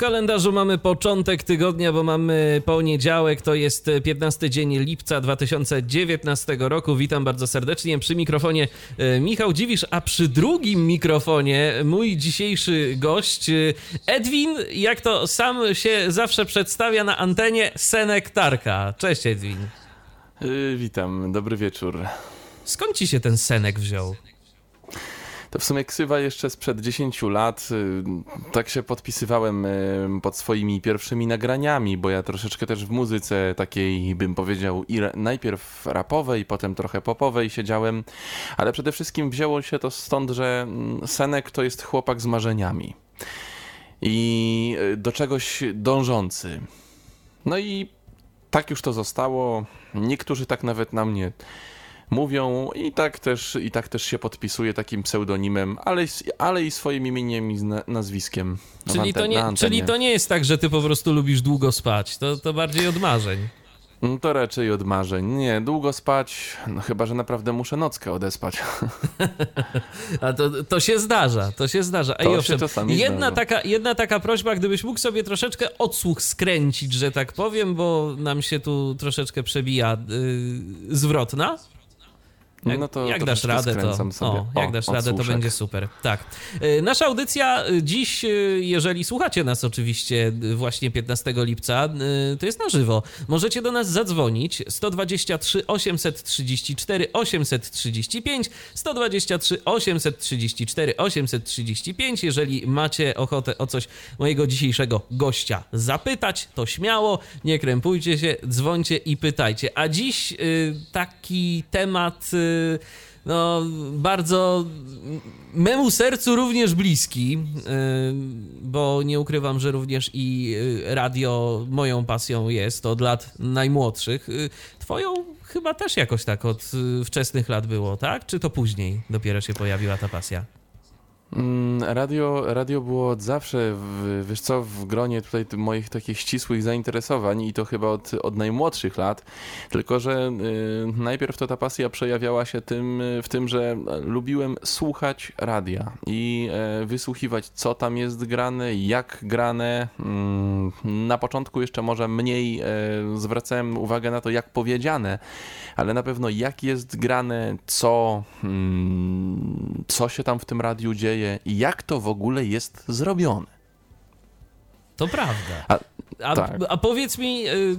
Kalendarzu mamy początek tygodnia, bo mamy poniedziałek, to jest 15 dzień lipca 2019 roku. Witam bardzo serdecznie przy mikrofonie e, Michał Dziwisz, a przy drugim mikrofonie mój dzisiejszy gość e, Edwin, jak to sam się zawsze przedstawia na antenie, Senek Tarka. Cześć Edwin. Yy, witam, dobry wieczór. Skąd ci się ten Senek wziął? To w sumie ksywa jeszcze sprzed 10 lat. y, Tak się podpisywałem y, pod swoimi pierwszymi nagraniami, bo ja troszeczkę też w muzyce takiej, bym powiedział, najpierw rapowej, potem trochę popowej siedziałem, ale przede wszystkim wzięło się to stąd, że mm, Senek to jest chłopak z marzeniami i y, do czegoś dążący. No i tak już to zostało. Niektórzy tak nawet na mnie mówią i tak też, i tak też się podpisuje takim pseudonimem, ale, ale i swoim imieniem i nazwiskiem. Czyli to, nie, czyli to nie jest tak, że ty po prostu lubisz długo spać. To, to bardziej od marzeń. No To raczej od marzeń. Nie, długo spać, no chyba, że naprawdę muszę nockę odespać. A to, to się zdarza, to się zdarza. Ej, To się owszem, czasami jedna, zdarza. taka, jedna taka prośba, gdybyś mógł sobie troszeczkę odsłuch skręcić, że tak powiem, bo nam się tu troszeczkę przebija yy, zwrotna. Jak, No to jak dasz troszeczkę radę, to, o, jak O, dasz radę, to będzie super. Tak. Y, Nasza audycja y, dziś, y, jeżeli słuchacie nas oczywiście właśnie 15 lipca, to jest na żywo. Możecie do nas zadzwonić 123 834 835 123 834 835. Jeżeli macie ochotę o coś mojego dzisiejszego gościa zapytać, to śmiało, nie krępujcie się, dzwońcie i pytajcie. A dziś taki temat no, bardzo memu sercu również bliski, y, bo nie ukrywam, że również i y, radio moją pasją jest od lat najmłodszych. Y, Twoją chyba też jakoś tak od wczesnych lat było, tak? Czy to później dopiero się pojawiła ta pasja? Mm, Radio, radio było od zawsze, w, wiesz co, w gronie tutaj moich takich ścisłych zainteresowań i to chyba od, od najmłodszych lat, tylko że y, najpierw to ta pasja przejawiała się tym, y, w tym, że lubiłem słuchać radia i e, wysłuchiwać, co tam jest grane, jak grane. Mm, na początku jeszcze może mniej e, zwracałem uwagę na to, jak powiedziane, ale na pewno jak jest grane, co, mm, co się tam w tym radiu dzieje i jak to w ogóle jest zrobione. To prawda. A- A, tak. a powiedz mi, y,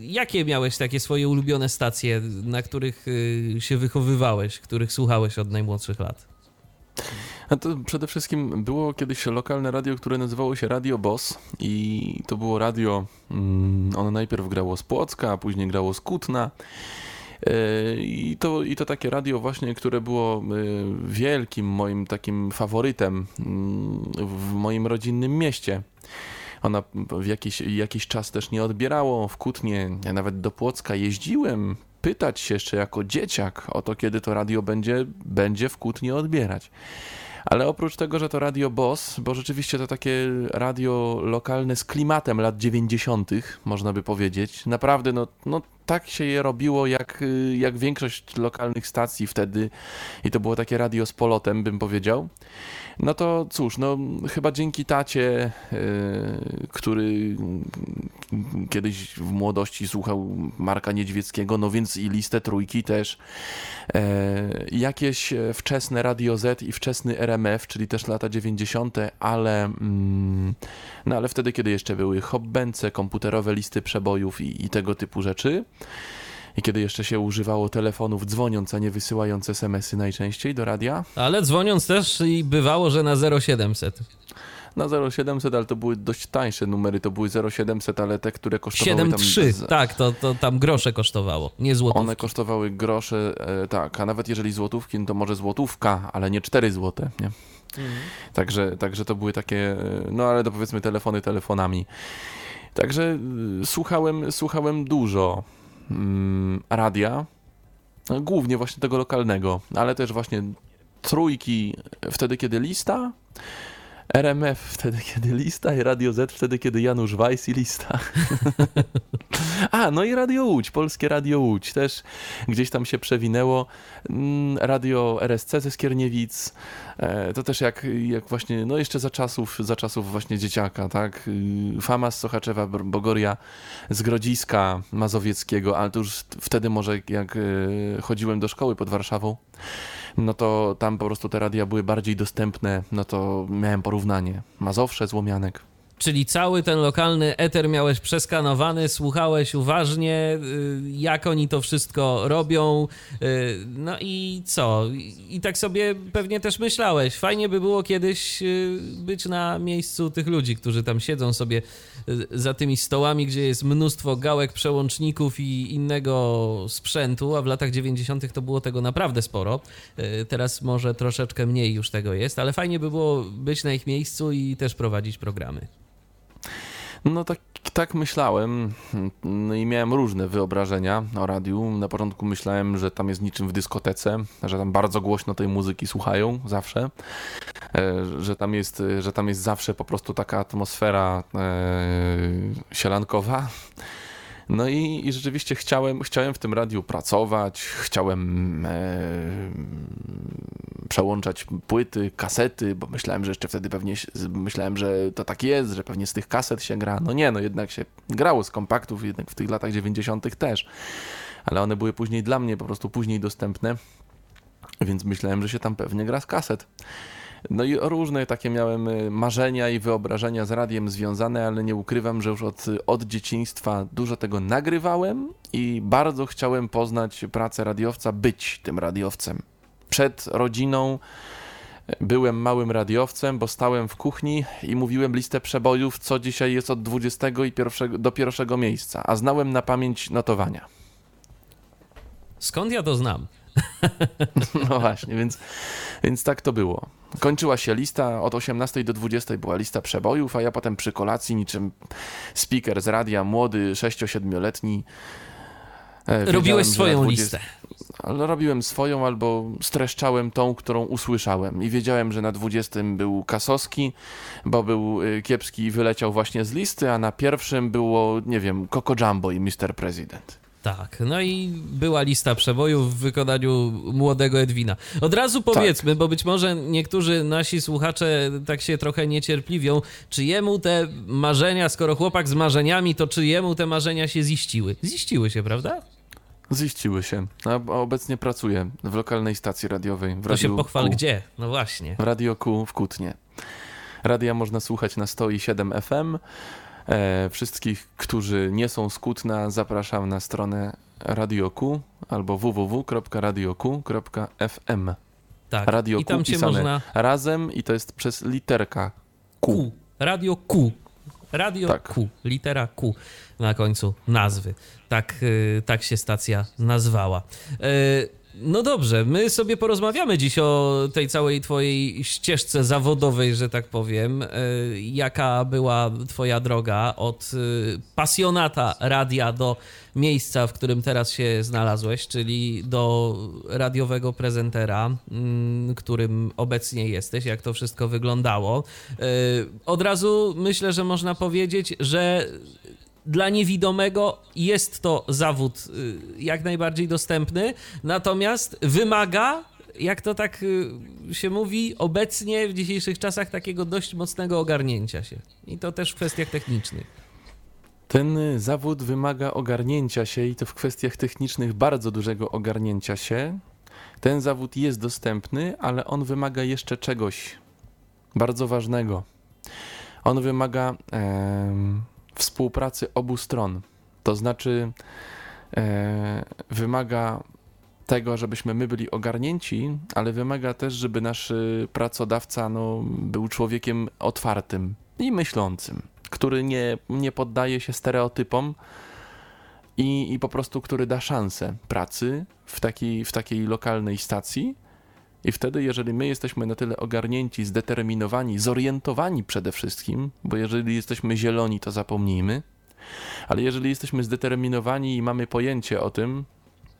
jakie miałeś takie swoje ulubione stacje, na których y, się wychowywałeś, których słuchałeś od najmłodszych lat? A to przede wszystkim było kiedyś lokalne radio, które nazywało się Radio Boss i to było radio, mm, ono najpierw grało z Płocka, a później grało z Kutna. E, I to, I to takie radio właśnie, które było e, wielkim moim takim faworytem mm, w moim rodzinnym mieście. Ona w jakiś, jakiś czas też nie odbierało w Kutnie. Ja nawet do Płocka jeździłem pytać się jeszcze jako dzieciak o to, kiedy to radio będzie, będzie w Kutnie odbierać. Ale oprócz tego, że to Radio Boss, bo rzeczywiście to takie radio lokalne z klimatem lat 90., można by powiedzieć. Naprawdę, no, no tak się je robiło, jak, jak większość lokalnych stacji wtedy. I to było takie radio z polotem, bym powiedział. No to cóż, no chyba dzięki tacie, y, który kiedyś w młodości słuchał Marka Niedźwieckiego, no więc i listę trójki też. E, jakieś wczesne Radio Z i wczesny RMF, czyli też lata 90., ale, mm, no ale wtedy, kiedy jeszcze były hobbęce, komputerowe listy przebojów i, i tego typu rzeczy. I kiedy jeszcze się używało telefonów dzwoniąc, a nie wysyłając SMS-y najczęściej do radia. Ale dzwoniąc też i bywało, że na 0700. Na 0700, ale to były dość tańsze numery, to były 0700, ale te, które kosztowały tam... 7,3, z- tak, to, to tam grosze kosztowało, nie złotówki. One kosztowały grosze, e, tak, a nawet jeżeli złotówki, no to może złotówka, ale nie 4 złote, nie? Także, także to były takie, e, no ale to powiedzmy telefony telefonami. Także y, słuchałem, słuchałem dużo radia, no, głównie właśnie tego lokalnego, ale też właśnie trójki wtedy, kiedy lista, RMF wtedy, kiedy lista i Radio Z wtedy, kiedy Janusz Weiss i lista. A, no i Radio Łódź, Polskie Radio Łódź też gdzieś tam się przewinęło. Mm, Radio RSC ze Skierniewic, e, to też jak, jak właśnie, no jeszcze za czasów, za czasów właśnie dzieciaka, tak? Y, Fama z Sochaczewa, Bogoria z Grodziska Mazowieckiego, ale to już wtedy może jak e, chodziłem do szkoły pod Warszawą, no to tam po prostu te radia były bardziej dostępne, no to miałem porównanie. Mazowsze, Złomianek. Czyli cały ten lokalny eter miałeś przeskanowany, słuchałeś uważnie, y, jak oni to wszystko robią. Y, no i co? I tak sobie pewnie też myślałeś. Fajnie by było kiedyś y, być na miejscu tych ludzi, którzy tam siedzą sobie za tymi stołami, gdzie jest mnóstwo gałek, przełączników i innego sprzętu, a w latach 90. to było tego naprawdę sporo. Teraz może troszeczkę mniej już tego jest, ale fajnie by było być na ich miejscu i też prowadzić programy. No tak, tak myślałem no i miałem różne wyobrażenia o radiu. Na początku myślałem, że tam jest niczym w dyskotece, że tam bardzo głośno tej muzyki słuchają zawsze, e, że tam jest, że tam jest zawsze po prostu taka atmosfera e, sielankowa. No i, i, rzeczywiście chciałem, chciałem w tym radiu pracować, chciałem e, przełączać płyty, kasety, bo myślałem, że jeszcze wtedy pewnie, myślałem, że to tak jest, że pewnie z tych kaset się gra. No nie, no jednak się grało z kompaktów, jednak w tych latach 90. też, ale one były później dla mnie po prostu później dostępne, więc myślałem, że się tam pewnie gra z kaset. No i różne takie miałem y, marzenia i wyobrażenia z radiem związane, ale nie ukrywam, że już od, od dzieciństwa dużo tego nagrywałem i bardzo chciałem poznać pracę radiowca, być tym radiowcem. Przed rodziną y, byłem małym radiowcem, bo stałem w kuchni i mówiłem listę przebojów, co dzisiaj jest od 20 i pierwszego, do pierwszego miejsca, a znałem na pamięć notowania. Skąd ja to znam? No właśnie, więc, więc tak to było. Kończyła się lista, od 18 do 20 była lista przebojów, a ja potem przy kolacji niczym speaker z radia, młody, 6-7-letni. E, Robiłeś swoją 20... listę. Ale robiłem swoją albo streszczałem tą, którą usłyszałem. I wiedziałem, że na 20 był Kasowski, bo był y, kiepski i wyleciał właśnie z listy, a na pierwszym było, nie wiem, Coco Jumbo i Mr. President. Tak, no i była lista przebojów w wykonaniu młodego Edwina. Od razu powiedzmy, tak. bo być może niektórzy nasi słuchacze tak się trochę niecierpliwią, czy jemu te marzenia, skoro chłopak z marzeniami, to czy jemu te marzenia się ziściły? Ziściły się, prawda? Ziściły się. A obecnie pracuję w lokalnej stacji radiowej. W to się pochwal Q. gdzie? No właśnie. W Radio Q w Kutnie. Radia można słuchać na 107 FM. E, wszystkich, którzy nie są z Kutna, zapraszam na stronę radioku albo www.radioku.fm. Tak, Radio i tam Q pisane można... razem i to jest przez literka Q. Q. Radio Q. Radio tak. Q, litera Q na końcu nazwy. Tak, y, tak się stacja nazwała. No dobrze, my sobie porozmawiamy dziś o tej całej twojej ścieżce zawodowej, że tak powiem. E, jaka była twoja droga od e, pasjonata radia do miejsca, w którym teraz się znalazłeś, czyli do radiowego prezentera, mm, którym obecnie jesteś, jak to wszystko wyglądało. E, od razu myślę, że można powiedzieć, że dla niewidomego jest to zawód y, jak najbardziej dostępny, natomiast wymaga jak to tak y, się mówi, obecnie w dzisiejszych czasach takiego dość mocnego ogarnięcia się. I to też w kwestiach technicznych. Ten zawód wymaga ogarnięcia się i to w kwestiach technicznych bardzo dużego ogarnięcia się. Ten zawód jest dostępny, ale on wymaga jeszcze czegoś bardzo ważnego. On wymaga. Współpracy obu stron. To znaczy, e, wymaga tego, żebyśmy my byli ogarnięci, ale wymaga też, żeby nasz pracodawca no, był człowiekiem otwartym i myślącym, który nie, nie poddaje się stereotypom i, i po prostu który da szansę pracy w takiej, w takiej lokalnej stacji i wtedy, jeżeli my jesteśmy na tyle ogarnięci, zdeterminowani, zorientowani przede wszystkim, bo jeżeli jesteśmy zieloni, to zapomnijmy, ale jeżeli jesteśmy zdeterminowani i mamy pojęcie o tym,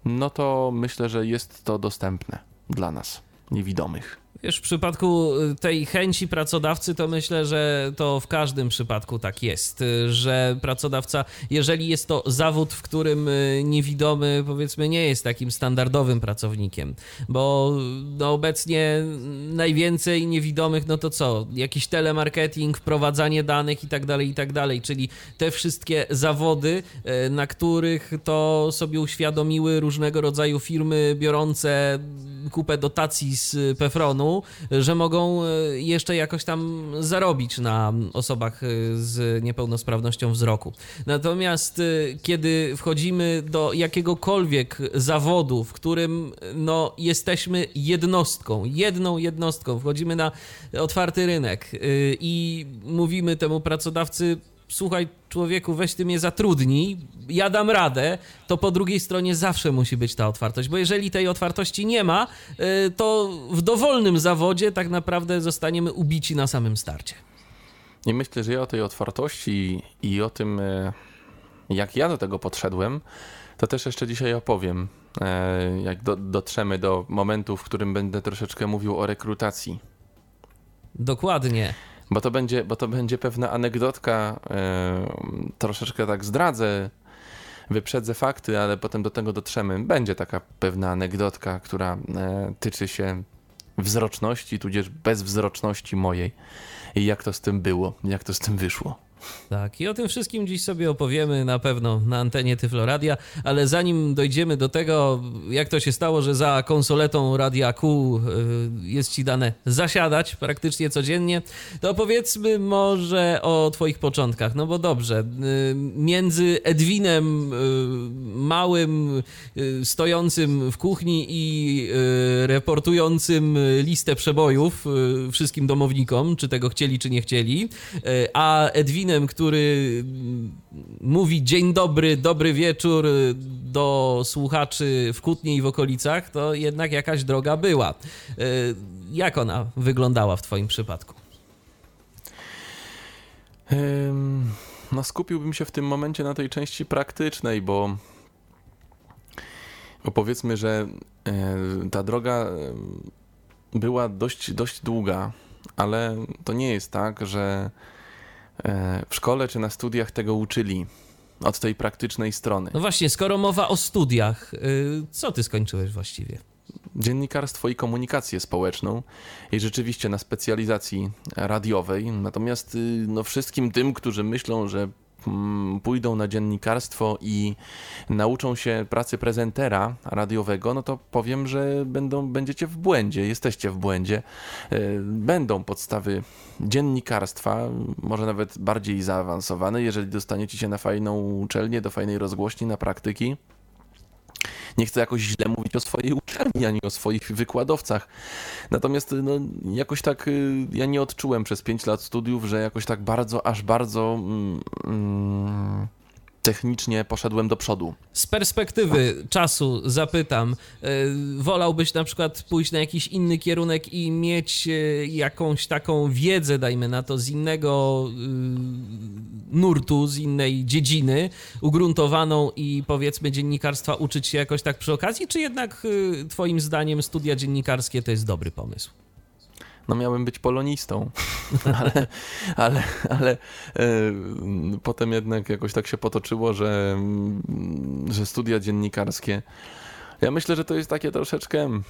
no to myślę, że jest to dostępne dla nas, niewidomych. Wiesz, w przypadku y, tej chęci pracodawcy, to myślę, że to w każdym przypadku tak jest, y, że pracodawca, jeżeli jest to zawód, w którym y, niewidomy, powiedzmy, nie jest takim standardowym pracownikiem, bo no, obecnie najwięcej niewidomych, no to co? Jakiś telemarketing, wprowadzanie danych i tak dalej, i tak dalej, czyli te wszystkie zawody, na których to sobie uświadomiły różnego rodzaju firmy biorące kupę dotacji z Pefronu, że mogą e, jeszcze jakoś tam zarobić na osobach e, z niepełnosprawnością wzroku. Natomiast e, kiedy wchodzimy do jakiegokolwiek zawodu, w którym no, jesteśmy jednostką, jedną jednostką, wchodzimy na otwarty rynek i mówimy temu pracodawcy, słuchaj, człowieku, weź ty mnie zatrudnij, ja dam radę, to po drugiej stronie zawsze musi być ta otwartość, bo jeżeli tej otwartości nie ma, y, to w dowolnym zawodzie tak naprawdę zostaniemy ubici na samym starcie. Nie myślę, że ja o tej otwartości i o tym, e, jak ja do tego podszedłem, to też jeszcze dzisiaj opowiem, e, jak do, dotrzemy do momentu, w którym będę troszeczkę mówił o rekrutacji. Dokładnie. Bo to będzie, bo to będzie pewna anegdotka, yy, troszeczkę tak zdradzę, wyprzedzę fakty, ale potem do tego dotrzemy. Będzie taka pewna anegdotka, która yy, tyczy się wzroczności, tudzież bezwzroczności mojej. I jak to z tym było, jak to z tym wyszło. Tak, i o tym wszystkim dziś sobie opowiemy na pewno na antenie Tyfloradia, ale zanim dojdziemy do tego, jak to się stało, że za konsoletą Radia Q y, jest ci dane zasiadać praktycznie codziennie, to powiedzmy może o twoich początkach. No bo dobrze, y, między Edwinem y, małym, stojącym w kuchni i reportującym listę przebojów wszystkim domownikom, czy tego chcieli, czy nie chcieli, a Edwinem który mówi dzień dobry, dobry wieczór do słuchaczy w Kutnie i w okolicach, to jednak jakaś droga była. E, jak ona wyglądała w Twoim przypadku? No, skupiłbym się w tym momencie na tej części praktycznej, bo, bo powiedzmy, że e, ta droga była dość, dość długa, ale to nie jest tak, że w szkole czy na studiach tego uczyli od tej praktycznej strony. No właśnie, skoro mowa o studiach, y, co ty skończyłeś właściwie? Dziennikarstwo i komunikację społeczną i rzeczywiście na specjalizacji radiowej. Natomiast y, no, wszystkim tym, którzy myślą, że pójdą na dziennikarstwo i nauczą się pracy prezentera radiowego, no to powiem, że będą, będziecie w błędzie, jesteście w błędzie. E, będą podstawy dziennikarstwa, może nawet bardziej zaawansowane, jeżeli dostaniecie się na fajną uczelnię, do fajnej rozgłośni, na praktyki nie chcę jakoś źle mówić o swojej uczelni, ani o swoich wykładowcach. Natomiast no, jakoś tak y, ja nie odczułem przez 5 lat studiów, że jakoś tak bardzo, aż bardzo. Mm, mm, technicznie poszedłem do przodu. Z perspektywy czasu zapytam, e, wolałbyś na przykład pójść na jakiś inny kierunek i mieć e, jakąś taką wiedzę, dajmy na to, z innego e, nurtu, z innej dziedziny, ugruntowaną i powiedzmy dziennikarstwa uczyć się jakoś tak przy okazji, czy jednak twoim zdaniem studia dziennikarskie to jest dobry pomysł? No miałem być polonistą, ale, ale, ale e, potem jednak jakoś tak się potoczyło, że, mm, że studia dziennikarskie. Ja myślę, że to jest takie troszeczkę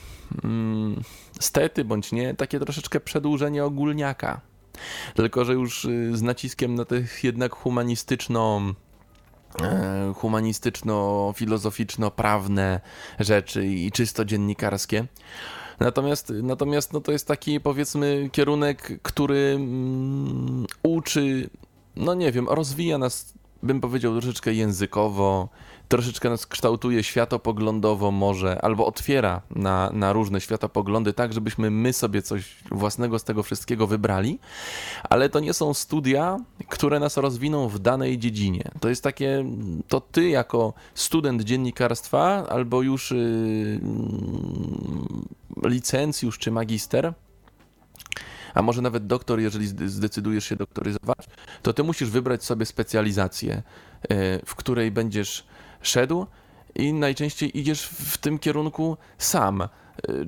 mm, stety bądź nie, takie troszeczkę przedłużenie ogólniaka. Tylko, że już y, z naciskiem na tych jednak humanistyczno e, humanistyczno-filozoficzno-prawne rzeczy i czysto dziennikarskie. Natomiast, natomiast no to jest taki powiedzmy kierunek, który mm, uczy, no nie wiem, rozwija nas, bym powiedział, troszeczkę językowo, troszeczkę nas kształtuje światopoglądowo może, albo otwiera na, na różne światopoglądy, tak żebyśmy my sobie coś własnego z tego wszystkiego wybrali, ale to nie są studia, które nas rozwiną w danej dziedzinie. To jest takie, to ty jako student dziennikarstwa, albo już yy, licencjusz czy magister, a może nawet doktor, jeżeli zdecydujesz się doktoryzować, to ty musisz wybrać sobie specjalizację, yy, w której będziesz szedł i najczęściej idziesz w tym kierunku sam. Y,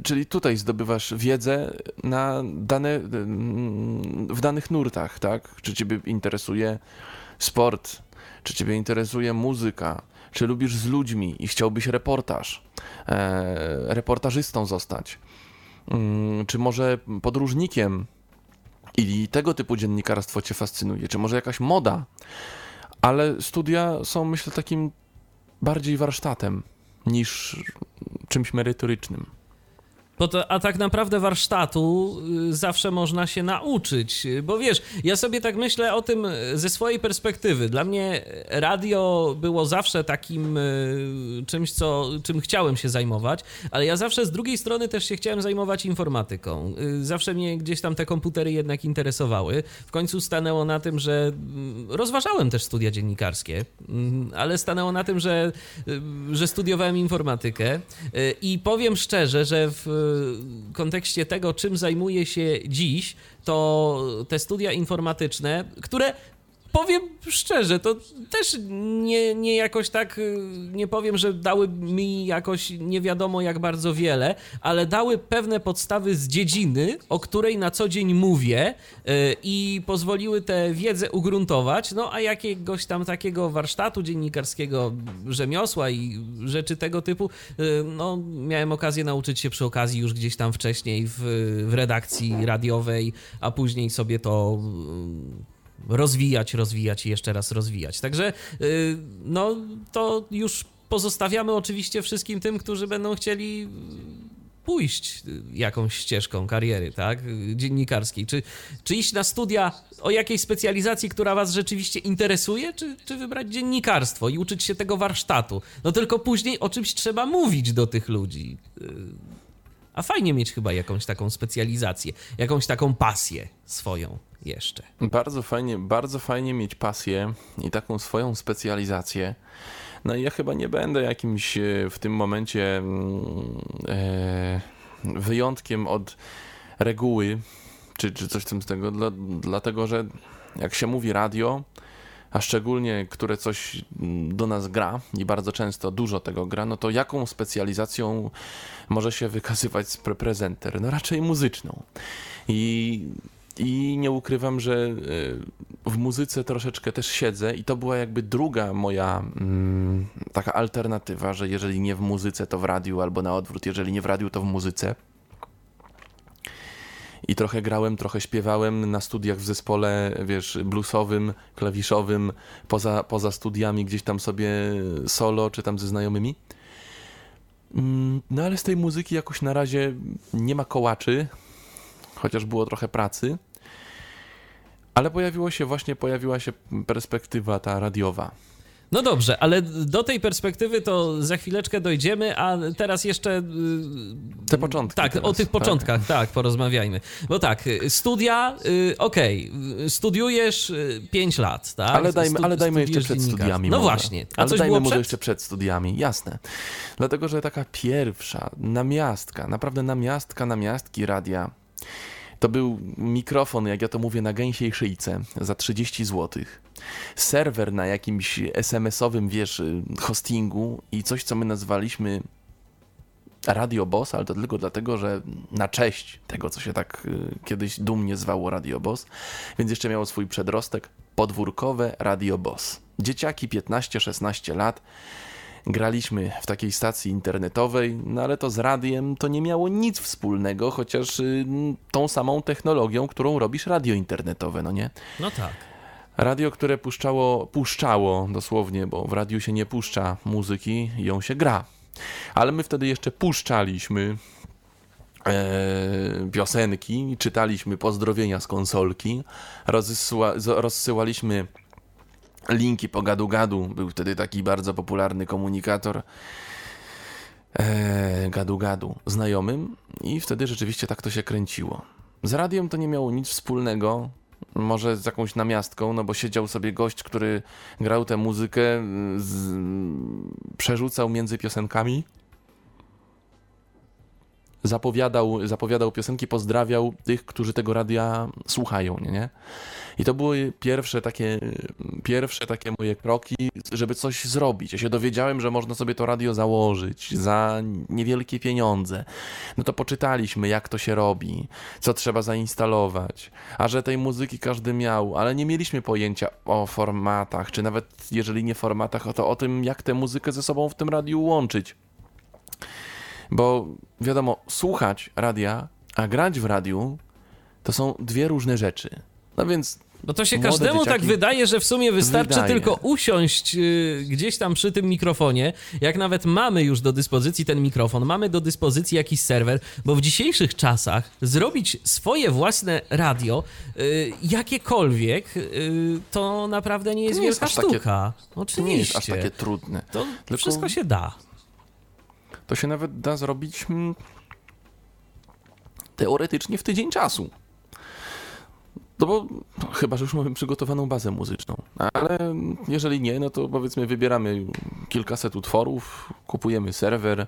Czyli tutaj zdobywasz wiedzę na dane, mm, w danych nurtach, tak? Czy ciebie interesuje sport, czy ciebie interesuje muzyka, czy lubisz z ludźmi i chciałbyś reportaż, e, reportażystą zostać, Mm, czy może podróżnikiem? I tego typu dziennikarstwo cię fascynuje, czy może jakaś moda, ale studia są myślę takim bardziej warsztatem niż czymś merytorycznym. Bo to, a tak naprawdę warsztatu y, zawsze można się nauczyć, bo wiesz, ja sobie tak myślę o tym y, ze swojej perspektywy. Dla mnie radio było zawsze takim y, czymś, co, czym chciałem się zajmować, ale ja zawsze z drugiej strony też się chciałem zajmować informatyką. Zawsze mnie gdzieś tam te komputery jednak interesowały. W końcu stanęło na tym, że mm, rozważałem też studia dziennikarskie, mm, ale stanęło na tym, że, że studiowałem informatykę i powiem szczerze, że w kontekście tego, czym zajmuję się dziś, to te studia informatyczne, które powiem szczerze, to też nie, nie jakoś tak, y, nie powiem, że dały mi jakoś nie wiadomo jak bardzo wiele, ale dały pewne podstawy z dziedziny, o której na co dzień mówię y, i pozwoliły tę wiedzę ugruntować, no a jakiegoś tam takiego warsztatu dziennikarskiego, rzemiosła i rzeczy tego typu, y, no miałem okazję nauczyć się przy okazji już gdzieś tam wcześniej w, w redakcji radiowej, a później sobie to rozwijać, rozwijać i jeszcze raz rozwijać. Także y, no to już pozostawiamy oczywiście wszystkim tym, którzy będą chcieli y, pójść y, jakąś ścieżką kariery, tak, dziennikarskiej, czy, czy iść na studia o jakiejś specjalizacji, która was rzeczywiście interesuje, czy, czy wybrać dziennikarstwo i uczyć się tego warsztatu. No tylko później o czymś trzeba mówić do tych ludzi. A fajnie mieć chyba jakąś taką specjalizację, jakąś taką pasję swoją jeszcze. Bardzo fajnie, bardzo fajnie mieć pasję i taką swoją specjalizację. No i ja chyba nie będę jakimś e, w tym momencie mm, e, wyjątkiem od reguły, czy, czy coś w tym z tego, dla, dlatego że jak się mówi radio, a szczególnie które coś mm, do nas gra i bardzo często dużo tego gra, no to jaką specjalizacją może się wykazywać pre- prezenter? No raczej muzyczną. I i nie ukrywam, że e, w muzyce troszeczkę też siedzę, i to była jakby druga moja mm, taka alternatywa, że jeżeli nie w muzyce, to w radiu, albo na odwrót, jeżeli nie w radiu, to w muzyce. I trochę grałem, trochę śpiewałem na studiach w zespole, wiesz, bluesowym, klawiszowym, poza, poza studiami, gdzieś tam sobie solo, czy tam ze znajomymi. Mm, No ale z tej muzyki jakoś na razie nie ma kołaczy, chociaż było trochę pracy. Ale pojawiło się właśnie, pojawiła się perspektywa ta radiowa. No dobrze, ale do tej perspektywy to za chwileczkę dojdziemy, a teraz jeszcze. y, Te początki Tak, teraz, o tych tak? początkach, tak, porozmawiajmy. Bo tak, y, studia, y, okej, y, studiujesz 5 lat, tak? Ale dajmy, Stu- ale dajmy jeszcze przed studiami. No może. właśnie, a ale coś dajmy może przed? jeszcze przed studiami, jasne. Dlatego, że taka pierwsza namiastka, naprawdę namiastka, namiastki radia. To był mikrofon, jak ja to mówię, na gęsiej szyjce za 30 zł. Serwer na jakimś SMS-owym, wiesz, hostingu i coś, co my nazwaliśmy Radio Boss, ale to tylko dlatego, że na cześć tego, co się tak y, kiedyś dumnie zwało Radio Boss, więc jeszcze miało swój przedrostek podwórkowe Radio Boss. Dzieciaki 15-16 lat graliśmy w takiej stacji internetowej, no ale to z radiem to nie miało nic wspólnego, chociaż y, tą samą technologią, którą robisz radio internetowe, no nie? No tak. Radio, które puszczało, puszczało dosłownie, bo w radiu się nie puszcza muzyki, ją się gra. Ale my wtedy jeszcze puszczaliśmy e, piosenki, czytaliśmy pozdrowienia z konsolki, rozsyła, rozsyłaliśmy linki po gadu-gadu. Był wtedy taki bardzo popularny komunikator e, gadu-gadu znajomym i wtedy rzeczywiście tak to się kręciło. Z radiem to nie miało nic wspólnego, może z jakąś namiastką, no bo siedział sobie gość, który grał tę muzykę, z, przerzucał między piosenkami zapowiadał, zapowiadał piosenki, pozdrawiał tych, którzy tego radia słuchają, nie, nie? I to były pierwsze takie, pierwsze takie moje kroki, żeby coś zrobić. Ja się dowiedziałem, że można sobie to radio założyć za niewielkie pieniądze. No to poczytaliśmy, jak to się robi, co trzeba zainstalować. A że tej muzyki każdy miał, ale nie mieliśmy pojęcia o formatach, czy nawet jeżeli nie formatach, to o tym, jak tę muzykę ze sobą w tym radiu łączyć. Bo wiadomo, słuchać radia, a grać w radiu to są dwie różne rzeczy. No więc no to się każdemu tak wydaje, że w sumie wystarczy wydaje. tylko usiąść y, gdzieś tam przy tym mikrofonie. Jak nawet mamy już do dyspozycji ten mikrofon, mamy do dyspozycji jakiś serwer, bo w dzisiejszych czasach zrobić swoje własne radio, y, jakiekolwiek, y, to naprawdę nie jest nie wielka jest sztuka. Takie, Oczywiście. Nie jest aż takie trudne. To tylko wszystko się da. To się nawet da zrobić hmm, teoretycznie w tydzień czasu. No bo no, chyba, że już mamy przygotowaną bazę muzyczną. Ale jeżeli nie, no to powiedzmy wybieramy kilkaset utworów, kupujemy serwer,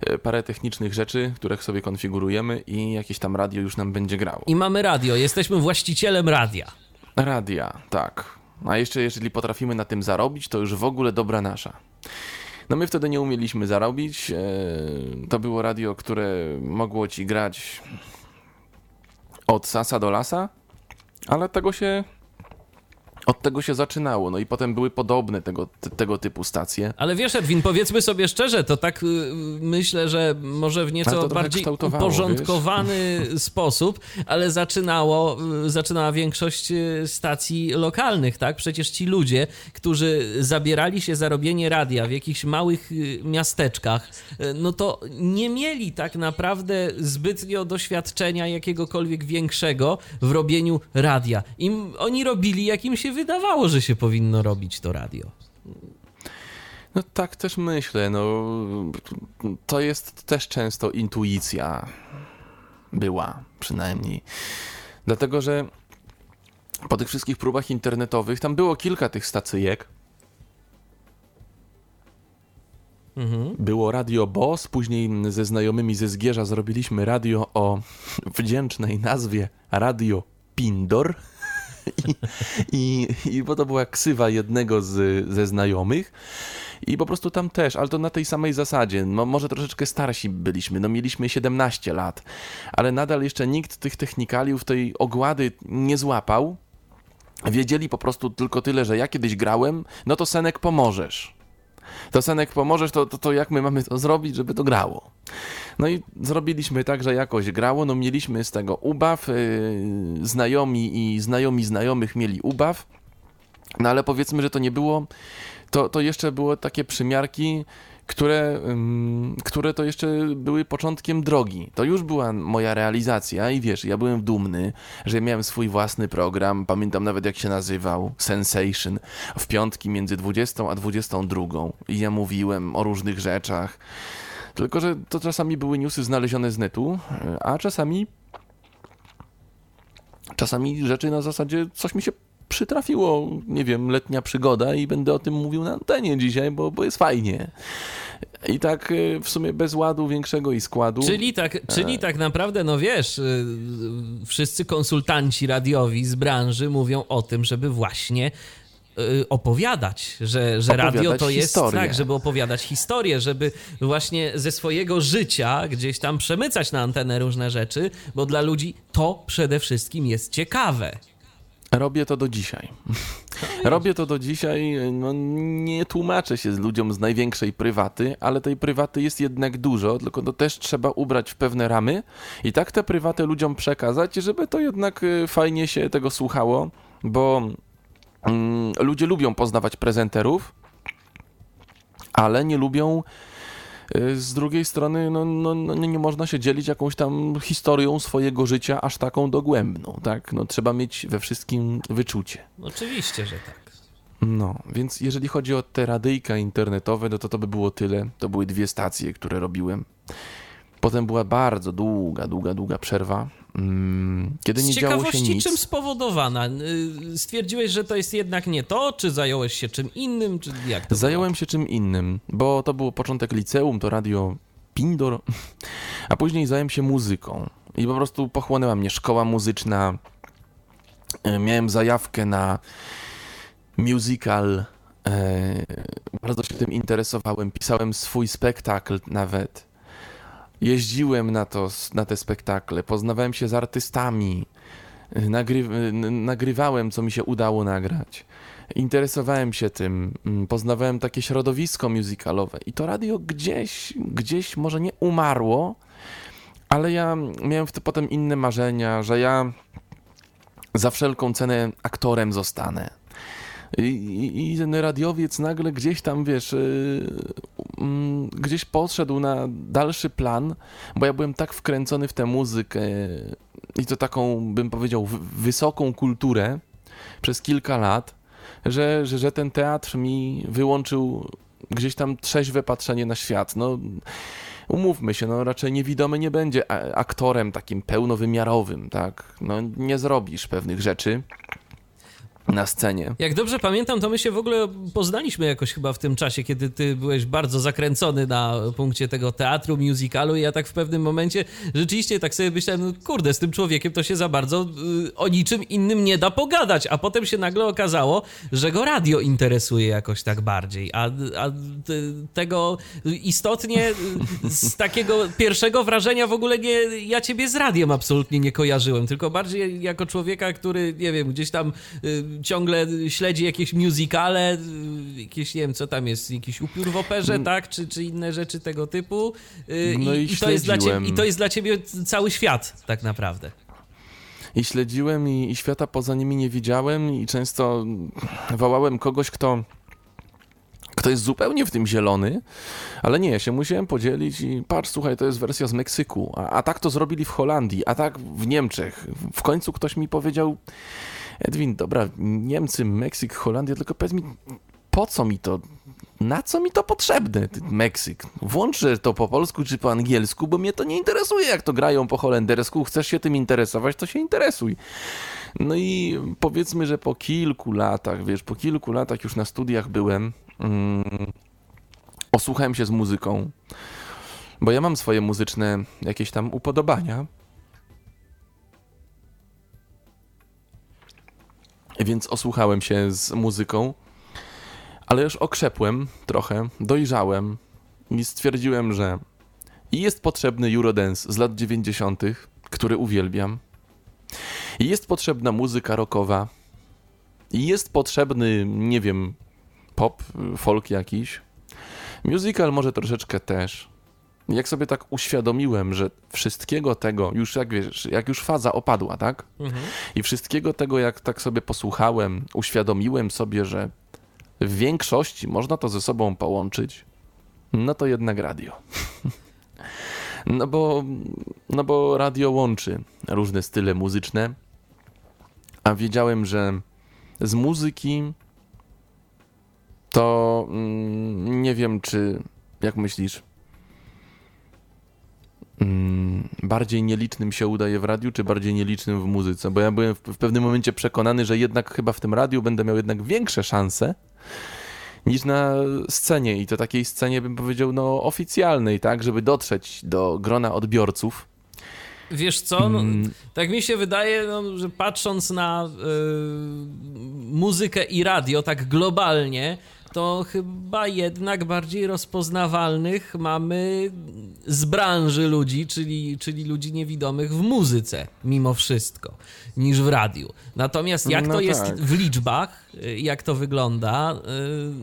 e, parę technicznych rzeczy, których sobie konfigurujemy i jakieś tam radio już nam będzie grało. I mamy radio, jesteśmy właścicielem radia. Radia, tak. A jeszcze jeżeli potrafimy na tym zarobić, to już w ogóle dobra nasza. No my wtedy nie umieliśmy zarobić. E, to było radio, które mogło ci grać od sasa do lasa, ale tego się od tego się zaczynało, no i potem były podobne tego, tego typu stacje. Ale wiesz, Edwin, powiedzmy sobie szczerze, to tak y, myślę, że może w nieco bardziej uporządkowany wiesz? sposób, ale zaczynało, y, zaczynała większość y, stacji lokalnych, tak? Przecież ci ludzie, którzy zabierali się za robienie radia w jakichś małych miasteczkach, no to nie mieli tak naprawdę zbytnio doświadczenia jakiegokolwiek większego w robieniu radia. Im oni robili, jak im się wydawało, że się powinno robić to radio. No tak też myślę. No, to jest też często intuicja. Była przynajmniej. Dlatego, że po tych wszystkich próbach internetowych, tam było kilka tych stacyjek. Mhm. Było Radio Boss, później ze znajomymi ze Zgierza zrobiliśmy radio o wdzięcznej nazwie Radio Pindor. I, i, i bo to była ksywa jednego z, ze znajomych. I po prostu tam też, ale to na tej samej zasadzie. No, może troszeczkę starsi byliśmy, no mieliśmy 17 lat, ale nadal jeszcze nikt tych technikaliów, tej ogłady nie złapał. Wiedzieli po prostu tylko tyle, że ja kiedyś grałem, no to Senek pomożesz to Senek pomożesz, to, to, to jak my mamy to zrobić, żeby to grało? No i zrobiliśmy tak, że jakoś grało, no mieliśmy z tego ubaw, yy, znajomi i znajomi znajomych mieli ubaw, no ale powiedzmy, że to nie było, to, to jeszcze było takie przymiarki, które, które to jeszcze były początkiem drogi. To już była moja realizacja i wiesz, ja byłem dumny, że miałem swój własny program, pamiętam nawet jak się nazywał, Sensation, w piątki między 20 a 22 i ja mówiłem o różnych rzeczach. Tylko, że to czasami były newsy znalezione z netu, a czasami czasami rzeczy na zasadzie coś mi się przytrafiło, nie wiem, letnia przygoda i będę o tym mówił na antenie dzisiaj, bo, bo jest fajnie. I tak y, w sumie bez ładu większego i składu. Czyli tak, czyli e. tak naprawdę, no wiesz, y, wszyscy konsultanci radiowi z branży mówią o tym, żeby właśnie y, opowiadać, że, że opowiadać radio to jest historię. tak, żeby opowiadać historię, żeby właśnie ze swojego życia gdzieś tam przemycać na antenę różne rzeczy, bo dla ludzi to przede wszystkim jest ciekawe. Robię to do dzisiaj. Robię to do dzisiaj, no nie tłumaczę się z ludziom z największej prywaty, ale tej prywaty jest jednak dużo, tylko to też trzeba ubrać w pewne ramy i tak te prywaty ludziom przekazać, żeby to jednak y, fajnie się tego słuchało, bo mm, ludzie lubią poznawać prezenterów, ale nie lubią z drugiej strony, no, no, no, nie można się dzielić jakąś tam historią swojego życia aż taką dogłębną, tak? No, trzeba mieć we wszystkim wyczucie. Oczywiście, że tak. No, więc jeżeli chodzi o te radyjka internetowe, no to to by było tyle. To były dwie stacje, które robiłem. Potem była bardzo długa, długa, długa przerwa. Mm, kiedy nie działo się nic. czym spowodowana? Y, stwierdziłeś, że to jest jednak nie to, czy zająłeś się czym innym, czy jak to Zająłem było? się czym innym, bo to było początek liceum, to radio Pindor. A później zająłem się muzyką i po prostu pochłonęła mnie szkoła muzyczna. E, miałem zajawkę na musical. E, bardzo się tym interesowałem. Pisałem swój spektakl nawet. Jeździłem na, to, na te spektakle, poznawałem się z artystami, nagry, nagrywałem, co mi się udało nagrać. Interesowałem się tym, mm, poznawałem takie środowisko musicalowe i to radio gdzieś, gdzieś może nie umarło, ale ja miałem wtedy potem inne marzenia, że ja za wszelką cenę aktorem zostanę. I, i, ten radiowiec nagle gdzieś tam, wiesz, yy, gdzieś podszedł na dalszy plan, bo ja byłem tak wkręcony w tę muzykę i to taką, bym powiedział, wysoką kulturę przez kilka lat, że, że, że ten teatr mi wyłączył gdzieś tam trzeźwe patrzenie na świat. No, umówmy się, no raczej niewidomy nie będzie aktorem takim pełnowymiarowym, tak? No, nie zrobisz pewnych rzeczy na scenie. Jak dobrze pamiętam, to my się w ogóle poznaliśmy jakoś chyba w tym czasie, kiedy ty byłeś bardzo zakręcony na punkcie tego teatru, musicalu i ja tak w pewnym momencie rzeczywiście tak sobie myślałem, no kurde, z tym człowiekiem to się za bardzo y, o niczym innym nie da pogadać, a potem się nagle okazało, że go radio interesuje jakoś tak bardziej, a, a tego istotnie y, z takiego pierwszego wrażenia w ogóle nie, ja ciebie z radiem absolutnie nie kojarzyłem, tylko bardziej jako człowieka, który, nie wiem, gdzieś tam y, ciągle śledzi jakieś musicale, jakieś, nie wiem, co tam jest, jakiś upiór w operze, mm. tak, czy, czy inne rzeczy tego typu. Y, no i, i, to jest dla ciebie, I to jest dla ciebie cały świat, tak naprawdę i śledziłem i, i, świata poza nimi nie widziałem i często wołałem kogoś, kto, kto jest zupełnie w tym zielony, ale nie, się musiałem podzielić i patrz, słuchaj, to jest wersja z Meksyku, a, a tak to zrobili w Holandii, a tak w Niemczech. W końcu ktoś mi powiedział, Edwin, dobra, Niemcy, Meksyk, Holandia, tylko powiedz mi, po co mi to? Na co mi to potrzebne, Meksyk? Włączę to po polsku czy po angielsku, bo mnie to nie interesuje, jak to grają po holendersku. Chcesz się tym interesować, to się interesuj. No i powiedzmy, że po kilku latach, wiesz, po kilku latach już na studiach byłem, mm, osłuchałem się z muzyką, bo ja mam swoje muzyczne jakieś tam upodobania. Więc osłuchałem się z muzyką, ale już okrzepłem trochę, dojrzałem i stwierdziłem, że jest potrzebny Eurodance z lat 90., który uwielbiam, jest potrzebna muzyka rockowa, i jest potrzebny, nie wiem, pop, folk jakiś. Musical może troszeczkę też jak sobie tak uświadomiłem, że wszystkiego tego, już jak wiesz, jak już faza opadła, tak? Mhm. I wszystkiego tego, jak tak sobie posłuchałem, uświadomiłem sobie, że w większości można to ze sobą połączyć, no to jednak radio. no, bo, no bo radio łączy różne style muzyczne, a wiedziałem, że z muzyki to mm, nie wiem, czy jak myślisz, bardziej nielicznym się udaje w radiu, czy bardziej nielicznym w muzyce? Bo ja byłem w, w pewnym momencie przekonany, że jednak chyba w tym radiu będę miał jednak większe szanse niż na scenie i to takiej scenie bym powiedział no oficjalnej, tak, żeby dotrzeć do grona odbiorców. Wiesz co, no, mm. tak mi się wydaje, no, że patrząc na y, muzykę i radio tak globalnie, to chyba jednak bardziej rozpoznawalnych mamy z branży ludzi, czyli, czyli ludzi niewidomych w muzyce, mimo wszystko, niż w radiu. Natomiast jak no to tak. jest w liczbach, jak to wygląda, y,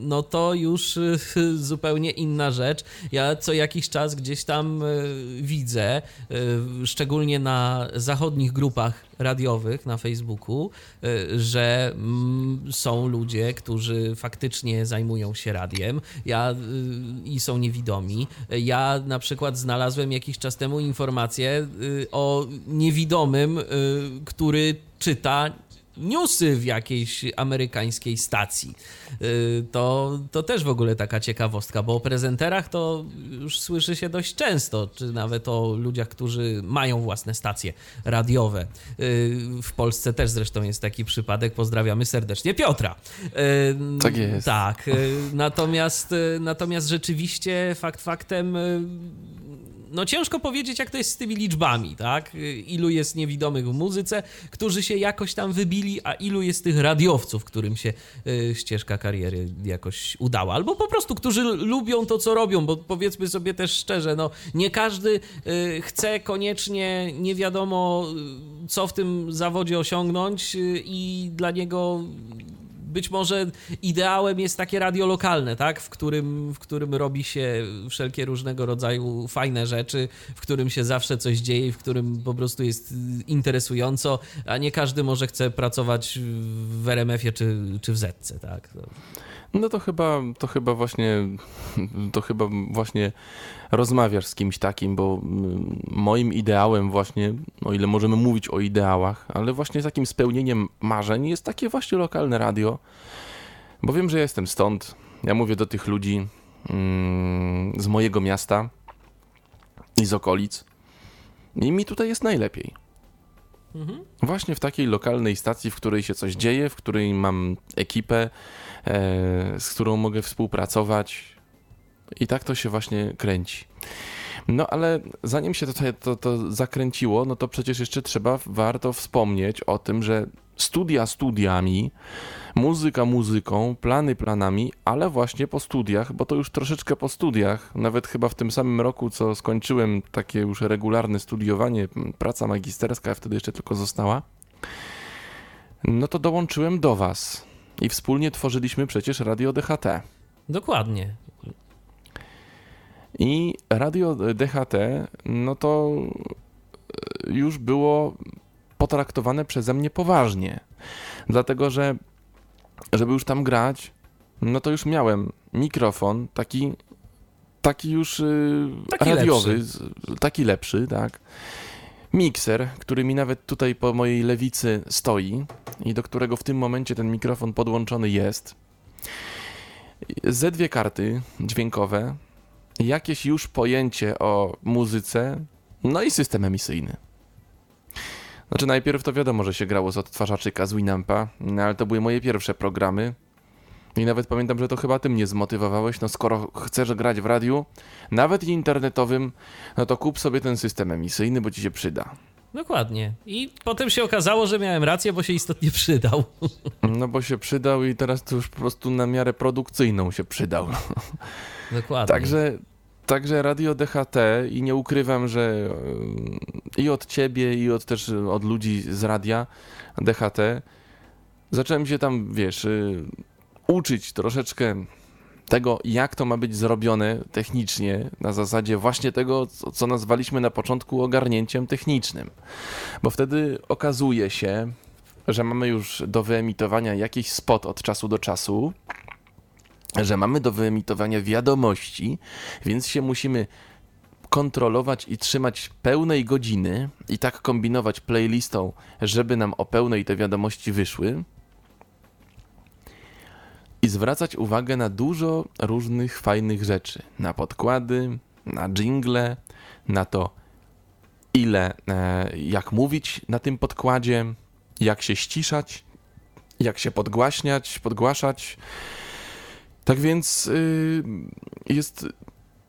no to już y, zupełnie inna rzecz. Ja co jakiś czas gdzieś tam y, widzę, szczególnie na zachodnich grupach radiowych na Facebooku, że mm, są ludzie, którzy faktycznie zajmują się radiem ja, i są niewidomi. Ja na przykład znalazłem jakiś czas temu informację o niewidomym, który czyta newsy w jakiejś amerykańskiej stacji. Y, to, to też w ogóle taka ciekawostka, bo o prezenterach to już słyszy się dość często, czy nawet o ludziach, którzy mają własne stacje radiowe. Y, w Polsce też zresztą jest taki przypadek. Pozdrawiamy serdecznie Piotra. Y, tak jest. Tak. Natomiast, natomiast rzeczywiście fakt faktem no ciężko powiedzieć, jak to jest z tymi liczbami, tak? Ilu jest niewidomych w muzyce, którzy się jakoś tam wybili, a ilu jest tych radiowców, którym się y, ścieżka kariery jakoś udała. Albo po prostu, którzy lubią to, co robią, bo powiedzmy sobie też szczerze, no nie każdy y, chce koniecznie, nie wiadomo, y, co w tym zawodzie osiągnąć i dla niego być może ideałem jest takie radio lokalne, tak? W którym, w którym robi się wszelkie różnego rodzaju fajne rzeczy, w którym się zawsze coś dzieje, w którym po prostu jest interesująco, a nie każdy może chce pracować w RMF-ie czy, czy w Zetce, tak? No to chyba, to chyba właśnie, to chyba właśnie rozmawiasz z kimś takim, bo mm, moim ideałem właśnie, o ile możemy mówić o ideałach, ale właśnie takim spełnieniem marzeń jest takie właśnie lokalne radio, bo wiem, że jestem stąd. Ja mówię do tych ludzi mm, z mojego miasta i z okolic i mi tutaj jest najlepiej. Mhm. Właśnie w takiej lokalnej stacji, w której się coś dzieje, w której mam ekipę, e, z którą mogę współpracować. I tak to się właśnie kręci. No ale zanim się to, to, to zakręciło, no to przecież jeszcze trzeba, warto wspomnieć o tym, że studia studiami, muzyka muzyką, plany planami, ale właśnie po studiach, bo to już troszeczkę po studiach, nawet chyba w tym samym roku, co skończyłem takie już regularne studiowanie, praca magisterska wtedy jeszcze tylko została, no to dołączyłem do Was i wspólnie tworzyliśmy przecież Radio DHT. Dokładnie. I Radio DHT, no to już było potraktowane przeze mnie poważnie. Dlatego, że żeby już tam grać, no to już miałem mikrofon taki, taki już yy, taki radiowy, lepszy. taki lepszy, tak. Mikser, który mi nawet tutaj po mojej lewicy stoi i do którego w tym momencie ten mikrofon podłączony jest. Ze dwie karty dźwiękowe, jakieś już pojęcie o muzyce, no i system emisyjny. Znaczy najpierw to wiadomo, że się grało z odtwarzaczyka z Winampa, no ale to były moje pierwsze programy. I nawet pamiętam, że to chyba ty mnie zmotywowałeś, no skoro chcesz grać w radiu, nawet internetowym, no to kup sobie ten system emisyjny, bo ci się przyda. Dokładnie. I potem się okazało, że miałem rację, bo się istotnie przydał. No bo się przydał i teraz to już po prostu na miarę produkcyjną się przydał. Dokładnie. Także Także radio DHT i nie ukrywam, że e, i od ciebie, i od też od ludzi z radia DHT zacząłem się tam, wiesz, e, uczyć troszeczkę tego, jak to ma być zrobione technicznie, na zasadzie właśnie tego, co nazwaliśmy na początku ogarnięciem technicznym. Bo wtedy okazuje się, że mamy już do wyemitowania jakiś spot od czasu do czasu, że mamy do wyemitowania wiadomości, więc się musimy kontrolować i trzymać pełnej godziny i tak kombinować playlistą, żeby nam o pełnej te wiadomości wyszły. I zwracać uwagę na dużo różnych fajnych rzeczy. Na podkłady, na jingle, na to, ile, e, jak mówić na tym podkładzie, jak się ściszać, jak się podgłaśniać, podgłaszać tak więc yy, jest.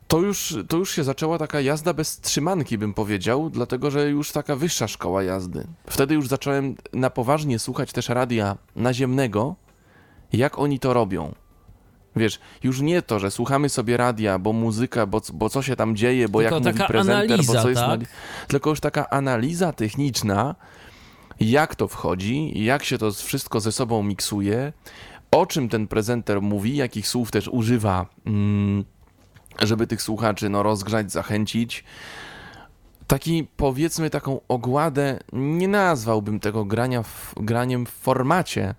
To już, to już się zaczęła taka jazda bez trzymanki, bym powiedział, dlatego że już taka wyższa szkoła jazdy. Wtedy już zacząłem na poważnie słuchać też radia naziemnego, jak oni to robią. Wiesz, już nie to, że słuchamy sobie radia, bo muzyka, bo, bo co się tam dzieje, bo tylko jak mówi prezenter, analiza, bo co jest. Tak? Tylko już taka analiza techniczna, jak to wchodzi, jak się to wszystko ze sobą miksuje, o czym ten prezenter mówi, jakich słów też używa, mm, żeby tych słuchaczy no, rozgrzać, zachęcić. Taki powiedzmy taką ogładę, nie nazwałbym tego grania w, graniem w formacie,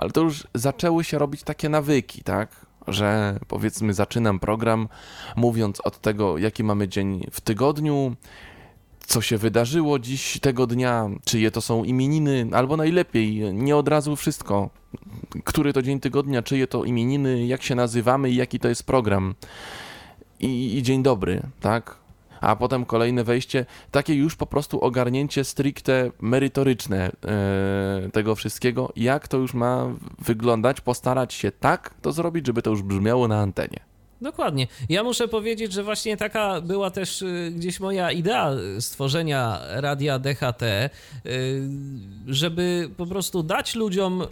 ale to już zaczęły się robić takie nawyki, tak? Że powiedzmy zaczynam program mówiąc od tego, jaki mamy dzień w tygodniu, co się wydarzyło dziś tego dnia, czyje to są imieniny, albo najlepiej, nie od razu wszystko, który to dzień tygodnia, czyje to imieniny, jak się nazywamy i jaki to jest program. I, i dzień dobry, tak? A potem kolejne wejście, takie już po prostu ogarnięcie stricte merytoryczne e, tego wszystkiego, jak to już ma wyglądać, postarać się tak to zrobić, żeby to już brzmiało na antenie. Dokładnie. Ja muszę powiedzieć, że właśnie taka była też y, gdzieś moja idea stworzenia radia DHT, y, żeby po prostu dać ludziom.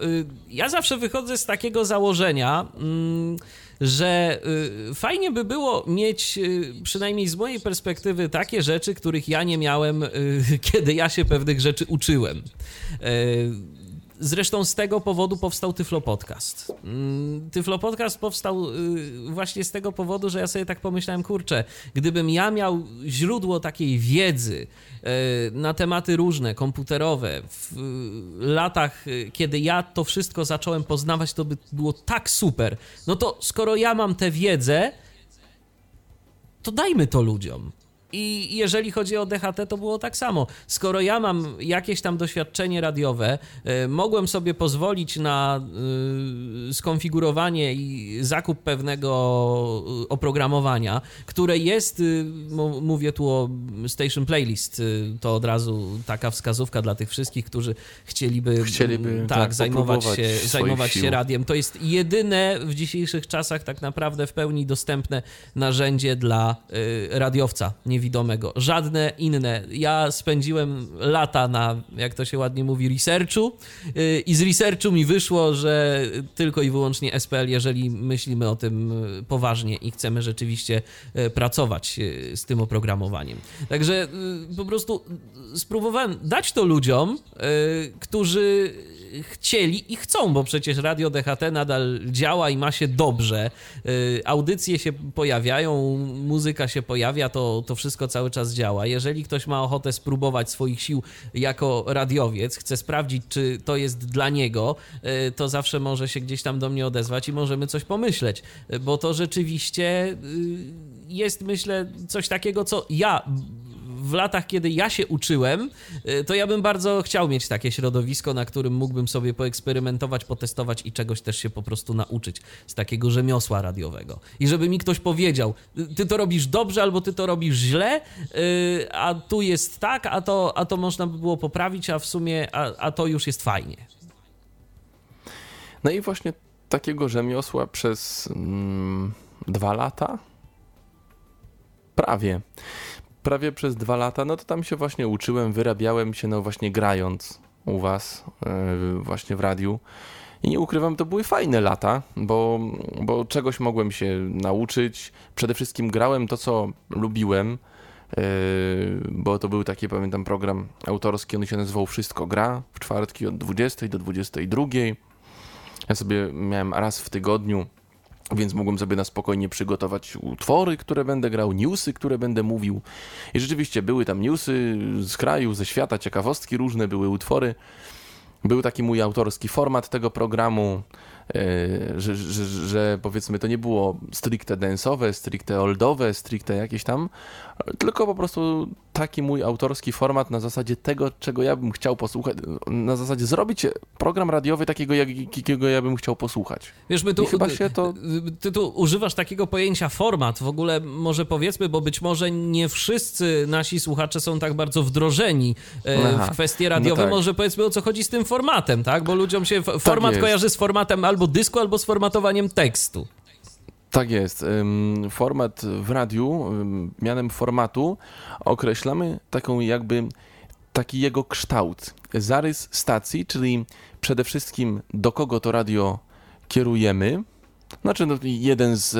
Ja zawsze wychodzę z takiego założenia, mm, że fajnie by było mieć, przynajmniej z mojej perspektywy, takie rzeczy, których ja nie miałem, kiedy ja się pewnych rzeczy uczyłem. Zresztą z tego powodu powstał Tyflo Podcast. Mm, Tyflo Podcast powstał y, właśnie z tego powodu, że ja sobie tak pomyślałem, kurczę, gdybym ja miał źródło takiej wiedzy y, na tematy różne, komputerowe, w latach, y, kiedy ja to wszystko zacząłem poznawać, to by było tak super. No to skoro ja mam tę wiedzę, to dajmy to ludziom. I jeżeli chodzi o DHT, to było tak samo. Skoro ja mam jakieś tam doświadczenie radiowe, y, mogłem sobie pozwolić na y, skonfigurowanie i zakup pewnego y, oprogramowania, które jest, mówię tu o Station Playlist, to od razu taka wskazówka dla tych wszystkich, którzy chcieliby, chcieliby tak, tak zajmować, się, zajmować się radiem. To jest jedyne w dzisiejszych czasach tak naprawdę w pełni dostępne narzędzie dla radiowca. Nie niewidomego, żadne inne. Ja spędziłem lata na, jak to się ładnie mówi, researchu y, i z researchu mi wyszło, że tylko i wyłącznie SPL, jeżeli myślimy o tym y, poważnie i chcemy rzeczywiście y, pracować z tym oprogramowaniem. Także po prostu spróbowałem dać to ludziom, którzy chcieli i chcą, bo przecież Radio DHT nadal działa i ma się dobrze. Y, audycje się pojawiają, muzyka się pojawia, to, to wszystko cały czas działa. Jeżeli ktoś ma ochotę spróbować swoich sił jako radiowiec, chce sprawdzić, czy to jest dla niego, y, to zawsze może się gdzieś tam do mnie odezwać i możemy coś pomyśleć, bo to rzeczywiście y, jest, myślę, coś takiego, co ja w latach, kiedy ja się uczyłem, y, to ja bym bardzo chciał mieć takie środowisko, na którym mógłbym sobie poeksperymentować, potestować i czegoś też się po prostu nauczyć z takiego rzemiosła radiowego. I żeby mi ktoś powiedział, ty to robisz dobrze albo ty to robisz źle, y, a tu jest tak, a to, a to można by było poprawić, a w sumie, a, a to już jest fajnie. No i właśnie takiego rzemiosła przez mm, dwa lata? Prawie prawie przez dwa lata, no to tam się właśnie uczyłem, wyrabiałem się, no właśnie grając u was, yy, właśnie w radiu. I nie ukrywam, to były fajne lata, bo, bo czegoś mogłem się nauczyć. Przede wszystkim grałem to, co lubiłem, yy, bo to był taki, pamiętam, program autorski, on się nazywał Wszystko Gra, w czwartki od 20 do 22. Ja sobie miałem raz w tygodniu więc mogłem sobie na spokojnie przygotować utwory, które będę grał, newsy, które będę mówił. I rzeczywiście były tam newsy z kraju, ze świata, ciekawostki różne, były utwory. Był taki mój autorski format tego programu. E, że, że, że, powiedzmy to nie było stricte densowe, stricte oldowe, stricte jakieś tam, tylko po prostu taki mój autorski format na zasadzie tego, czego ja bym chciał posłuchać, na zasadzie zrobić program radiowy takiego, jakiego ja bym chciał posłuchać. Wiesz, my tu, I chyba się to... Ty tu używasz takiego pojęcia format, w ogóle może powiedzmy, bo być może nie wszyscy nasi słuchacze są tak bardzo wdrożeni e, Aha, w kwestie radiowe, no tak. może powiedzmy o co chodzi z tym formatem, tak? Bo ludziom się format tak kojarzy z formatem albo dysku, albo z formatowaniem tekstu. Tak jest. Format w radiu, mianem formatu, określamy taką jakby taki jego kształt, zarys stacji, czyli przede wszystkim do kogo to radio kierujemy, znaczy, no, jeden z,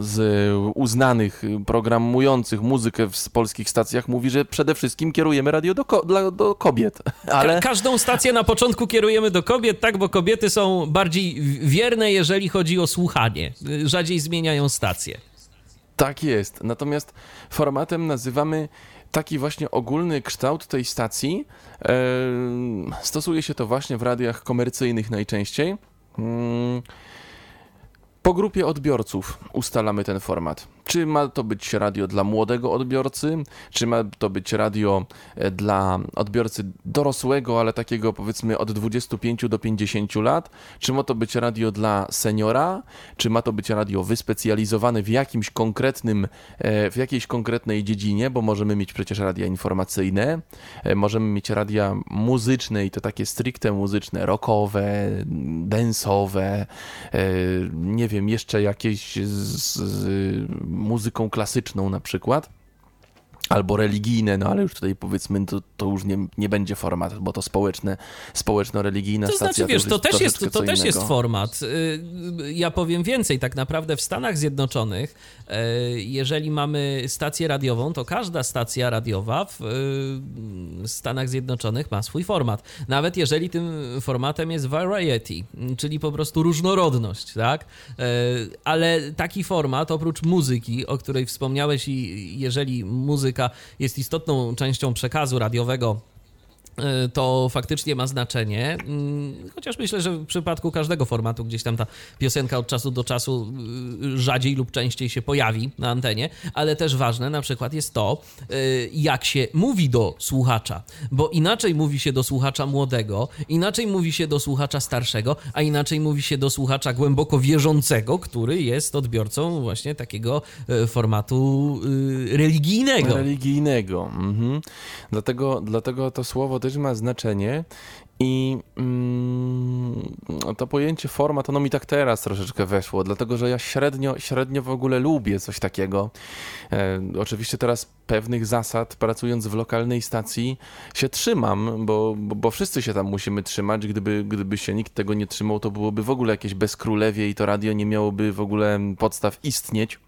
z uznanych programujących muzykę w polskich stacjach mówi, że przede wszystkim kierujemy radio do, ko dla, do kobiet. Ale... Ka każdą stację na początku kierujemy do kobiet, tak, bo kobiety są bardziej wierne, jeżeli chodzi o słuchanie. Rzadziej zmieniają stację. Tak jest. Natomiast formatem nazywamy taki właśnie ogólny kształt tej stacji. Stosuje się to właśnie w radiach komercyjnych najczęściej. Mm, po grupie odbiorców ustalamy ten format. Czy ma to być radio dla młodego odbiorcy, czy ma to być radio e, dla odbiorcy dorosłego, ale takiego powiedzmy od 25 do 50 lat, czy ma to być radio dla seniora, czy ma to być radio wyspecjalizowane w jakimś konkretnym, e, w jakiejś konkretnej dziedzinie, bo możemy mieć przecież radia informacyjne, e, możemy mieć radia muzyczne i to takie stricte muzyczne, rockowe, densowe, nie wiem, jeszcze jakieś z, z muzyką klasyczną na przykład albo religijne, no ale już tutaj powiedzmy, to, to już nie, nie będzie format, bo to społeczne, społeczno-religijna to stacja. Znaczy, wiesz, to, też, jest, to też jest format. Y, ja powiem więcej, tak naprawdę w Stanach Zjednoczonych, y, jeżeli mamy stację radiową, to każda stacja radiowa w y, Stanach Zjednoczonych ma swój format. Nawet jeżeli tym formatem jest variety, czyli po prostu różnorodność, tak? Ale taki format, oprócz muzyki, o której wspomniałeś i jeżeli muzyka jest istotną częścią przekazu radiowego to faktycznie ma znaczenie. Mm, chociaż myślę, że w przypadku każdego formatu gdzieś tam ta piosenka od czasu do czasu y, rzadziej lub częściej się pojawi na antenie, ale też ważne na przykład jest to, y, jak się mówi do słuchacza, bo inaczej mówi się do słuchacza młodego, inaczej mówi się do słuchacza starszego, a inaczej mówi się do słuchacza głęboko wierzącego, który jest odbiorcą właśnie takiego y, formatu religijnego. Religijnego. Mhm. Dlatego, dlatego to słowo też ma znaczenie i mm, to pojęcie format, ono mi tak teraz troszeczkę weszło, dlatego że ja średnio, średnio w ogóle lubię coś takiego. E, oczywiście teraz pewnych zasad, pracując w lokalnej stacji, się trzymam, bo, bo, bo, wszyscy się tam musimy trzymać. Gdyby, gdyby się nikt tego nie trzymał, to byłoby w ogóle jakieś bezkrólewie i to radio nie miałoby w ogóle podstaw istnieć.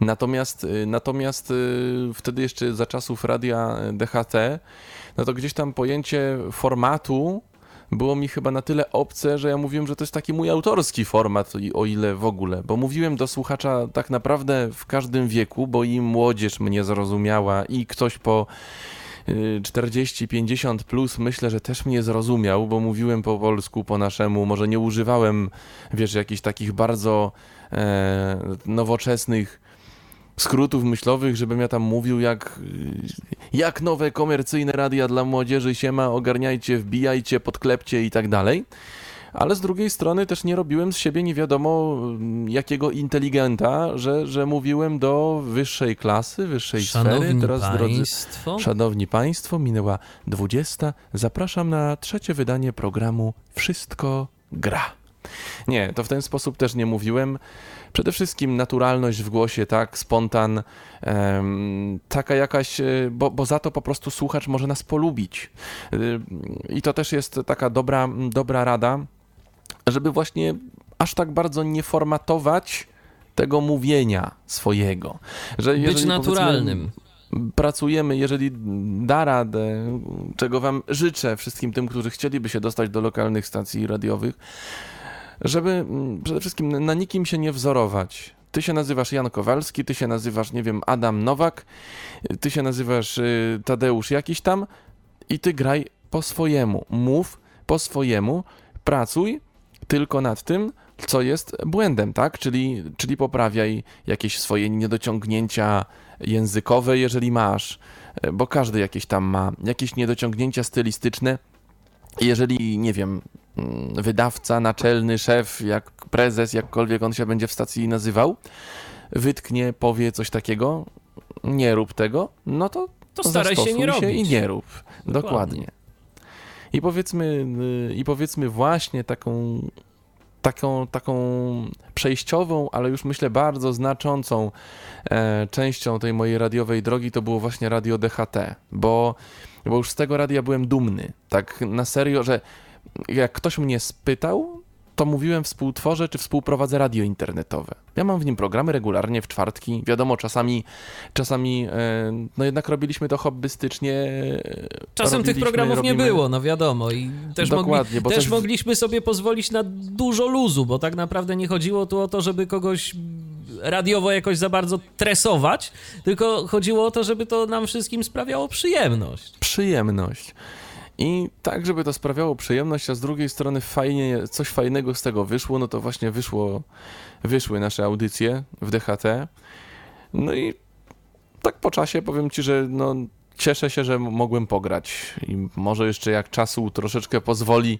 Natomiast, y, natomiast y, wtedy jeszcze za czasów radia DHT, no to gdzieś tam pojęcie formatu było mi chyba na tyle obce, że ja mówiłem, że to jest taki mój autorski format, o ile w ogóle, bo mówiłem do słuchacza tak naprawdę w każdym wieku, bo i młodzież mnie zrozumiała i ktoś po 40-50 y, plus myślę, że też mnie zrozumiał, bo mówiłem po polsku, po naszemu, może nie używałem, wiesz, jakichś takich bardzo e, nowoczesnych skrótów myślowych, żebym ja tam mówił jak, jak nowe komercyjne radia dla młodzieży siema, ogarniajcie, wbijajcie, podklepcie i tak dalej. Ale z drugiej strony też nie robiłem z siebie nie wiadomo mm, jakiego inteligenta, że, że mówiłem do wyższej klasy, wyższej Szanowni sfery. Teraz, państwo. drodzy, Szanowni Państwo, minęła 20. Zapraszam na trzecie wydanie programu Wszystko gra. Nie, to w ten sposób też nie mówiłem. Przede wszystkim naturalność w głosie, tak, spontan, taka jakaś, e, bo, bo za to po prostu słuchacz może nas polubić. E, I to też jest taka dobra, dobra rada, żeby właśnie aż tak bardzo nie formatować tego mówienia swojego. Że Być naturalnym pracujemy, jeżeli da radę, czego Wam życzę wszystkim tym, którzy chcieliby się dostać do lokalnych stacji radiowych, żeby mm, przede wszystkim na nikim się nie wzorować. Ty się nazywasz Jan Kowalski, ty się nazywasz, nie wiem, Adam Nowak, ty się nazywasz y, Tadeusz jakiś tam i ty graj po swojemu. Mów po swojemu, pracuj tylko nad tym, co jest błędem, tak? Czyli, czyli poprawiaj jakieś swoje niedociągnięcia językowe, jeżeli masz, bo każdy jakieś tam ma, jakieś niedociągnięcia stylistyczne. Jeżeli, nie wiem, wydawca, naczelny, szef, jak prezes, jakkolwiek on się będzie w stacji nazywał, wytknie, powie coś takiego, nie rób tego, no to, to staraj się nie robić. i nie rób. Dokładnie. Dokładnie. I powiedzmy, y, i powiedzmy właśnie taką, taką, taką przejściową, ale już myślę bardzo znaczącą e, częścią tej mojej radiowej drogi to było właśnie radio DHT, bo, bo już z tego radia byłem dumny. Tak na serio, że jak ktoś mnie spytał, to mówiłem współtworzę czy współprowadzę radio internetowe. Ja mam w nim programy regularnie w czwartki. Wiadomo, czasami, czasami e, no jednak robiliśmy to hobbystycznie. E, Czasem tych programów robimy... nie było, no wiadomo. I też, Dokładnie, mogli, też coś... mogliśmy sobie pozwolić na dużo luzu, bo tak naprawdę nie chodziło tu o to, żeby kogoś radiowo jakoś za bardzo tresować, tylko chodziło o to, żeby to nam wszystkim sprawiało przyjemność. Przyjemność. I tak, żeby to sprawiało przyjemność, a z drugiej strony fajnie, coś fajnego z tego wyszło, no to właśnie wyszło, wyszły nasze audycje w DHT. No i tak po czasie powiem ci, że no, cieszę się, że mogłem pograć i może jeszcze jak czasu troszeczkę pozwoli,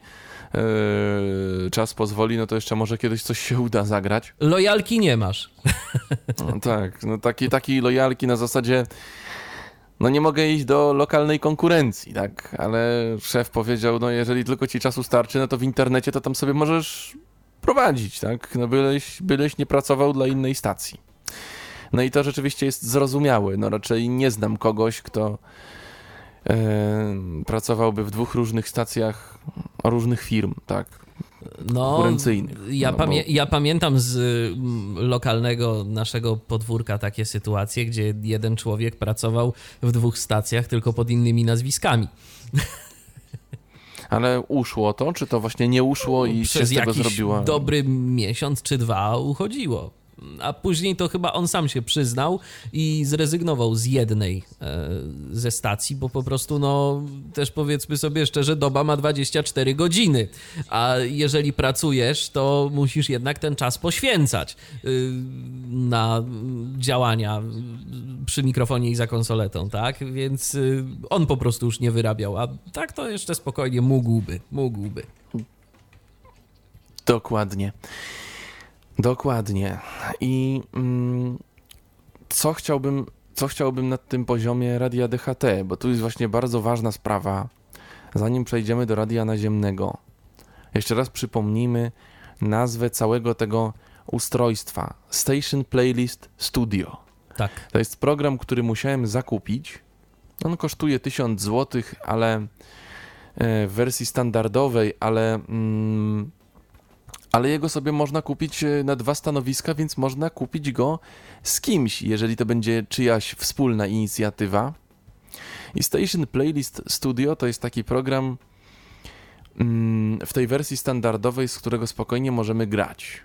yy, czas pozwoli, no to jeszcze może kiedyś coś się uda zagrać. Lojalki nie masz. No, tak, no taki, takiej lojalki na zasadzie no nie mogę iść do lokalnej konkurencji, tak, ale szef powiedział, no jeżeli tylko ci czasu starczy, no to w internecie to tam sobie możesz prowadzić, tak, no byleś, byleś nie pracował dla innej stacji. No i to rzeczywiście jest zrozumiałe. No raczej nie znam kogoś, kto e, pracowałby w dwóch różnych stacjach różnych firm, tak. No. Ja, No, pamię- bo- ja pamiętam z mm, lokalnego naszego podwórka takie sytuacje, gdzie jeden człowiek pracował w dwóch stacjach, tylko pod innymi nazwiskami. Ale uszło to, czy to właśnie nie uszło i się Przez z tego jakiś zrobiła... dobry miesiąc czy dwa uchodziło. A później to chyba on sam się przyznał i zrezygnował z jednej e, ze stacji, bo po prostu, no, też powiedzmy sobie szczerze, doba ma 24 godziny. A jeżeli pracujesz, to musisz jednak ten czas poświęcać y, na działania przy mikrofonie i za konsoletą, tak? Więc y, on po prostu już nie wyrabiał, a tak to jeszcze spokojnie mógłby, mógłby. Dokładnie. Dokładnie. I mm, co chciałbym, co chciałbym na tym poziomie radia DHT, bo tu jest właśnie bardzo ważna sprawa, zanim przejdziemy do radia naziemnego. Jeszcze raz przypomnijmy nazwę całego tego ustrojstwa. Station Playlist Studio. Tak. To jest program, który musiałem zakupić. On kosztuje 1000 zł, ale e, w wersji standardowej, ale, mm, ale jego sobie można kupić e, na dwa stanowiska, więc można kupić go z kimś, jeżeli to będzie czyjaś wspólna inicjatywa. I Station Playlist Studio to jest taki program mm, w tej wersji standardowej, z którego spokojnie możemy grać.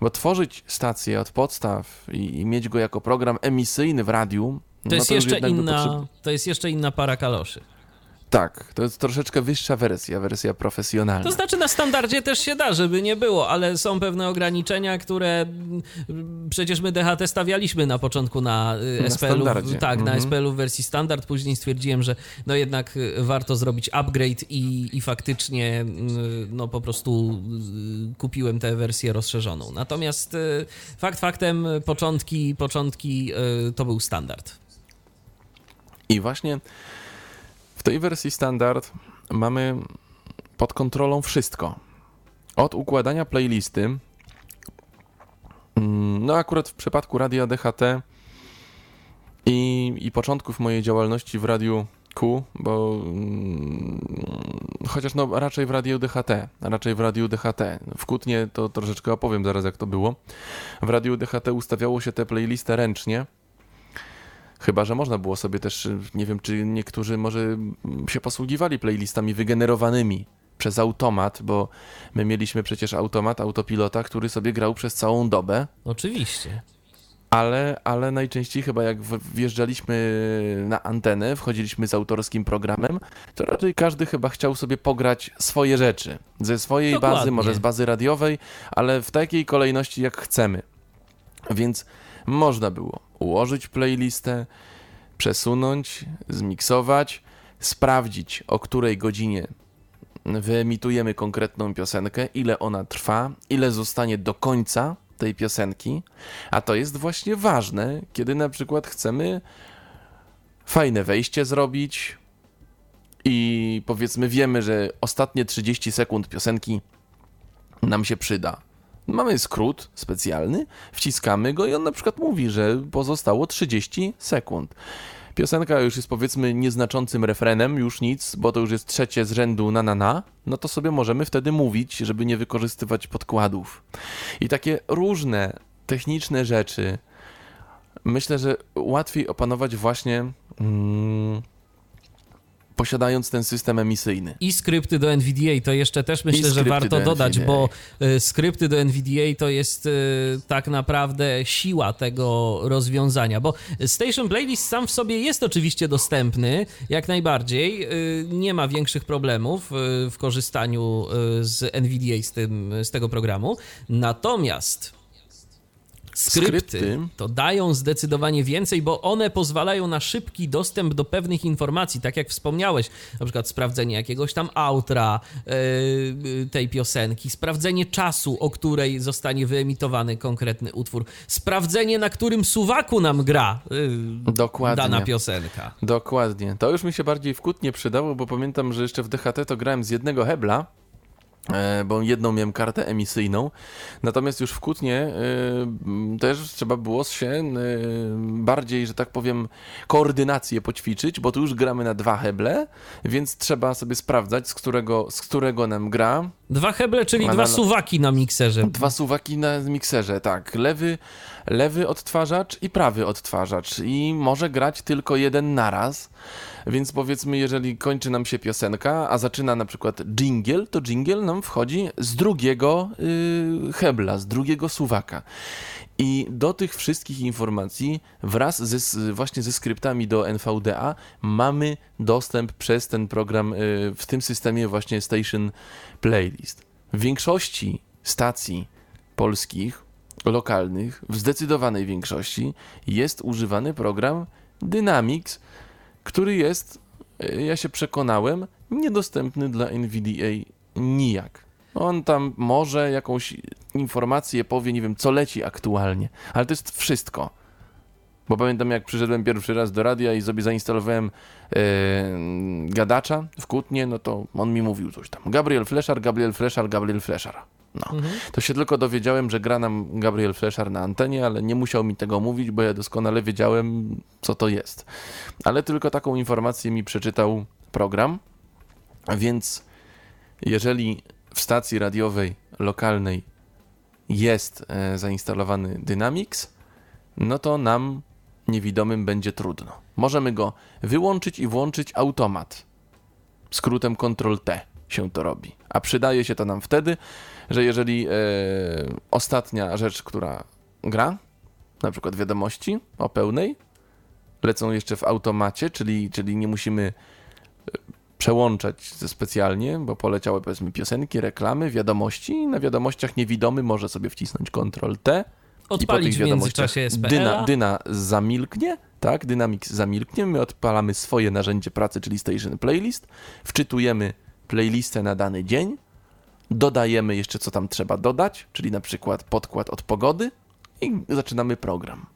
Bo tworzyć stację od podstaw i, i mieć go jako program emisyjny w radiu, To no jest to jeszcze inna, to jest jeszcze inna para kaloszy. Tak, to jest troszeczkę wyższa wersja, wersja profesjonalna. To znaczy na standardzie też się da, żeby nie było, ale są pewne ograniczenia, które mm, przecież my DHT stawialiśmy na początku na, y, Na SPL-u. standardzie. Tak, na Mhm. SPL-u w wersji standard. Później stwierdziłem, że no jednak y, warto zrobić upgrade i, i faktycznie y, no po prostu kupiłem tę wersję rozszerzoną. Natomiast fakt faktem początki, początki to był standard. I właśnie tej wersji standard mamy pod kontrolą wszystko. Od układania playlisty. mm, No, akurat w przypadku radia DHT i, i początków mojej działalności w radiu Q, bo mm, chociaż no raczej w radiu DHT, raczej w radiu DHT. W Kutnie to troszeczkę opowiem zaraz jak to było. W radiu DHT ustawiało się tę playlistę ręcznie. Chyba, że można było sobie też, nie wiem, czy niektórzy może się posługiwali playlistami wygenerowanymi przez automat, bo my mieliśmy przecież automat, autopilota, który sobie grał przez całą dobę, Oczywiście. ale, ale najczęściej chyba jak wjeżdżaliśmy na antenę, wchodziliśmy z autorskim programem, to raczej każdy chyba chciał sobie pograć swoje rzeczy. Ze swojej Dokładnie. bazy, może z bazy radiowej, ale w takiej kolejności jak chcemy. Więc można było ułożyć playlistę, przesunąć, zmiksować, sprawdzić o której godzinie wyemitujemy konkretną piosenkę, ile ona trwa, ile zostanie do końca tej piosenki, a to jest właśnie ważne, kiedy na przykład chcemy fajne wejście zrobić i powiedzmy wiemy, że ostatnie 30 sekund piosenki nam się przyda. Mamy skrót specjalny, wciskamy go i on na przykład mówi, że pozostało 30 sekund. Piosenka już jest powiedzmy nieznaczącym refrenem, już nic, bo to już jest trzecie z rzędu na na na, no to sobie możemy wtedy mówić, żeby nie wykorzystywać podkładów. I takie różne techniczne rzeczy myślę, że łatwiej opanować właśnie mm, posiadając ten system emisyjny. I skrypty do NVDA to jeszcze też myślę, że warto do dodać, NVDA. bo y, skrypty do NVDA to jest y, tak naprawdę siła tego rozwiązania, bo Station Playlist sam w sobie jest oczywiście dostępny, jak najbardziej. Y, nie ma większych problemów w korzystaniu z NVDA, z, tym, z tego programu. Natomiast Skrypty, Skrypty. to dają zdecydowanie więcej, bo one pozwalają na szybki dostęp do pewnych informacji, tak jak wspomniałeś, na przykład sprawdzenie jakiegoś tam outra yy, tej piosenki, sprawdzenie czasu, o której zostanie wyemitowany konkretny utwór, sprawdzenie na którym suwaku nam gra yy, Dokładnie. dana piosenka. Dokładnie. To już mi się bardziej w kut nie przydało, bo pamiętam, że jeszcze w DHT to grałem z jednego hebla, e, bo jedną miałem kartę emisyjną. Natomiast już w Kutnie e, m, też trzeba było się e, bardziej, że tak powiem, koordynację poćwiczyć, bo tu już gramy na dwa heble, więc trzeba sobie sprawdzać, z którego, z którego nam gra. Dwa heble, czyli Ale dwa suwaki na mikserze. Dwa suwaki na mikserze, tak. Lewy, lewy odtwarzacz i prawy odtwarzacz. I może grać tylko jeden naraz. Więc powiedzmy, jeżeli kończy nam się piosenka, a zaczyna na przykład jingle, to jingle nam wchodzi z drugiego yy, hebla, z drugiego suwaka. I do tych wszystkich informacji wraz ze, właśnie ze skryptami do NVDA mamy dostęp przez ten program y, w tym systemie właśnie Station Playlist. W większości stacji polskich, lokalnych, w zdecydowanej większości jest używany program Dynamics, który jest, y, ja się przekonałem, niedostępny dla NVDA nijak. On tam może jakąś informację powie, nie wiem, co leci aktualnie, ale to jest wszystko. Bo pamiętam, jak przyszedłem pierwszy raz do radia i sobie zainstalowałem e, gadacza w Kutnie, no to on mi mówił coś tam. Gabriel Fleszar, Gabriel Fleszar, Gabriel Fleszar. No. To się tylko dowiedziałem, że gra nam Gabriel Fleszar na antenie, ale nie musiał mi tego mówić, bo ja doskonale wiedziałem, co to jest. Ale tylko taką informację mi przeczytał program, więc jeżeli w stacji radiowej lokalnej jest e, zainstalowany Dynamics, no to nam niewidomym będzie trudno. Możemy go wyłączyć i włączyć automat. Skrótem Ctrl-T się to robi. A przydaje się to nam wtedy, że jeżeli e, ostatnia rzecz, która gra, na przykład wiadomości o pełnej, lecą jeszcze w automacie, czyli, czyli nie musimy e, przełączać ze specjalnie, bo poleciały powiedzmy piosenki, reklamy, wiadomości i na wiadomościach niewidomy może sobie wcisnąć Ctrl-T i po Odpalić tych w wiadomościach międzyczasie SPL. dyna, dyna zamilknie, tak, Dynamics zamilknie, my odpalamy swoje narzędzie pracy, czyli Station Playlist, wczytujemy playlistę na dany dzień, dodajemy jeszcze co tam trzeba dodać, czyli na przykład podkład od pogody i zaczynamy program.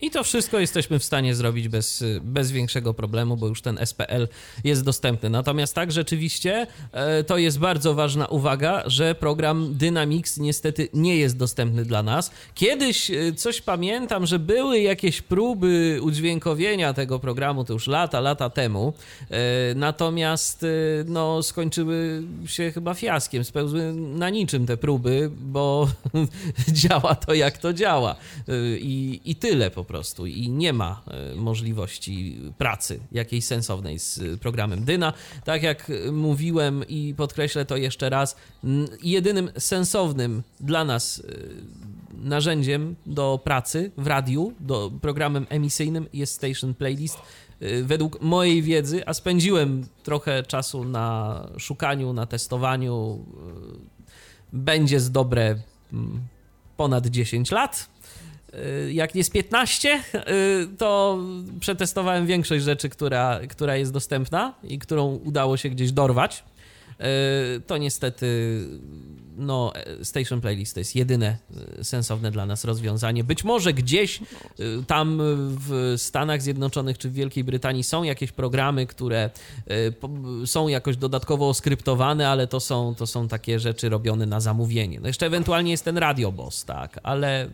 I to wszystko jesteśmy w stanie zrobić bez, bez większego problemu, bo już ten SPL jest dostępny. Natomiast tak, rzeczywiście e, to jest bardzo ważna uwaga, że program Dynamics niestety nie jest dostępny dla nas. Kiedyś e, coś pamiętam, że były jakieś próby udźwiękowienia tego programu, to już lata, lata temu. E, Natomiast no, skończyły się chyba fiaskiem, spełzły na niczym te próby, bo działa to jak to działa. I, i tyle po prostu. I nie ma e, możliwości pracy jakiejś sensownej z programem Dyna. Tak jak mówiłem i podkreślę to jeszcze raz, jedynym sensownym dla nas e, narzędziem do pracy w radiu, do programem emisyjnym jest Station Playlist. E, Według mojej wiedzy, a spędziłem trochę czasu na szukaniu, na testowaniu, będzie z dobre mm, ponad 10 lat. Y, Jak nie z 15, y, to przetestowałem większość rzeczy, która, która jest dostępna i którą udało się gdzieś dorwać. Y, To niestety, no, Station Playlist to jest jedyne y, sensowne dla nas rozwiązanie. Być może gdzieś y, tam w Stanach Zjednoczonych czy w Wielkiej Brytanii są jakieś programy, które są jakoś dodatkowo skryptowane, ale to są, to są takie rzeczy robione na zamówienie. No jeszcze ewentualnie jest ten Radio Boss, tak, ale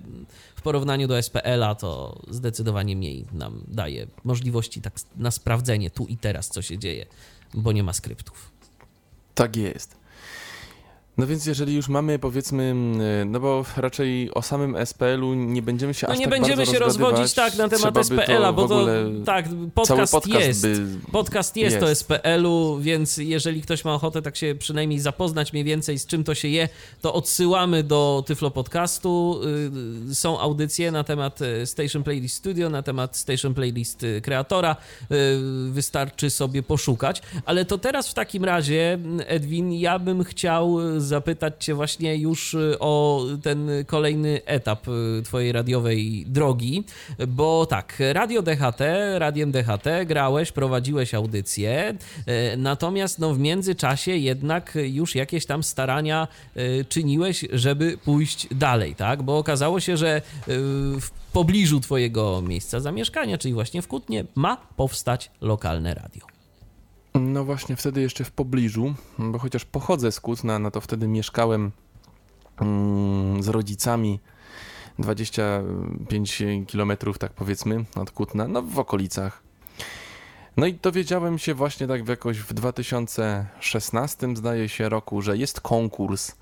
w porównaniu do SPL-a to zdecydowanie mniej nam daje możliwości tak na sprawdzenie tu i teraz, co się dzieje, bo nie ma skryptów. Tak jest. No więc jeżeli już mamy powiedzmy, y, no bo raczej o samym SPL-u nie będziemy się No aż nie tak będziemy bardzo się rozwodzić tak na temat SPL-a, bo to tak, podcast, podcast jest. by Podcast jest, jest. to SPL-u, więc jeżeli ktoś ma ochotę tak się przynajmniej zapoznać mniej więcej z czym to się je, to odsyłamy do Tyflo Podcastu. Y, Są audycje na temat y, Station Playlist Studio, na temat Station Playlist y, kreatora. Y, Wystarczy sobie poszukać. Ale to teraz w takim razie, Edwin, ja bym chciał zapytać Cię właśnie już y, o ten kolejny etap y, Twojej radiowej drogi, bo tak, Radio DHT, Radiem DHT grałeś, prowadziłeś audycję, y, natomiast no w międzyczasie jednak już jakieś tam starania czyniłeś, żeby pójść dalej, tak? Bo okazało się, że w pobliżu Twojego miejsca zamieszkania, czyli właśnie w Kutnie, ma powstać lokalne radio. No właśnie wtedy jeszcze w pobliżu, bo chociaż pochodzę z Kutna, no to wtedy mieszkałem mm, z rodzicami 25 kilometrów, tak powiedzmy, od Kutna, no w okolicach. No i dowiedziałem się właśnie tak jakoś w 2016, zdaje się, roku, że jest konkurs,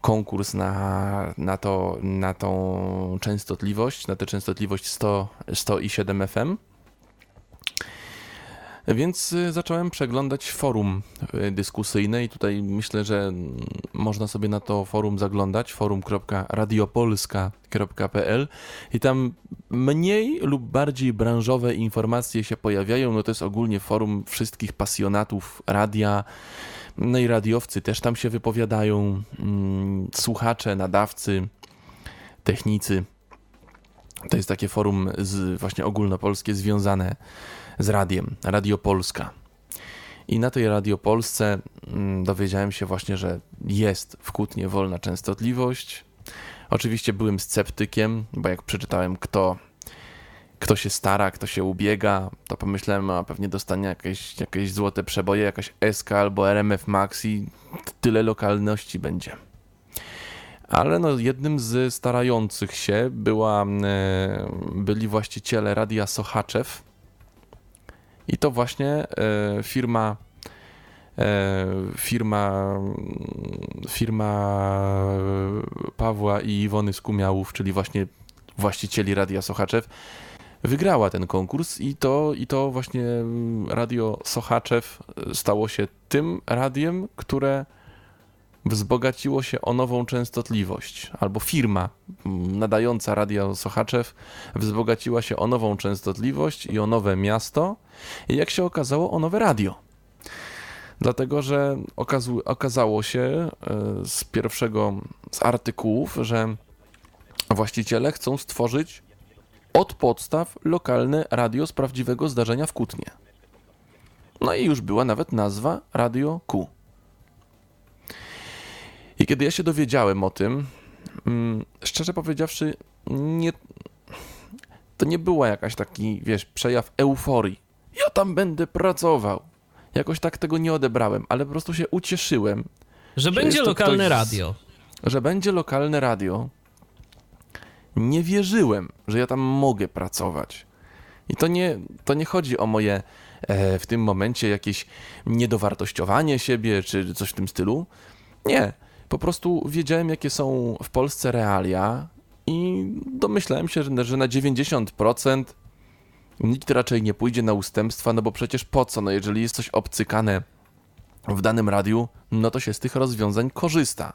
konkurs na, na, to, na tą częstotliwość, na tę częstotliwość 100, 107 FM. Więc y, zacząłem przeglądać forum y, dyskusyjne i tutaj myślę, że mm, można sobie na to forum zaglądać, forum.radiopolska.pl i tam mniej lub bardziej branżowe informacje się pojawiają, no to jest ogólnie forum wszystkich pasjonatów radia, no i radiowcy też tam się wypowiadają, mm, słuchacze, nadawcy, technicy. To jest takie forum z, właśnie ogólnopolskie związane z radiem, Radio Polska. I na tej Radio Polsce mm, dowiedziałem się właśnie, że jest w Kutnie wolna częstotliwość. Oczywiście byłem sceptykiem, bo jak przeczytałem, kto, kto się stara, kto się ubiega, to pomyślałem, a pewnie dostanie jakieś, jakieś złote przeboje, jakaś SK albo RMF Max i tyle lokalności będzie. Ale no, jednym z starających się była, e, byli właściciele Radia Sochaczew, i to właśnie e, firma e, firma firma Pawła i Iwony Skumiałów, czyli właśnie właścicieli Radia Sochaczew, wygrała ten konkurs i to, i to właśnie Radio Sochaczew stało się tym radiem, które wzbogaciło się o nową częstotliwość, albo firma nadająca Radio Sochaczew wzbogaciła się o nową częstotliwość i o nowe miasto, i jak się okazało, o nowe radio. Dlatego, że okazu- okazało się e, z pierwszego z artykułów, że właściciele chcą stworzyć od podstaw lokalne radio z prawdziwego zdarzenia w Kutnie. No i już była nawet nazwa Radio Q. I kiedy ja się dowiedziałem o tym, mm, szczerze powiedziawszy, nie, to nie była jakaś taki, wiesz, przejaw euforii. Ja tam będę pracował. Jakoś tak tego nie odebrałem, ale po prostu się ucieszyłem, Że, Że będzie lokalne ktoś radio. że będzie lokalne radio. Nie wierzyłem, że ja tam mogę pracować. I to nie, to nie chodzi o moje e, w tym momencie jakieś niedowartościowanie siebie czy coś w tym stylu. Nie. Po prostu wiedziałem, jakie są w Polsce realia i domyślałem się, że, na 90% nikt raczej nie pójdzie na ustępstwa, no bo przecież po co? No jeżeli jest coś obcykane w danym radiu, no to się z tych rozwiązań korzysta.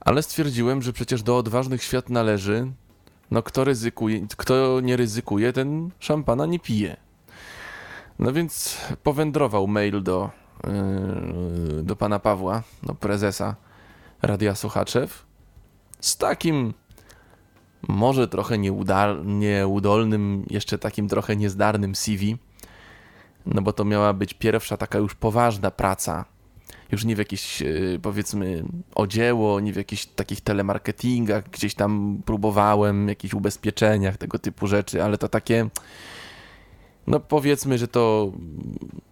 Ale stwierdziłem, że przecież do odważnych świat należy, no kto ryzykuje, kto nie ryzykuje, ten szampana nie pije. No więc powędrował mail do, do pana Pawła, do prezesa Radia Sochaczew, z takim może trochę nieudolnym, jeszcze takim trochę niezdarnym CV, no bo to miała być pierwsza taka już poważna praca, już nie w jakieś yy, powiedzmy o dzieło, nie w jakichś takich telemarketingach, gdzieś tam próbowałem, jakichś ubezpieczeniach, tego typu rzeczy, ale to takie, no powiedzmy, że to,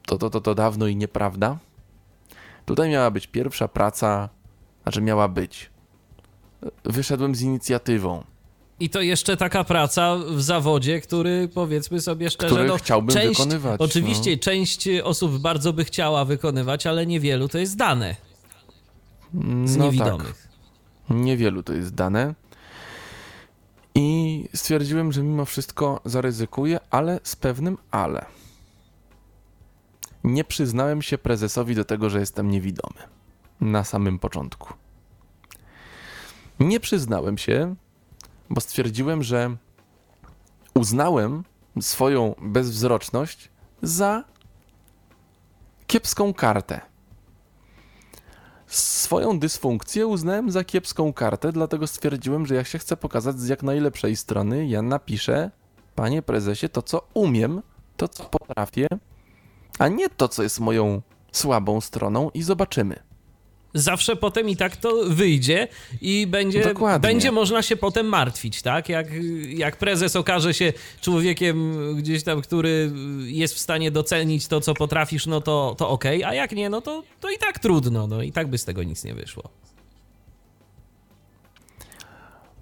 to, to, to, to dawno i nieprawda. Tutaj miała być pierwsza praca, znaczy miała być. Wyszedłem z inicjatywą, I to jeszcze taka praca w zawodzie, który powiedzmy sobie szczerze, który no, chciałbym część, wykonywać. Oczywiście część osób bardzo by chciała wykonywać, ale niewielu to jest dane. z No niewidomych. Tak. Niewielu to jest dane. I stwierdziłem, że mimo wszystko zaryzykuję, ale z pewnym ale. Nie przyznałem się prezesowi do tego, że jestem niewidomy. Na samym początku. Nie przyznałem się, bo stwierdziłem, że uznałem swoją bezwzroczność za kiepską kartę. Swoją dysfunkcję uznałem za kiepską kartę, dlatego stwierdziłem, że jak się chcę pokazać z jak najlepszej strony, ja napiszę, panie prezesie, to co umiem, to co potrafię, a nie to, co jest moją słabą stroną i zobaczymy. Zawsze potem i tak to wyjdzie i będzie, Dokładnie. będzie można się potem martwić, tak? Jak, jak prezes okaże się człowiekiem gdzieś tam, który jest w stanie docenić to, co potrafisz, no to, to okej, a jak nie, no to, to i tak trudno, no i tak by z tego nic nie wyszło.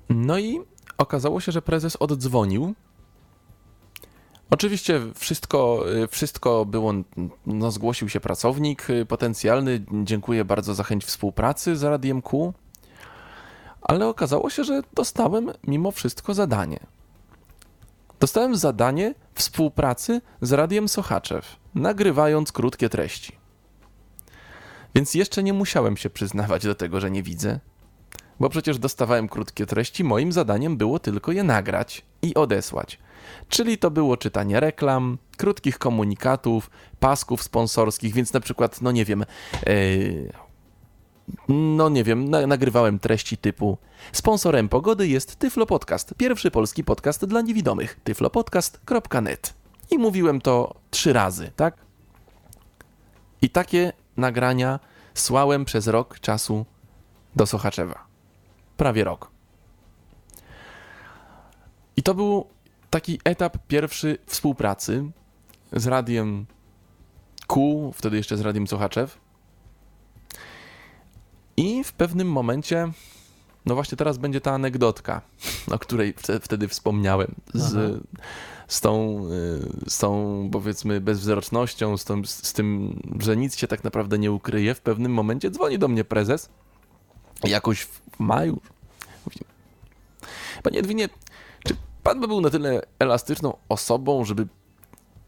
No i okazało się, że prezes oddzwonił. Oczywiście wszystko, wszystko było, no zgłosił się pracownik y, potencjalny, dziękuję bardzo za chęć współpracy z Radiem Q, ale okazało się, że dostałem mimo wszystko zadanie. Dostałem zadanie współpracy z Radiem Sochaczew, nagrywając krótkie treści. Więc jeszcze nie musiałem się przyznawać do tego, że nie widzę, bo przecież dostawałem krótkie treści, moim zadaniem było tylko je nagrać i odesłać. Czyli to było czytanie reklam, krótkich komunikatów, pasków sponsorskich, więc na przykład, no nie wiem, yy, no nie wiem, na, nagrywałem treści typu sponsorem pogody jest Tyflo Podcast, pierwszy polski podcast dla niewidomych, tyflopodcast.net. I mówiłem to trzy razy, tak? I takie nagrania słałem przez rok czasu do Sochaczewa. Prawie rok. I to był taki etap pierwszy współpracy z radiem Q, wtedy jeszcze z radiem Sochaczew. I w pewnym momencie, no właśnie teraz będzie ta anegdotka, o której wte- wtedy wspomniałem, z, z, tą, y, z tą powiedzmy bezwzrocznością, z, tą, z tym, że nic się tak naprawdę nie ukryje. W pewnym momencie dzwoni do mnie prezes, jakoś w maju. Panie Edwinie, pan by był na tyle elastyczną osobą, żeby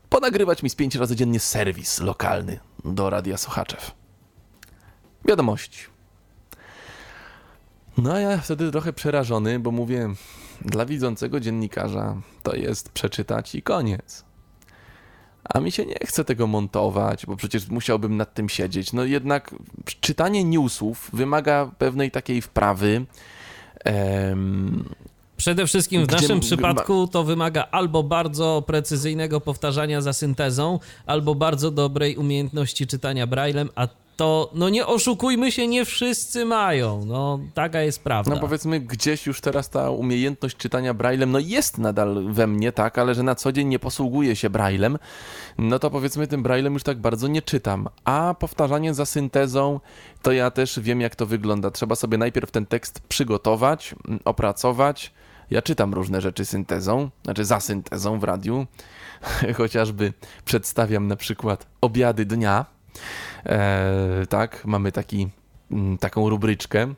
ponagrywać mi z pięć razy dziennie serwis lokalny do Radia Sochaczew? Wiadomości. No a ja wtedy trochę przerażony, bo mówię, dla widzącego dziennikarza to jest przeczytać i koniec. A mi się nie chce tego montować, bo przecież musiałbym nad tym siedzieć. No jednak czytanie newsów wymaga pewnej takiej wprawy. Em, Przede wszystkim w Gdzie naszym przypadku to wymaga albo bardzo precyzyjnego powtarzania za syntezą, albo bardzo dobrej umiejętności czytania braillem, a to, no nie oszukujmy się, nie wszyscy mają. No, taka jest prawda. No powiedzmy, gdzieś już teraz ta umiejętność czytania braillem, no jest nadal we mnie, tak, ale że na co dzień nie posługuję się braillem, no to powiedzmy tym braillem już tak bardzo nie czytam. A powtarzanie za syntezą, to ja też wiem jak to wygląda. Trzeba sobie najpierw ten tekst przygotować, mm, opracować. Ja czytam różne rzeczy syntezą, znaczy za syntezą w radiu. Chociażby przedstawiam na przykład obiady dnia. E, tak, mamy taki, mm, taką rubryczkę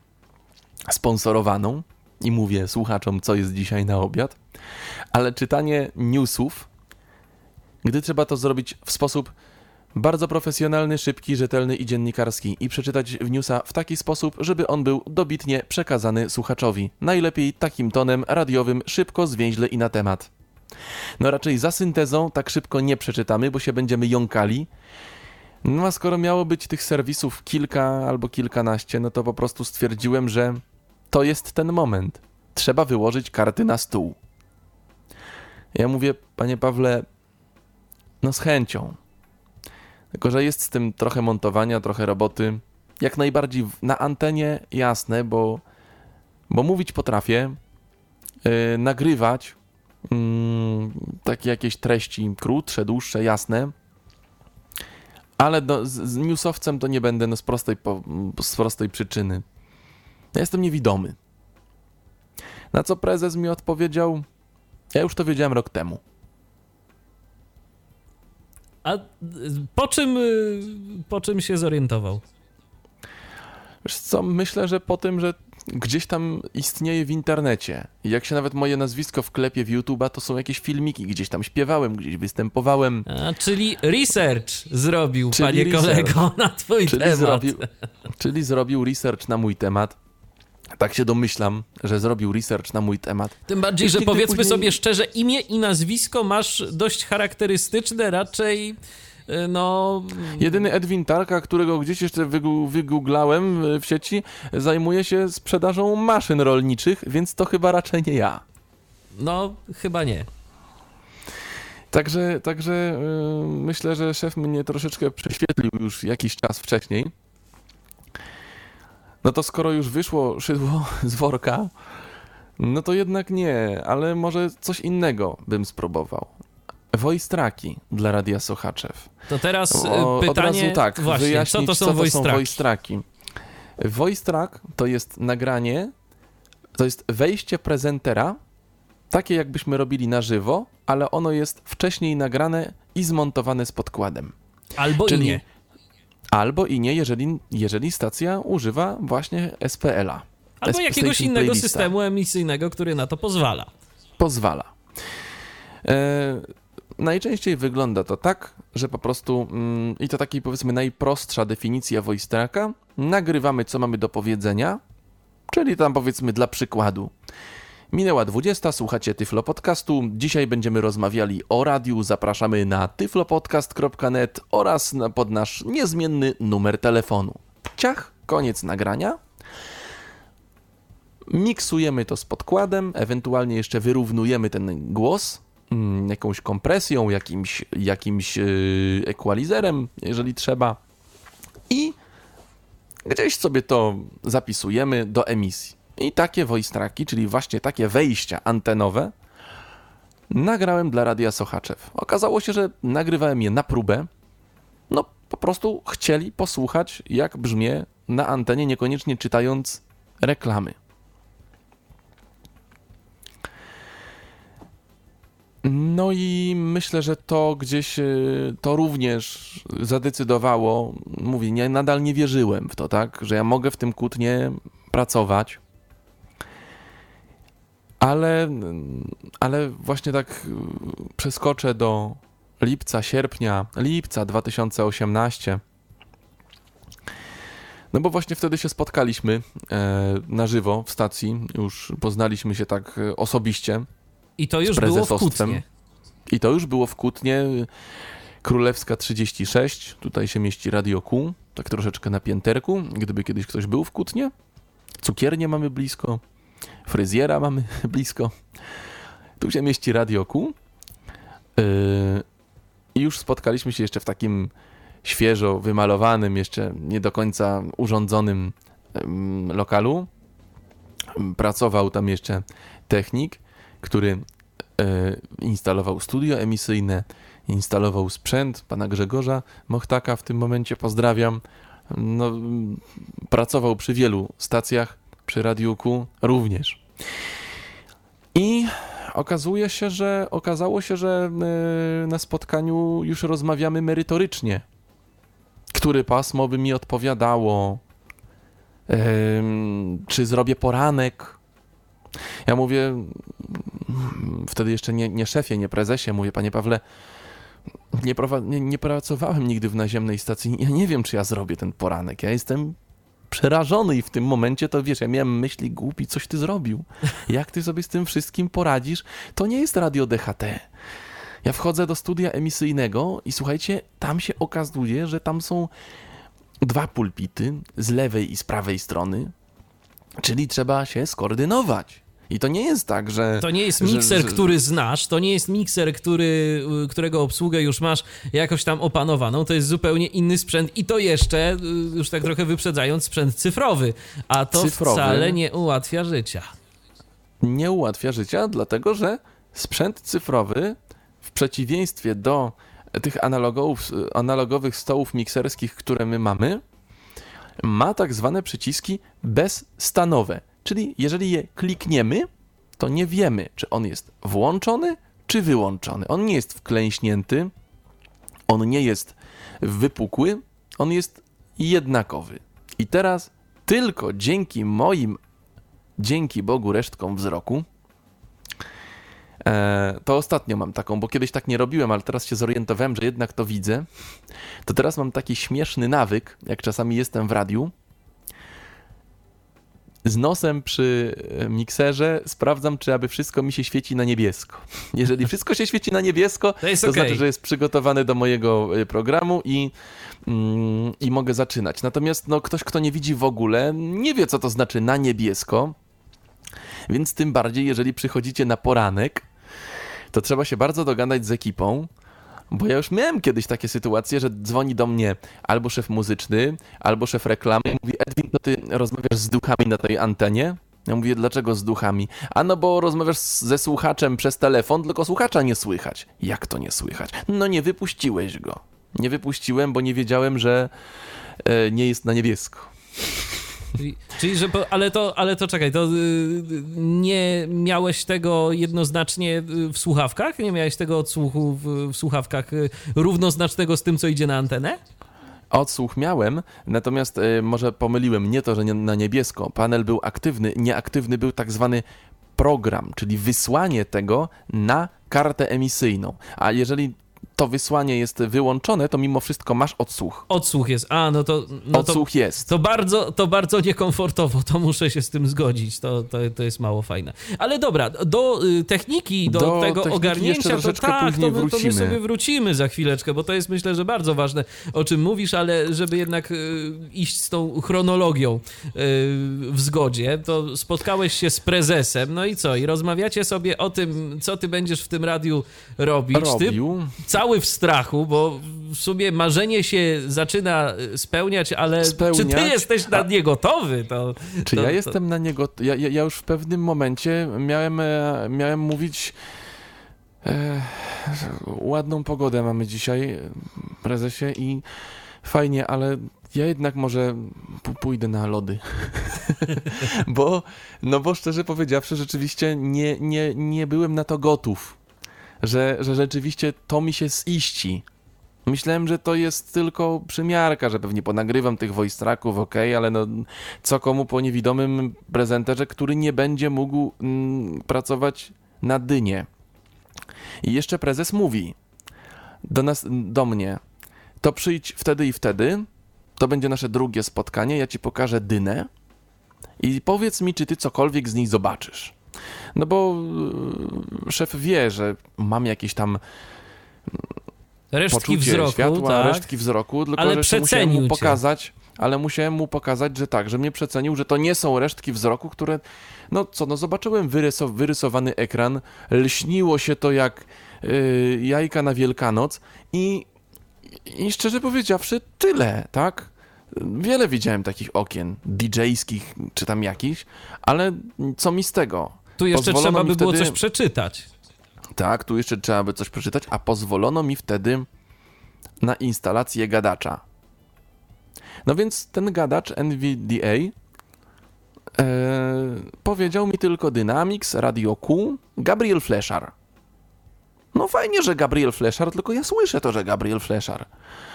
sponsorowaną i mówię słuchaczom, co jest dzisiaj na obiad, ale czytanie newsów, gdy trzeba to zrobić w sposób bardzo profesjonalny, szybki, rzetelny i dziennikarski i przeczytać w newsa w taki sposób, żeby on był dobitnie przekazany słuchaczowi. Najlepiej takim tonem radiowym, szybko, zwięźle i na temat. No raczej za syntezą tak szybko nie przeczytamy, bo się będziemy jąkali. No a skoro miało być tych serwisów kilka albo kilkanaście, no to po prostu stwierdziłem, że to jest ten moment. Trzeba wyłożyć karty na stół. Ja mówię, panie Pawle, no z chęcią. Tylko, że jest z tym trochę montowania, trochę roboty. Jak najbardziej na antenie jasne, bo, bo mówić potrafię, yy, nagrywać yy, takie jakieś treści krótsze, dłuższe, jasne. Ale no, z, z newsowcem to nie będę no, z, prostej, po, z prostej przyczyny. Jestem niewidomy. Na co prezes mi odpowiedział? Ja już to wiedziałem rok temu. A po czym, y, po czym się zorientował? Wiesz co, myślę, że po tym, że gdzieś tam istnieje w internecie. Jak się nawet moje nazwisko wklepie w YouTube'a, to są jakieś filmiki, gdzieś tam śpiewałem, gdzieś występowałem. A, czyli research zrobił, Czyli panie research. kolego, na twój Czyli temat. zrobił, czyli zrobił research na mój temat. Tak się domyślam, że zrobił research na mój temat. Tym bardziej, że powiedzmy później- sobie szczerze, imię i nazwisko masz dość charakterystyczne, raczej y, no... Jedyny Edwin Tarka, którego gdzieś jeszcze wygooglałem y, w sieci, zajmuje się sprzedażą maszyn rolniczych, więc to chyba raczej nie ja. No, chyba nie. Także, także y, myślę, że szef mnie troszeczkę prześwietlił już jakiś czas wcześniej. No to skoro już wyszło szydło z worka, no to jednak nie, ale może coś innego bym spróbował. Wojstraki dla Radia Sochaczew. To teraz y, O, pytanie, od razu tak, właśnie, co wyjaśnić, to są wojstraki? wojstraki. Wojstrak to jest nagranie, to jest wejście prezentera, takie jakbyśmy robili na żywo, ale ono jest wcześniej nagrane i zmontowane z podkładem. Albo Czyli i nie. Albo i nie, jeżeli, jeżeli stacja używa właśnie SPL-a. Albo jakiegoś innego Playlista. systemu emisyjnego, który na to pozwala. pozwala. E, najczęściej wygląda to tak, że po prostu, mm, i to takiej powiedzmy najprostsza definicja voice tracka, nagrywamy co mamy do powiedzenia, czyli tam powiedzmy dla przykładu. Minęła 20, słuchacie Tyflo Podcastu. Dzisiaj będziemy rozmawiali o radiu. Zapraszamy na tyflopodcast.net oraz na, pod nasz niezmienny numer telefonu. Ciach, koniec nagrania. Miksujemy to z podkładem, ewentualnie jeszcze wyrównujemy ten głos mm, jakąś kompresją, jakimś, jakimś yy, equalizerem, jeżeli trzeba. I gdzieś sobie to zapisujemy do emisji. I takie voice tracki, czyli właśnie takie wejścia antenowe, nagrałem dla Radia Sochaczew. Okazało się, że nagrywałem je na próbę. No, po prostu chcieli posłuchać, jak brzmię na antenie, niekoniecznie czytając reklamy. No i myślę, że to gdzieś y, to również zadecydowało. Mówię, nie, nadal nie wierzyłem w to, tak, że ja mogę w tym kłótnie pracować. Ale, ale właśnie tak y, przeskoczę do lipca, sierpnia, lipca 2018. No bo właśnie wtedy się spotkaliśmy e, na żywo w stacji, już poznaliśmy się tak e, osobiście. I to już z było w. Kutnie. I to już było w Kutnie, Królewska 36, tutaj się mieści Radio Q, tak troszeczkę na pięterku, gdyby kiedyś ktoś był w Kutnie. Cukiernię mamy blisko, fryzjera mamy blisko. Tu się mieści Radio. Yy, I już spotkaliśmy się jeszcze w takim świeżo wymalowanym, jeszcze nie do końca urządzonym em, lokalu. Pracował tam jeszcze technik, który e, instalował studio emisyjne, instalował sprzęt pana Grzegorza Mochtaka w tym momencie pozdrawiam. No, pracował przy wielu stacjach, przy Radiu Q również. I okazuje się, że okazało się, że e, na spotkaniu już rozmawiamy merytorycznie. Które pasmo by mi odpowiadało? Em, czy zrobię poranek? Ja mówię, mm, wtedy jeszcze nie, nie szefie, nie prezesie, mówię, panie Pawle, nie, nie, nie pracowałem nigdy w naziemnej stacji, ja nie wiem, czy ja zrobię ten poranek. Ja jestem przerażony i w tym momencie to wiesz, ja miałem myśli, głupi, coś ty zrobił. Jak ty sobie z tym wszystkim poradzisz? To nie jest radio DHT. Ja wchodzę do studia emisyjnego i słuchajcie, tam się okazuje, że tam są dwa pulpity z lewej i z prawej strony, czyli trzeba się skoordynować. I to nie jest tak, że. To nie jest że- mikser, że- który znasz, to nie jest mikser, który, y, którego obsługę już masz jakoś tam opanowaną, to jest zupełnie inny sprzęt i to jeszcze, y, już tak trochę wyprzedzając, sprzęt cyfrowy, a to Cyfrowy. wcale nie ułatwia życia. nie ułatwia życia, dlatego że sprzęt cyfrowy, w przeciwieństwie do tych analogów, analogowych stołów mikserskich, które my mamy, ma tak zwane przyciski bezstanowe. Czyli jeżeli je klikniemy, to nie wiemy, czy on jest włączony, czy wyłączony. On nie jest wklęśnięty, on nie jest wypukły, on jest jednakowy. I teraz tylko dzięki moim, dzięki Bogu, resztkom wzroku, e, to ostatnio mam taką, bo kiedyś tak nie robiłem, ale teraz się zorientowałem, że jednak to widzę. To teraz mam taki śmieszny nawyk, jak czasami jestem w radiu. Z nosem przy e, mikserze sprawdzam, czy aby wszystko mi się świeci na niebiesko. Jeżeli wszystko się świeci na niebiesko, To to okej. znaczy, że jest przygotowany do mojego y, programu i, mm, i mogę zaczynać. Natomiast no, ktoś, kto nie widzi w ogóle, nie wie, co to znaczy na niebiesko, więc tym bardziej, jeżeli przychodzicie na poranek, to trzeba się bardzo dogadać z ekipą, bo ja już miałem kiedyś takie sytuacje, że dzwoni do mnie albo szef muzyczny, albo szef reklamy i mówi, Edwin, to ty rozmawiasz z duchami na tej antenie? Ja mówię, dlaczego z duchami? A no bo rozmawiasz ze słuchaczem przez telefon, tylko słuchacza nie słychać. Jak to nie słychać? No nie wypuściłeś go. Nie wypuściłem, bo nie wiedziałem, że e, nie jest na niebiesko. Czyli, czyli że. Po, ale, to, ale to czekaj, to y, nie miałeś tego jednoznacznie y, w słuchawkach? Nie miałeś tego odsłuchu w, w słuchawkach y, równoznacznego z tym, co idzie na antenę? Odsłuch miałem, natomiast e, może pomyliłem nie to, że nie, na niebiesko. Panel był aktywny, nieaktywny był tak zwany program, czyli wysłanie tego na kartę emisyjną. A jeżeli to wysłanie jest wyłączone, to mimo wszystko masz odsłuch. Odsłuch jest. A, no to. No to odsłuch jest. To bardzo, to bardzo niekomfortowo, to muszę się z tym zgodzić, to, to, to jest mało fajne. Ale dobra, do y, techniki, do, Do tego techniki ogarnięcia, to tak, to my, to my sobie wrócimy za chwileczkę, bo to jest myślę, że bardzo ważne, o czym mówisz, ale żeby jednak y, iść z tą chronologią y, w zgodzie, to spotkałeś się z prezesem, no i co? I rozmawiacie sobie o tym, co ty będziesz w tym radiu robić. Ty Robił. Cały w strachu, bo w sumie marzenie się zaczyna spełniać, ale czy ty Spełniać, jesteś na nie gotowy? To, Czy to, ja to- jestem na niego. Ja, ja, już w pewnym momencie miałem, e, miałem mówić. E, ładną pogodę mamy dzisiaj, prezesie, i fajnie, ale ja jednak może pójdę na lody. bo, no bo szczerze powiedziawszy, rzeczywiście nie, nie, nie byłem na to gotów. Że, że rzeczywiście to mi się ziści. Myślałem, że to jest tylko przymiarka, że pewnie ponagrywam tych voice tracków, okej, ale no co komu po niewidomym prezenterze, który nie będzie mógł mm, pracować na dynie. I jeszcze prezes mówi do nas, do mnie, to przyjdź wtedy i wtedy, to będzie nasze drugie spotkanie, ja ci pokażę dynę i powiedz mi, czy ty cokolwiek z niej zobaczysz. No bo yy, szef wie, że mam jakieś tam Resztki poczucie wzroku, światła, tak? resztki wzroku, tylko Ale że musiałem mu cię. pokazać, ale musiałem mu pokazać, że tak, że mnie przecenił, że to nie są resztki wzroku, które, no co, no zobaczyłem wyryso, wyrysowany ekran, lśniło się to jak yy, jajka na Wielkanoc i, i szczerze powiedziawszy tyle, tak? Wiele widziałem takich okien, DJ-skich czy tam jakichś, ale co mi z tego? Tu jeszcze Pozwolono trzeba by było wtedy- coś przeczytać. Tak, tu jeszcze trzeba by coś przeczytać, a pozwolono mi wtedy na instalację gadacza. No więc ten gadacz NVDA e, powiedział mi tylko Dynamics, Radio Q, Gabriel Fleszar. No fajnie, że Gabriel Fleszar, tylko ja słyszę to, że Gabriel Fleszar.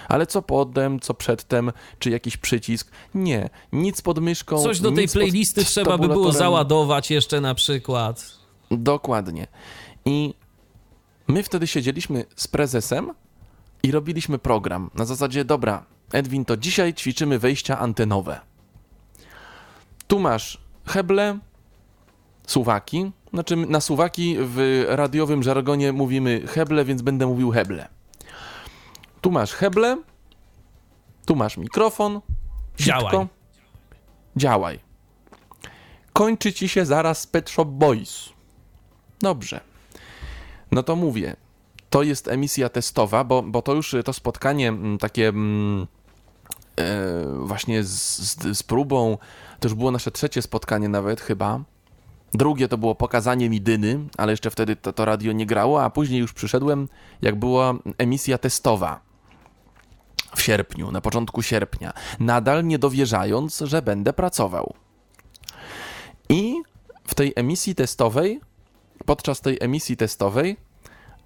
Ale co potem, co przedtem, czy jakiś przycisk? Nie, nic pod myszką. Coś do tej playlisty trzeba by było załadować jeszcze na przykład. Dokładnie. I my wtedy siedzieliśmy z prezesem i robiliśmy program. Na zasadzie, dobra, Edwin, to dzisiaj ćwiczymy wejścia antenowe. Tu masz heble, suwaki. Znaczy, na suwaki w radiowym żargonie mówimy heble, więc będę mówił heble. Tu masz heble, tu masz mikrofon. Działaj. Działaj. Kończy ci się zaraz Pet Shop Boys. Dobrze. No to mówię. To jest emisja testowa, bo, bo to już to spotkanie mm, takie mm, e, właśnie z, z, z próbą, to już było nasze trzecie spotkanie nawet chyba. Drugie to było pokazanie mi dyny, ale jeszcze wtedy to, to radio nie grało, a później już przyszedłem, jak była emisja testowa w sierpniu, na początku sierpnia, nadal nie dowierzając, że będę pracował. I w tej emisji testowej, podczas tej emisji testowej,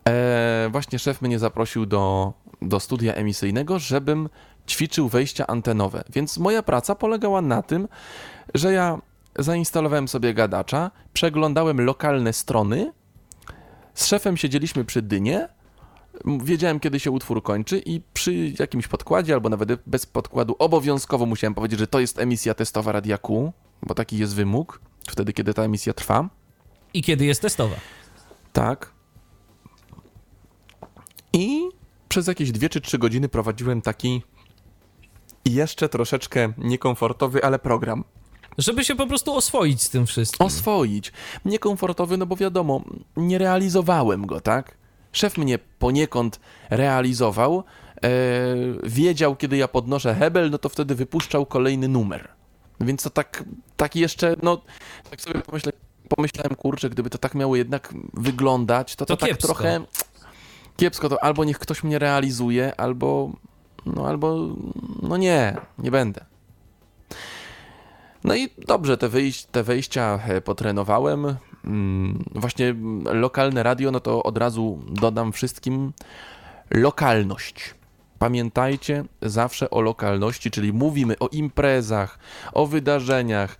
e, właśnie szef mnie zaprosił do, do studia emisyjnego, żebym ćwiczył wejścia antenowe. Więc moja praca polegała na tym, że ja zainstalowałem sobie gadacza, przeglądałem lokalne strony, z szefem siedzieliśmy przy dynie, wiedziałem kiedy się utwór kończy i przy jakimś podkładzie albo nawet bez podkładu obowiązkowo musiałem powiedzieć, że to jest emisja testowa Radia Q, bo taki jest wymóg, wtedy kiedy ta emisja trwa. I kiedy jest testowa. Tak. I przez jakieś dwie czy trzy godziny prowadziłem taki jeszcze troszeczkę niekomfortowy, ale program. Żeby się po prostu oswoić z tym wszystkim. Oswoić. Niekomfortowy, no bo wiadomo, nie realizowałem go, tak? Szef mnie poniekąd realizował, e, wiedział, kiedy ja podnoszę hebel, no to wtedy wypuszczał kolejny numer. Więc to tak, tak jeszcze, no, tak sobie pomyślę, pomyślałem, kurczę, gdyby to tak miało jednak wyglądać, to to, To tak kiepsko. trochę kiepsko, to albo niech ktoś mnie realizuje, albo, no albo, no nie, nie będę. No i dobrze, te, wyjś, te wejścia e, potrenowałem. Mm, Właśnie lokalne radio, no to od razu dodam wszystkim lokalność. Pamiętajcie zawsze o lokalności, czyli mówimy o imprezach, o wydarzeniach,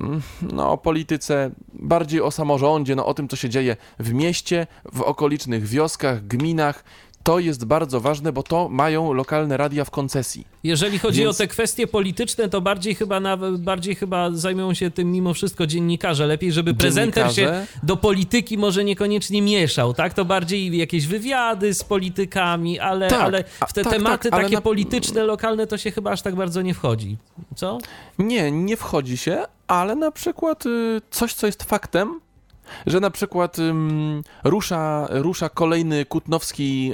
mm, no, o polityce, bardziej o samorządzie, no, o tym, co się dzieje w mieście, w okolicznych wioskach, gminach. To jest bardzo ważne, bo to mają lokalne radia w koncesji. Jeżeli chodzi Więc- o te kwestie polityczne, to bardziej chyba nawet, bardziej chyba zajmują się tym mimo wszystko dziennikarze. Lepiej, żeby prezenter się do polityki może niekoniecznie mieszał, tak? To bardziej jakieś wywiady z politykami, ale, Tak, ale w te tak, tematy tak, takie na- polityczne, lokalne to się chyba aż tak bardzo nie wchodzi. Co? Nie, nie wchodzi się, ale na przykład y, coś, co jest faktem, że na przykład ym, rusza, rusza kolejny kutnowski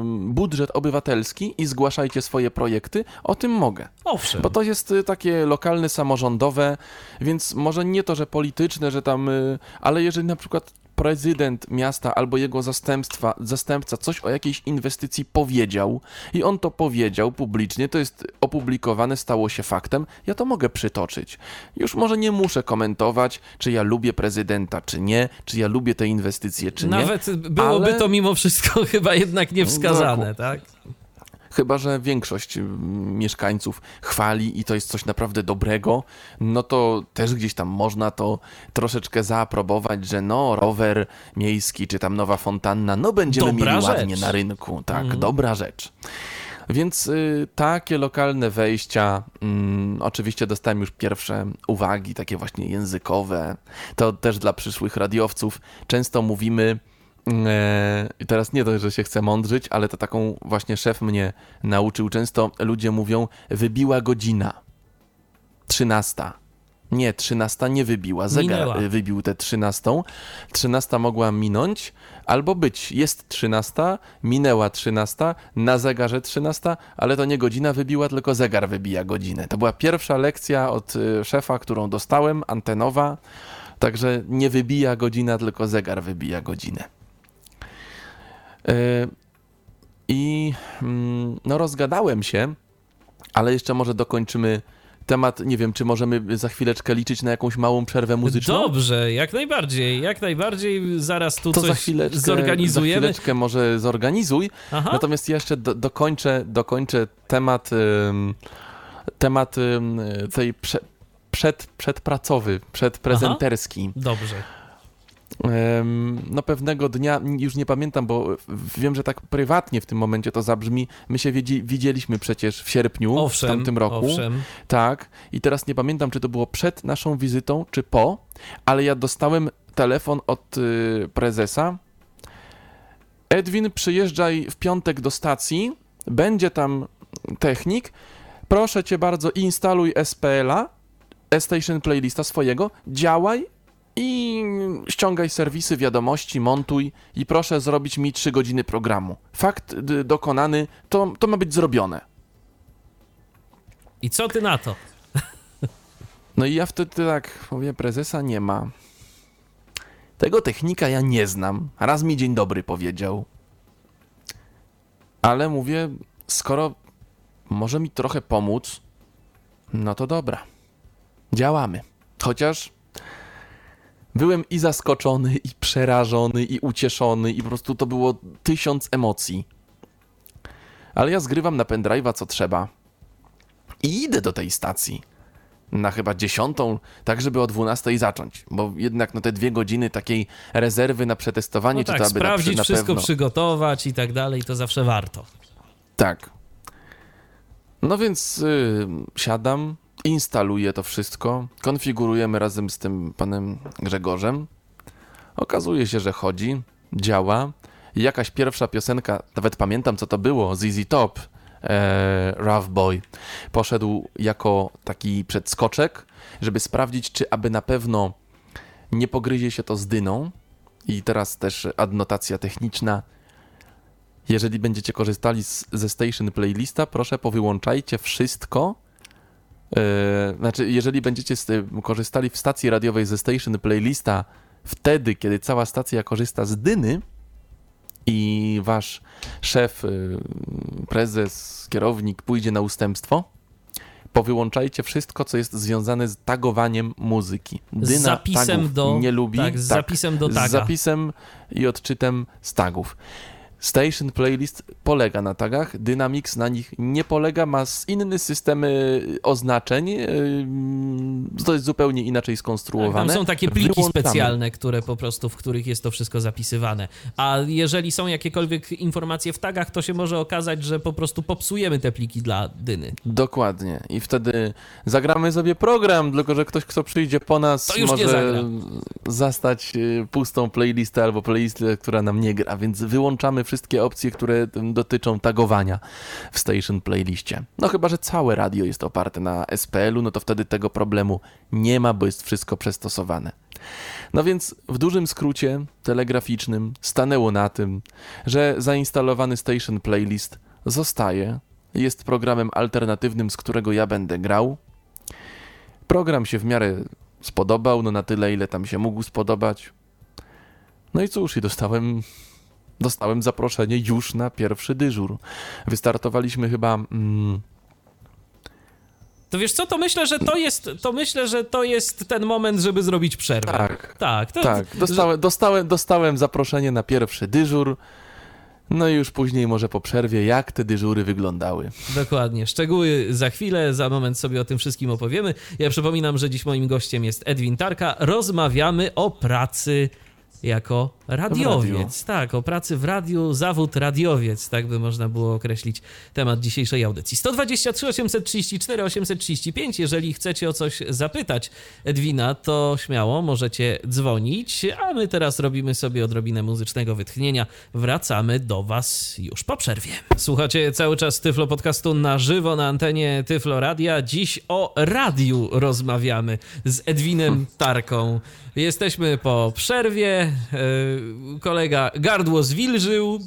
ym, budżet obywatelski i zgłaszajcie swoje projekty, o tym mogę. Owszem. Bo to jest y, takie lokalne, samorządowe, więc może nie to, że polityczne, że tam, y, ale jeżeli na przykład prezydent miasta albo jego zastępstwa, zastępca coś o jakiejś inwestycji powiedział i on to powiedział publicznie, to jest opublikowane, stało się faktem, ja to mogę przytoczyć. Już może nie muszę komentować, czy ja lubię prezydenta, czy nie, czy ja lubię te inwestycje, czy nie. Nawet byłoby ale- to mimo wszystko chyba jednak niewskazane, Dokładnie. tak? Chyba, że większość mm, mieszkańców chwali i to jest coś naprawdę dobrego, no to też gdzieś tam można to troszeczkę zaaprobować, że no, rower miejski czy tam nowa fontanna, no będziemy Dobra mieli rzecz. ładnie na rynku. Tak, Mhm. dobra rzecz. Więc y, takie lokalne wejścia, mm, oczywiście dostałem już pierwsze uwagi, takie właśnie językowe. To też dla przyszłych radiowców. Często mówimy, i teraz nie dość, że się chcę mądrzyć, ale to taką właśnie szef mnie nauczył. Często ludzie mówią, wybiła godzina. Trzynasta. Nie, trzynasta nie wybiła. Zegar Minęła. y, wybił tę trzynastą. Trzynasta mogła minąć albo być. Jest trzynasta, minęła trzynasta, na zegarze trzynasta, ale to nie godzina wybiła, tylko zegar wybija godzinę. To była pierwsza lekcja od y, szefa, którą dostałem, antenowa. Także nie wybija godzina, tylko zegar wybija godzinę. Y, I mm, no rozgadałem się, ale jeszcze może dokończymy temat. Nie wiem, czy możemy za chwileczkę liczyć na jakąś małą przerwę muzyczną? Dobrze, jak najbardziej, jak najbardziej. Zaraz tu to coś za chwileczkę, zorganizujemy. Za chwileczkę może zorganizuj. Aha. Natomiast ja jeszcze do, dokończę, dokończę temat, temat tej prze, przed, przedpracowy, przedprezenterski. Dobrze. No pewnego dnia, już nie pamiętam, bo wiem, że tak prywatnie w tym momencie to zabrzmi. My się wiedzi, widzieliśmy przecież w sierpniu Owszem, w tamtym roku. owszem. Tak. I teraz nie pamiętam, czy to było przed naszą wizytą, czy po, ale ja dostałem telefon od y, prezesa. Edwin, przyjeżdżaj w piątek do stacji, będzie tam technik. Proszę cię bardzo, instaluj SPL-a, Station Playlista swojego, działaj i ściągaj serwisy, wiadomości, montuj i proszę zrobić mi 3 godziny programu. Fakt dokonany, to, to ma być zrobione. I co ty na to? No i ja wtedy tak mówię, prezesa nie ma. Tego technika ja nie znam. Raz mi dzień dobry powiedział. Ale mówię, skoro może mi trochę pomóc, no to dobra. Działamy. Chociaż byłem i zaskoczony, i przerażony, i ucieszony, i po prostu to było tysiąc emocji. Ale ja zgrywam na pendrive'a co trzeba i idę do tej stacji na chyba dziesiątą, tak żeby o 12 zacząć, bo jednak no te dwie godziny takiej rezerwy na przetestowanie, No czy tak, to aby sprawdzić, na, na wszystko pewno. przygotować i tak dalej, to zawsze warto. Tak. No więc y, siadam, instaluję to wszystko, konfigurujemy razem z tym panem Grzegorzem. Okazuje się, że chodzi, działa. Jakaś pierwsza piosenka, nawet pamiętam co to było, ZZ Top, e, Rough Boy, poszedł jako taki przedskoczek, żeby sprawdzić, czy aby na pewno nie pogryzie się to z dyną. I teraz też adnotacja techniczna. Jeżeli będziecie korzystali z, ze Station Playlista, proszę powyłączajcie wszystko. Yy, znaczy, jeżeli będziecie korzystali w stacji radiowej ze Station Playlista wtedy, kiedy cała stacja korzysta z dyny i wasz szef, yy, prezes, kierownik pójdzie na ustępstwo, powyłączajcie wszystko, co jest związane z tagowaniem muzyki. Dyna z zapisem tagów do. nie lubi. Tak, z zapisem do taga. Z zapisem i odczytem z tagów. Station Playlist polega na tagach, Dynamics na nich nie polega, ma inny system y, oznaczeń, y, to jest zupełnie inaczej Tak, skonstruowane. tam są takie pliki Wyłączamy. specjalne, które po prostu, w których jest to wszystko zapisywane. A jeżeli są jakiekolwiek informacje w tagach, to się może okazać, że po prostu popsujemy te pliki dla dyny. Dokładnie. I wtedy zagramy sobie program, tylko że ktoś, kto przyjdzie po nas, To może zastać y, pustą playlistę albo playlistę, która nam nie gra, więc wyłączamy wszystkie opcje, które m, dotyczą tagowania w Station Playliście. No chyba, że całe radio jest oparte na SPL-u, no to wtedy tego problemu nie ma, bo jest wszystko przestosowane. No więc w dużym skrócie telegraficznym stanęło na tym, że zainstalowany Station Playlist zostaje, jest programem alternatywnym, z którego ja będę grał. Program się w miarę spodobał, no na tyle, ile tam się mógł spodobać. No i cóż, i dostałem, dostałem zaproszenie już na pierwszy dyżur. Wystartowaliśmy chyba mm, To wiesz co, to myślę, że to jest, to myślę, że to jest ten moment, żeby zrobić przerwę. Tak. Tak, to, Tak, dostałem, dostałem, dostałem zaproszenie na pierwszy dyżur. No i już później, może po przerwie, jak te dyżury wyglądały. Dokładnie. Szczegóły za chwilę, za moment sobie o tym wszystkim opowiemy. Ja przypominam, że dziś moim gościem jest Edwin Tarka. Rozmawiamy o pracy jako radiowiec. Tak, o pracy w radiu, zawód radiowiec, tak by można było określić temat dzisiejszej audycji. 123 834 835. Jeżeli chcecie o coś zapytać Edwina, to śmiało możecie dzwonić, a my teraz robimy sobie odrobinę muzycznego wytchnienia. Wracamy do Was już po przerwie. Słuchacie cały czas Tyflo Podcastu na żywo na antenie Tyflo Radia. Dziś o radiu rozmawiamy z Edwinem Tarką. Jesteśmy po przerwie. E, Kolega gardło zwilżył.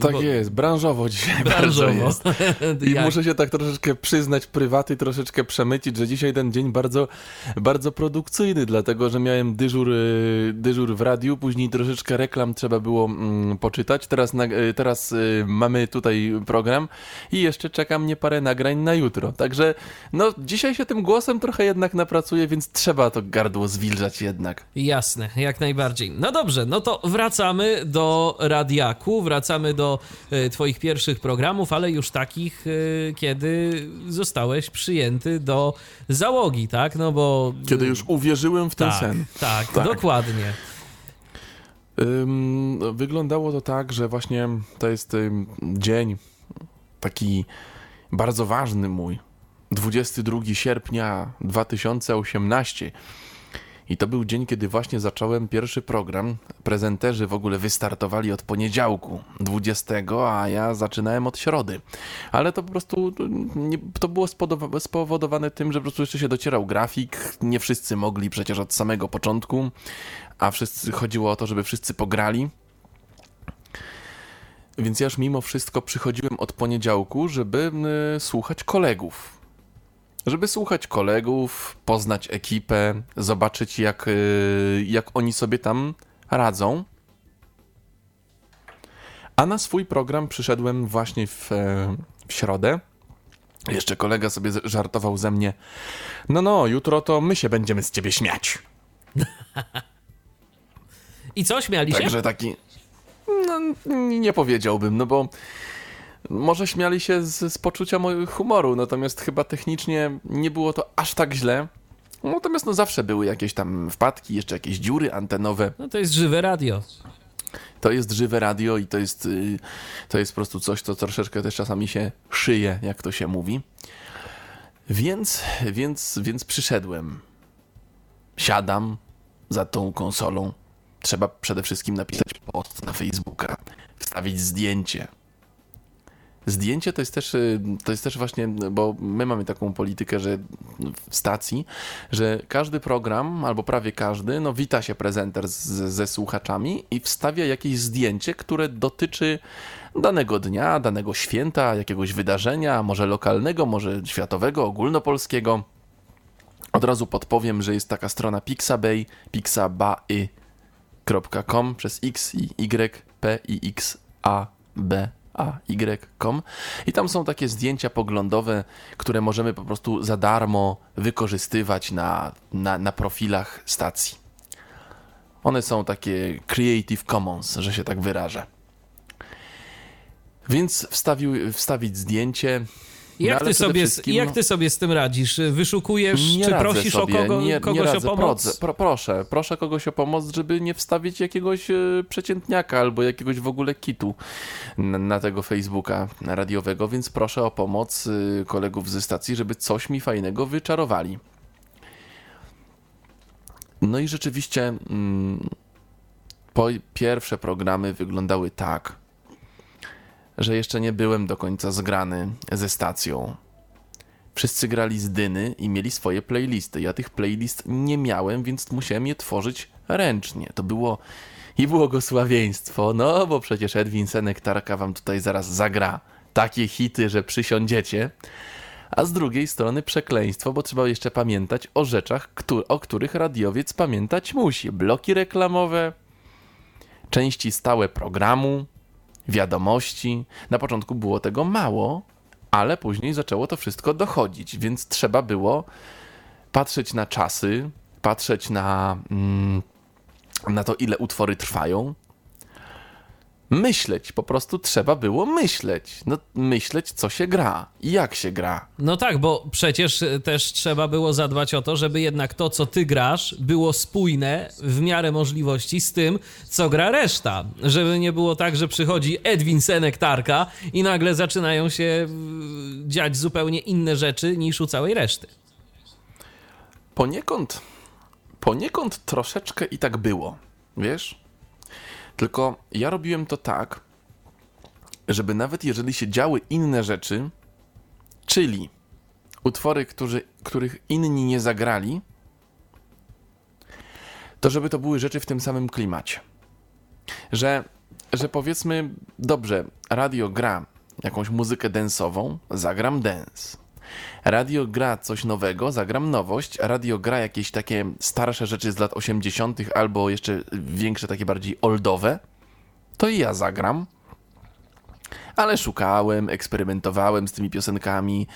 Tak bo- jest, branżowo dzisiaj Branżowo. jest. I muszę się tak troszeczkę przyznać prywaty, troszeczkę przemycić, że dzisiaj ten dzień bardzo, bardzo produkcyjny, dlatego że miałem dyżur, y, dyżur w radiu, później troszeczkę reklam trzeba było mm, poczytać, teraz, na, y, teraz mamy tutaj program i jeszcze czeka mnie parę nagrań na jutro. Także no dzisiaj się tym głosem trochę jednak napracuję, więc trzeba to gardło zwilżać jednak. Jasne, jak najbardziej. No dobrze, no to wracamy do Radiaku, wracamy do e, Twoich pierwszych programów, ale już takich, e, kiedy zostałeś przyjęty do załogi, tak? No bo. Kiedy już uwierzyłem w ten tak, sen. Tak, Tak. dokładnie. Ym, wyglądało to tak, że właśnie to jest ym, dzień taki bardzo ważny mój. 22 sierpnia 2018. I to był dzień, kiedy właśnie zacząłem pierwszy program. Prezenterzy w ogóle wystartowali od poniedziałku 20, a ja zaczynałem od środy. Ale to po prostu to było spowodowane tym, że po prostu jeszcze się docierał grafik. Nie wszyscy mogli przecież od samego początku, a wszyscy chodziło o to, żeby wszyscy pograli. Więc ja już mimo wszystko przychodziłem od poniedziałku, żeby y, słuchać kolegów. Żeby słuchać kolegów, poznać ekipę, zobaczyć jak, y, jak oni sobie tam radzą. A na swój program przyszedłem właśnie w, e, w środę. Jeszcze kolega sobie żartował ze mnie. No, no, jutro to my się będziemy z ciebie śmiać. I co, śmiali się? Także taki. No, nie powiedziałbym, no bo Może śmiali się z, z poczucia mojego humoru, natomiast chyba technicznie nie było to aż tak źle. Natomiast no zawsze były jakieś tam wpadki, jeszcze jakieś dziury antenowe. No to jest żywe radio. To jest żywe radio i to jest, y, to jest po prostu coś, co troszeczkę też czasami się szyje, jak to się mówi. Więc, więc, więc przyszedłem. Siadam za tą konsolą. Trzeba przede wszystkim napisać post na Facebooka, wstawić zdjęcie. Zdjęcie to jest też, y, to jest też właśnie, bo my mamy taką politykę, że w stacji, że każdy program, albo prawie każdy, no wita się prezenter z, ze słuchaczami i wstawia jakieś zdjęcie, które dotyczy danego dnia, danego święta, jakiegoś wydarzenia, może lokalnego, może światowego, ogólnopolskiego. Od razu podpowiem, że jest taka strona Pixabay, przez x i y, p i x a b ay.com i tam są takie zdjęcia poglądowe, które możemy po prostu za darmo wykorzystywać na, na, na profilach stacji. One są takie Creative Commons, że się tak wyrażę. Więc wstawił, wstawić zdjęcie, jak, no, ty sobie, wszystkim... jak ty sobie z tym radzisz? Wyszukujesz, nie czy prosisz sobie. o kogo, nie, kogoś nie o pomoc? Prodzę, pro, proszę, proszę kogoś o pomoc, żeby nie wstawić jakiegoś e, przeciętniaka albo jakiegoś w ogóle kitu na, na, tego Facebooka radiowego, więc proszę o pomoc e, kolegów ze stacji, żeby coś mi fajnego wyczarowali. No i rzeczywiście mm, po, pierwsze programy wyglądały tak, że jeszcze nie byłem do końca zgrany ze stacją. Wszyscy grali z dyny i mieli swoje playlisty. Ja tych playlist nie miałem, więc musiałem je tworzyć ręcznie. To było i błogosławieństwo, no bo przecież Edwin Senektarka wam tutaj zaraz zagra takie hity, że przysiądziecie. A z drugiej strony przekleństwo, bo trzeba jeszcze pamiętać o rzeczach, o których radiowiec pamiętać musi. Bloki reklamowe, części stałe programu, wiadomości. Na początku było tego mało, ale później zaczęło to wszystko dochodzić, więc trzeba było patrzeć na czasy, patrzeć na, mm, na to, ile utwory trwają. Myśleć, po prostu trzeba było myśleć. No, myśleć, co się gra i jak się gra. No tak, bo przecież też trzeba było zadbać o to, żeby jednak to, co ty grasz, było spójne w miarę możliwości z tym, co gra reszta. Żeby nie było tak, że przychodzi Edwin Senektarka i nagle zaczynają się dziać zupełnie inne rzeczy niż u całej reszty. Poniekąd, poniekąd troszeczkę i tak było, wiesz? Tylko ja robiłem to tak, żeby nawet jeżeli się działy inne rzeczy, czyli utwory, którzy, których inni nie zagrali, to żeby to były rzeczy w tym samym klimacie. Że, że powiedzmy, dobrze, radio gra jakąś muzykę densową, zagram dance. Radio gra coś nowego, zagram nowość. Radio gra jakieś takie starsze rzeczy z lat 80., albo jeszcze większe, takie bardziej oldowe. To i ja zagram. Ale szukałem, eksperymentowałem z tymi piosenkami.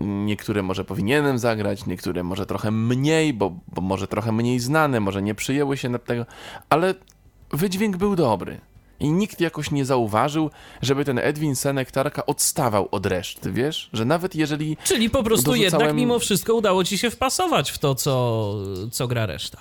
Niektóre może powinienem zagrać, niektóre może trochę mniej, bo, bo może trochę mniej znane, może nie przyjęły się na tego, ale wydźwięk był dobry. I nikt jakoś nie zauważył, żeby ten Edwin Senektarka odstawał od reszty, wiesz? Że nawet jeżeli. Czyli po prostu dorzucałem... jednak mimo wszystko udało ci się wpasować w to, co, co gra reszta.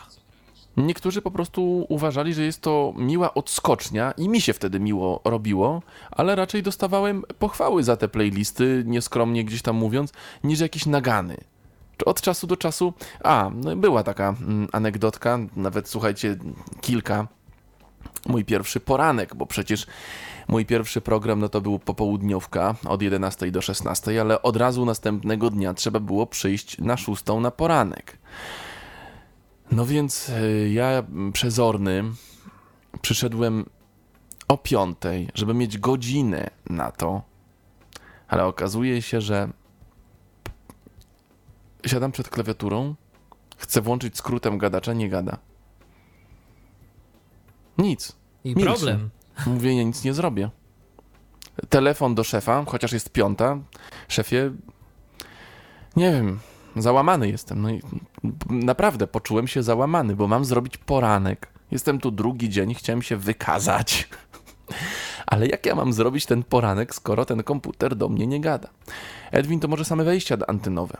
Niektórzy po prostu uważali, że jest to miła odskocznia i mi się wtedy miło robiło, ale raczej dostawałem pochwały za te playlisty, nieskromnie gdzieś tam mówiąc, niż jakieś nagany. Od czasu do czasu. A, no była taka mm, anegdotka, nawet słuchajcie, kilka mój pierwszy poranek, bo przecież mój pierwszy program no to był popołudniówka od 11 do 16, ale od razu następnego dnia trzeba było przyjść na 6 na poranek. No więc e, ja przezorny przyszedłem o 5, żeby mieć godzinę na to, ale okazuje się, że siadam przed klawiaturą, chcę włączyć skrótem gadacza, nie gada. Nic. I Milczy. problem. Mówię, ja nic nie zrobię. Telefon do szefa, chociaż jest piąta. Szefie, nie wiem, załamany jestem. No i naprawdę poczułem się załamany, bo mam zrobić poranek. Jestem tu drugi dzień, chciałem się wykazać. Ale jak ja mam zrobić ten poranek, skoro ten komputer do mnie nie gada? Edwin, to może same wejścia antenowe.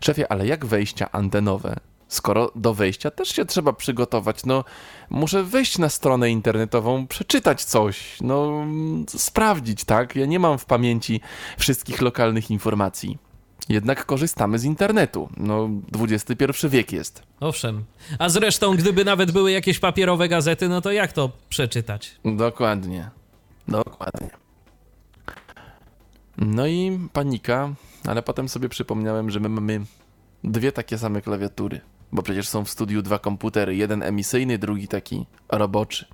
Szefie, ale jak wejścia antenowe? Skoro do wejścia też się trzeba przygotować, no muszę wejść na stronę internetową, przeczytać coś, no sprawdzić, tak? Ja nie mam w pamięci wszystkich lokalnych informacji. Jednak korzystamy z internetu. No, XXI wiek jest. Owszem. A zresztą, gdyby nawet były jakieś papierowe gazety, no to jak to przeczytać? Dokładnie. Dokładnie. No i panika, ale potem sobie przypomniałem, że my mamy dwie takie same klawiatury, bo przecież są w studiu dwa komputery, jeden emisyjny, drugi taki roboczy.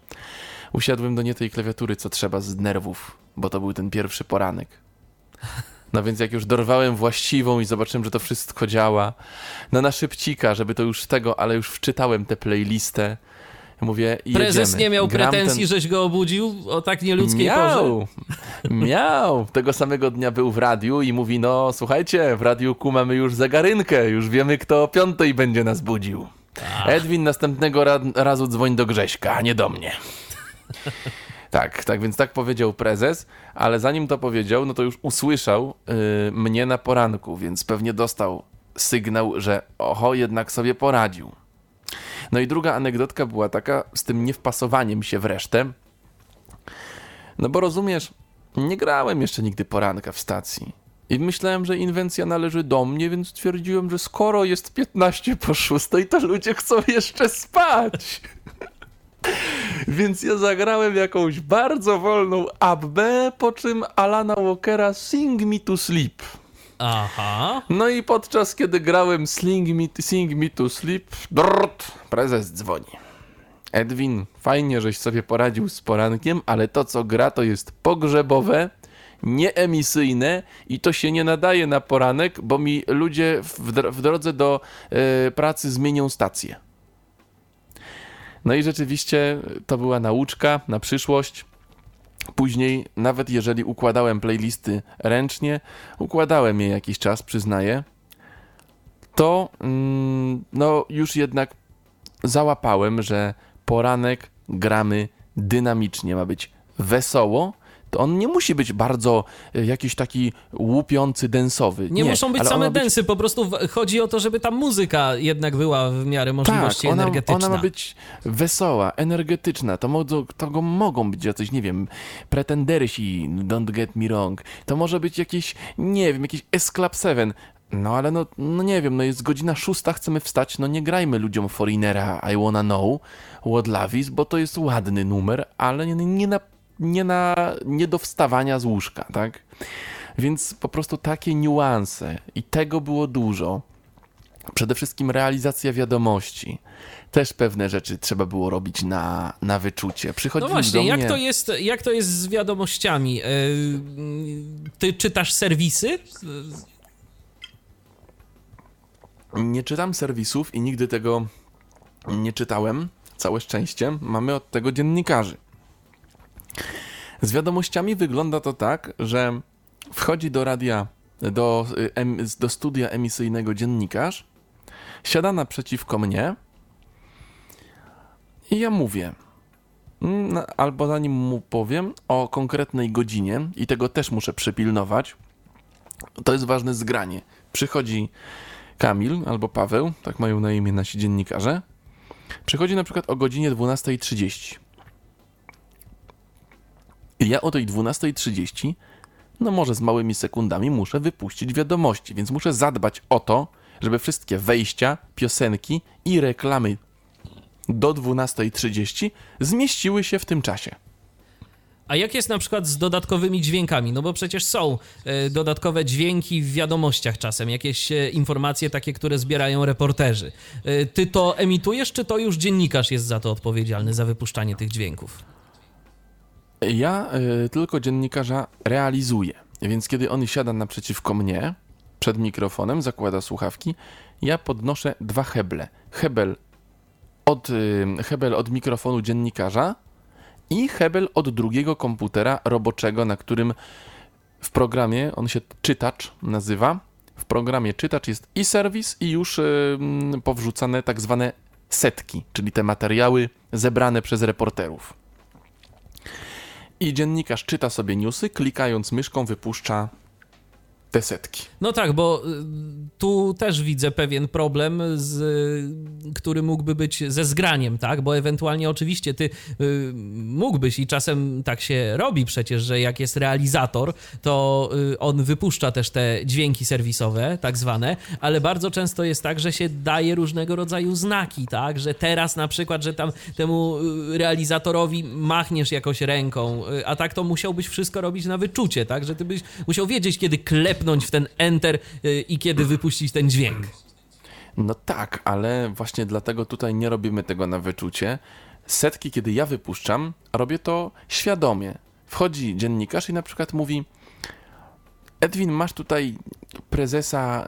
Usiadłem do nie tej klawiatury, co trzeba z nerwów, bo to był ten pierwszy poranek. No więc jak już dorwałem właściwą i zobaczyłem, że to wszystko działa, no na szybcika, żeby to już tego, ale już wczytałem tę playlistę, Mówię, Prezes jedziemy. nie miał Gram pretensji, ten... żeś go obudził o tak nieludzkiej miał, porze? Miał. Tego samego dnia był w radiu i mówi, no słuchajcie, w radiu mamy już zegarynkę, już wiemy kto o piątej będzie nas budził. Ach. Edwin następnego ra razu dzwoń do Grześka, a nie do mnie. Tak, tak więc tak powiedział prezes, ale zanim to powiedział, no to już usłyszał yy, mnie na poranku, więc pewnie dostał sygnał, że oho, jednak sobie poradził. No i druga anegdotka była taka z tym niewpasowaniem się w resztę. No bo rozumiesz, nie grałem jeszcze nigdy poranka w stacji. I myślałem, że inwencja należy do mnie, więc stwierdziłem, że skoro jest 15 po 6, to ludzie chcą jeszcze spać. Więc ja zagrałem jakąś bardzo wolną Abbę, po czym Alana Walkera Sing Me to Sleep. Aha. No i podczas kiedy grałem Sing Me, Sing Me to Sleep, drrt, prezes dzwoni. Edwin, fajnie, żeś sobie poradził z porankiem, ale to co gra to jest pogrzebowe, nieemisyjne i to się nie nadaje na poranek, bo mi ludzie w, w drodze do y, pracy zmienią stację. No i rzeczywiście to była nauczka na przyszłość. Później, nawet jeżeli układałem playlisty ręcznie, układałem je jakiś czas, przyznaję, to mm, no już jednak załapałem, że poranek gramy dynamicznie, ma być wesoło, to on nie musi być bardzo e, jakiś taki łupiący, densowy. Nie, Nie, muszą być same być- densy, po prostu chodzi o to, żeby ta muzyka jednak była w miarę możliwości tak, ona, energetyczna. ona ma być wesoła, energetyczna. To, mo- to mogą być jacyś, nie wiem, pretendersi, don't get me wrong. To może być jakieś, nie wiem, jakiś S-Club 7. No ale no, no nie wiem, no jest godzina szósta, chcemy wstać, no nie grajmy ludziom Foreignera I Wanna Know What Love Is, bo to jest ładny numer, ale nie, nie, na, nie, na, nie do wstawania z łóżka, tak? Więc po prostu takie niuanse i tego było dużo. Przede wszystkim realizacja wiadomości. Też pewne rzeczy trzeba było robić na, na wyczucie. No Przychodzili właśnie, do jak mnie... to, jest, jak to jest z wiadomościami? Yy, Ty czytasz serwisy? Nie czytam serwisów i nigdy tego nie czytałem. Całe szczęście. Mamy od tego dziennikarzy. Z wiadomościami wygląda to tak, że wchodzi do radia, do, do studia emisyjnego dziennikarz, siada naprzeciwko mnie i ja mówię, mm, no, albo zanim mu powiem o konkretnej godzinie, i tego też muszę przypilnować, to jest ważne zgranie. Przychodzi Kamil albo Paweł, tak mają na imię nasi dziennikarze, przychodzi na przykład o godzinie 12.30. Ja o tej 12.30, no może z małymi sekundami, muszę wypuścić wiadomości, więc muszę zadbać o to, żeby wszystkie wejścia, piosenki i reklamy do 12.30 zmieściły się w tym czasie. A jak jest na przykład z dodatkowymi dźwiękami? No bo przecież są e, dodatkowe dźwięki w wiadomościach czasem, jakieś e, informacje takie, które zbierają reporterzy. E, Ty to emitujesz, czy to już dziennikarz jest za to odpowiedzialny, za wypuszczanie tych dźwięków? Ja y, tylko dziennikarza realizuję, więc kiedy on siada naprzeciwko mnie, przed mikrofonem, zakłada słuchawki, ja podnoszę dwa heble. Hebel od, y, hebel od mikrofonu dziennikarza i hebel od drugiego komputera roboczego, na którym w programie, on się czytacz nazywa, w programie czytacz jest i serwis i już y, powrzucane tak zwane setki, czyli te materiały zebrane przez reporterów. I dziennikarz czyta sobie newsy, klikając myszką wypuszcza te setki. No tak, bo y, tu też widzę pewien problem, z, y, który mógłby być ze zgraniem, tak? Bo ewentualnie oczywiście ty y, mógłbyś i czasem tak się robi przecież, że jak jest realizator, to on wypuszcza też te dźwięki serwisowe, tak zwane, ale bardzo często jest tak, że się daje różnego rodzaju znaki, tak? Że teraz na przykład, że tam temu realizatorowi machniesz jakoś ręką, a tak to musiałbyś wszystko robić na wyczucie, tak? Że ty byś musiał wiedzieć, kiedy klep klepnąć w ten enter y, i kiedy wypuścić ten dźwięk. No tak, ale właśnie dlatego tutaj nie robimy tego na wyczucie. Setki, kiedy ja wypuszczam, robię to świadomie. Wchodzi dziennikarz i na przykład mówi: Edwin, masz tutaj prezesa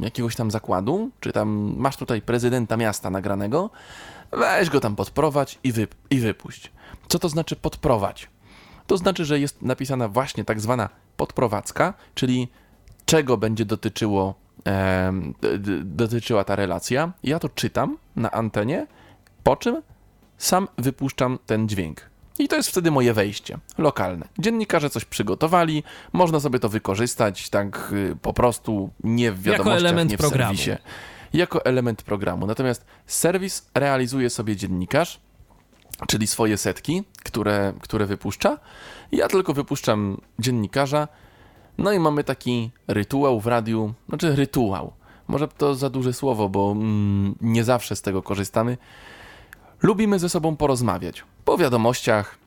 y, jakiegoś tam zakładu, czy tam masz tutaj prezydenta miasta nagranego, weź go tam podprowadź i, i wypuść. Co to znaczy podprowadź? To znaczy, że jest napisana właśnie tak zwana podprowadzka, czyli czego będzie dotyczyło, e, dotyczyła ta relacja. Ja to czytam na antenie, po czym sam wypuszczam ten dźwięk. I to jest wtedy moje wejście lokalne. Dziennikarze coś przygotowali, można sobie to wykorzystać tak y, po prostu nie w wiadomościach, jako element nie w programu. serwisie. Jako element programu. Natomiast serwis realizuje sobie dziennikarz, czyli swoje setki, które, które wypuszcza. Ja tylko wypuszczam dziennikarza. No i mamy taki rytuał w radiu, znaczy rytuał. Może to za duże słowo, bo mm, nie zawsze z tego korzystamy. Lubimy ze sobą porozmawiać. Po wiadomościach,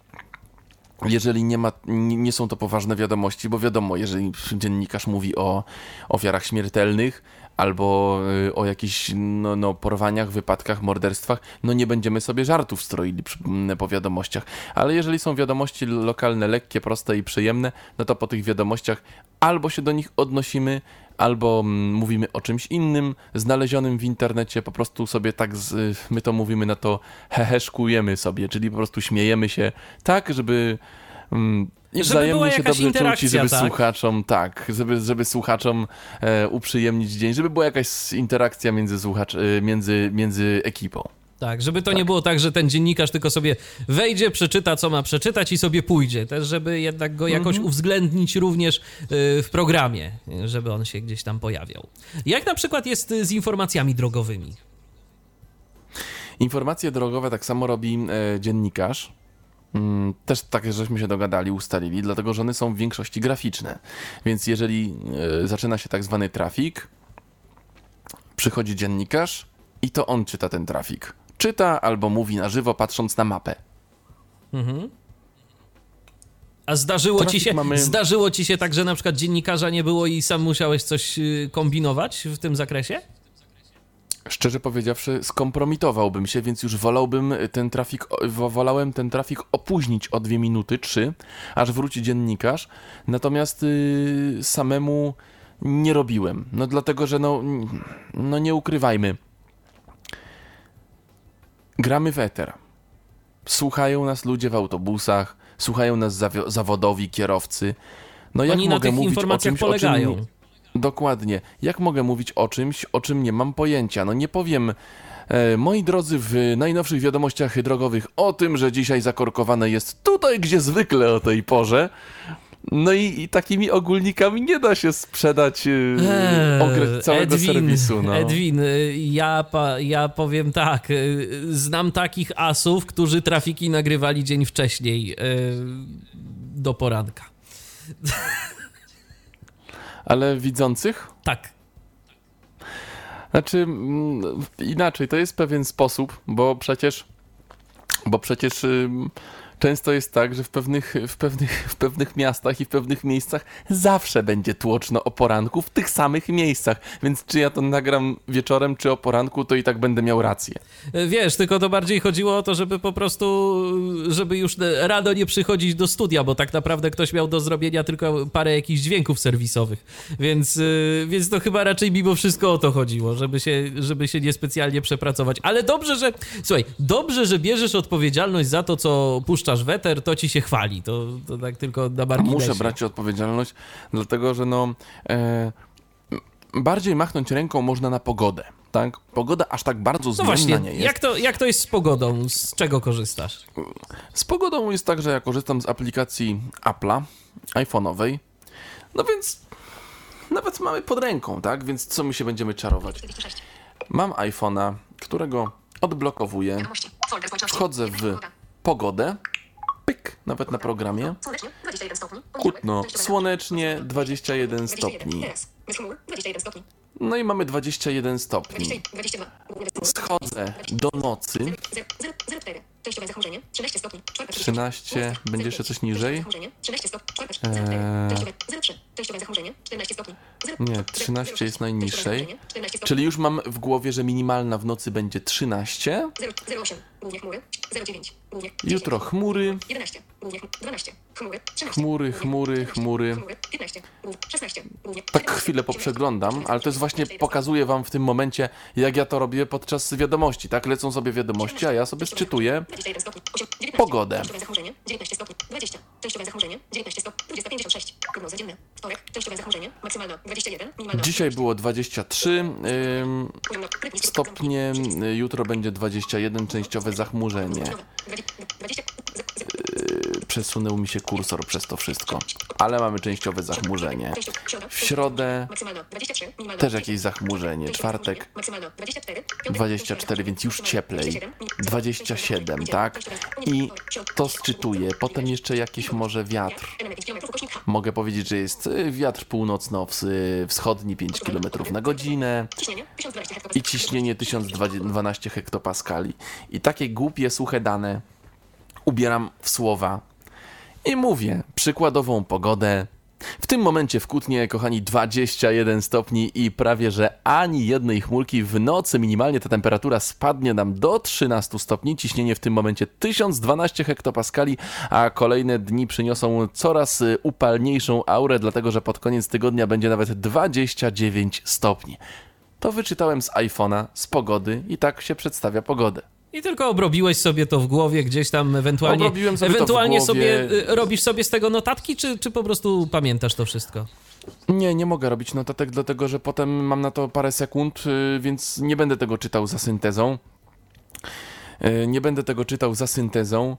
jeżeli nie, ma, nie są to poważne wiadomości, bo wiadomo, jeżeli dziennikarz mówi o ofiarach śmiertelnych, albo y, o jakichś no, no, porwaniach, wypadkach, morderstwach, no nie będziemy sobie żartów stroili po wiadomościach. Ale jeżeli są wiadomości lokalne, lekkie, proste i przyjemne, no to po tych wiadomościach albo się do nich odnosimy, albo mówimy o czymś innym, znalezionym w internecie, po prostu sobie tak, z, my to mówimy na to heheszkujemy sobie, czyli po prostu śmiejemy się tak, żeby i wzajemnie się dobrze czuć i żeby tak? słuchaczom, tak, żeby, żeby słuchaczom e, uprzyjemnić dzień, żeby była jakaś interakcja między, słuchacz, e, między, między ekipą. Tak, żeby to tak. nie było tak, że ten dziennikarz tylko sobie wejdzie, przeczyta, co ma przeczytać i sobie pójdzie. Też, żeby jednak go jakoś -hmm. uwzględnić również e, w programie, żeby on się gdzieś tam pojawiał. Jak na przykład jest z informacjami drogowymi? Informacje drogowe tak samo robi e, dziennikarz. Mm, też tak, żeśmy się dogadali, ustalili, dlatego że one są w większości graficzne. Więc jeżeli e, zaczyna się tak zwany trafik, przychodzi dziennikarz i to on czyta ten trafik. Czyta albo mówi na żywo, patrząc na mapę. Mhm. A zdarzyło ci, się, mamy... zdarzyło ci się tak, że na przykład dziennikarza nie było i sam musiałeś coś y, kombinować w tym zakresie? Szczerze powiedziawszy, skompromitowałbym się, więc już wolałbym ten trafik, wolałem ten trafik opóźnić o dwie minuty, trzy, aż wróci dziennikarz. Natomiast yy, samemu nie robiłem. No dlatego, że no, no nie ukrywajmy. Gramy w eter. Słuchają nas ludzie w autobusach, słuchają nas zawodowi kierowcy. No jak Oni mogę na tych mówić informacjach o czymś, polegają. O czym Dokładnie. Jak mogę mówić o czymś, o czym nie mam pojęcia? No nie powiem, e, moi drodzy, w najnowszych wiadomościach drogowych o tym, że dzisiaj zakorkowane jest tutaj, gdzie zwykle o tej porze. No i, i takimi ogólnikami nie da się sprzedać eee, całego Edwin, serwisu. No. Edwin, y, ja, ja powiem tak, y, znam takich asów, którzy trafiki nagrywali dzień wcześniej y, do poranka. Ale widzących? Tak. Znaczy, mm, inaczej, to jest pewien sposób, bo przecież, bo przecież często jest tak, że w pewnych, w, pewnych, w pewnych miastach i w pewnych miejscach zawsze będzie tłoczno o poranku w tych samych miejscach. Więc czy ja to nagram wieczorem, czy o poranku, to i tak będę miał rację. Wiesz, tylko to bardziej chodziło o to, żeby po prostu, żeby już rado nie przychodzić do studia, bo tak naprawdę ktoś miał do zrobienia tylko parę jakichś dźwięków serwisowych. Więc, y, więc to chyba raczej mimo wszystko o to chodziło, żeby się, żeby się niespecjalnie przepracować. Ale dobrze, że, słuchaj, dobrze, że bierzesz odpowiedzialność za to, co puszcza puszczasz weter, to ci się chwali. To, to tak tylko na marginesie. Muszę brać odpowiedzialność, dlatego że no... E, bardziej machnąć ręką można na pogodę. tak? Pogoda aż tak bardzo No zmienna właśnie, nie jest. jak to, jak to jest z pogodą? Z czego korzystasz? Z pogodą jest tak, że ja korzystam z aplikacji Apple'a, iPhone'owej, no więc nawet mamy pod ręką, tak? Więc co my się będziemy czarować? Mam iPhone'a, którego odblokowuję, wchodzę w pogodę, pyk, nawet na programie, Słonecznie 21 stopni. Kutno, słonecznie 21 stopni. Teraz. Bez chmur 21 stopni. No i mamy 21 stopni. 20, 22. Południe bez chmur. Schodzę do nocy, 04. Częściowe zachmurzenie 13 stopni. Czwarta 13, będzie jeszcze coś niżej? Zachmurzenie 13 stopni. Czwarta Eee. Częściowe 03. Częściowe zachmurzenie 14 stopni. Nie, 13 jest najniższej. 14 stopni. czyli już mam w głowie, że minimalna w nocy będzie 13. 08. Głównie chmury 09. Głównie Jutro chmury, 11. Głównie 12. Chmury 13. Chmury, chmury, 14. chmury. Chmury 15. Głównie 16. Głównie tak 17. chwilę poprzeglądam, ale to jest właśnie pokazuję wam w tym momencie, jak ja to robię podczas wiadomości, tak? Lecą sobie wiadomości, a ja sobie szczytuję 21 stopni, 8, 19, Pogodę. Częściowe zachmurzenie 19 stopni, 20. Częściowe zachmurzenie 19 stopni, 20, 56. Prognoza dzienna. Wtorek. Częściowe zachmurzenie maksymalna 21, minimalna Dzisiaj było 23 ym, poziom noc, rytm niski, stopnie, y, jutro będzie 21, częściowe zachmurzenie. Nowe. 20, Przesunął mi się kursor przez to wszystko, ale mamy częściowe zachmurzenie. W środę maksymalna 23, minimalna też 20. jakieś zachmurzenie, czwartek zachmurzenie, maksymalna 24, piątek, 24, więc już cieplej. 27, 27, niedziela, tak? I to szczytuje. Potem jeszcze jakiś może wiatr. element 5 kilometrów, ukośnik H. Mogę powiedzieć, że jest y, wiatr północno-wschodni 5 km na godzinę Ciśnienie 1020 hektopascali. i ciśnienie 1012 hektopaskali. I takie głupie, suche dane ubieram w słowa i mówię przykładową pogodę. W tym momencie w Kutnie, kochani, 21 stopni i prawie że ani jednej chmurki. W nocy minimalnie ta temperatura spadnie nam do 13 stopni. Ciśnienie w tym momencie 1012 hektopaskali, a kolejne dni przyniosą coraz y, upalniejszą aurę, dlatego że pod koniec tygodnia będzie nawet 29 stopni. To wyczytałem z iPhone'a, z pogody i tak się przedstawia pogodę. I tylko obrobiłeś sobie to w głowie, gdzieś tam ewentualnie. Obrobiłem sobie to w ewentualnie głowie. sobie y, robisz sobie z tego notatki, czy, czy po prostu pamiętasz to wszystko? Nie, nie mogę robić notatek, dlatego że potem mam na to parę sekund, y, więc nie będę tego czytał za syntezą. Y, Nie będę tego czytał za syntezą.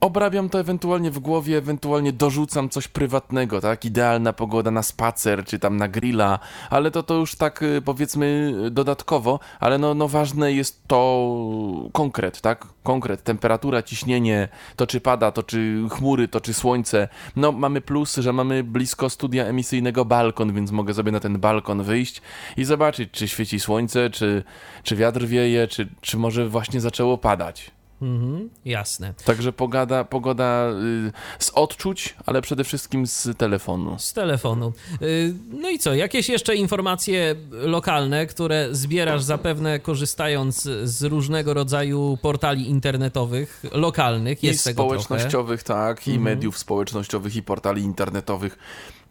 Obrabiam to ewentualnie w głowie, ewentualnie dorzucam coś prywatnego, tak? Idealna pogoda na spacer, czy tam na grilla, ale to to już tak y, powiedzmy y, dodatkowo, ale no, no ważne jest to konkret, tak? Konkret, temperatura, ciśnienie, to czy pada, to czy chmury, to czy słońce. No mamy plus, że mamy blisko studia emisyjnego balkon, więc mogę sobie na ten balkon wyjść i zobaczyć, czy świeci słońce, czy, czy wiatr wieje, czy, czy może właśnie zaczęło padać. Mhm, jasne. Także pogoda, pogoda y, z odczuć, ale przede wszystkim z telefonu. Z telefonu. Y, No i co? Jakieś jeszcze informacje lokalne, które zbierasz zapewne korzystając z różnego rodzaju portali internetowych, lokalnych, I jest trochę. społecznościowych, tak, i Mhm. mediów społecznościowych, i portali internetowych.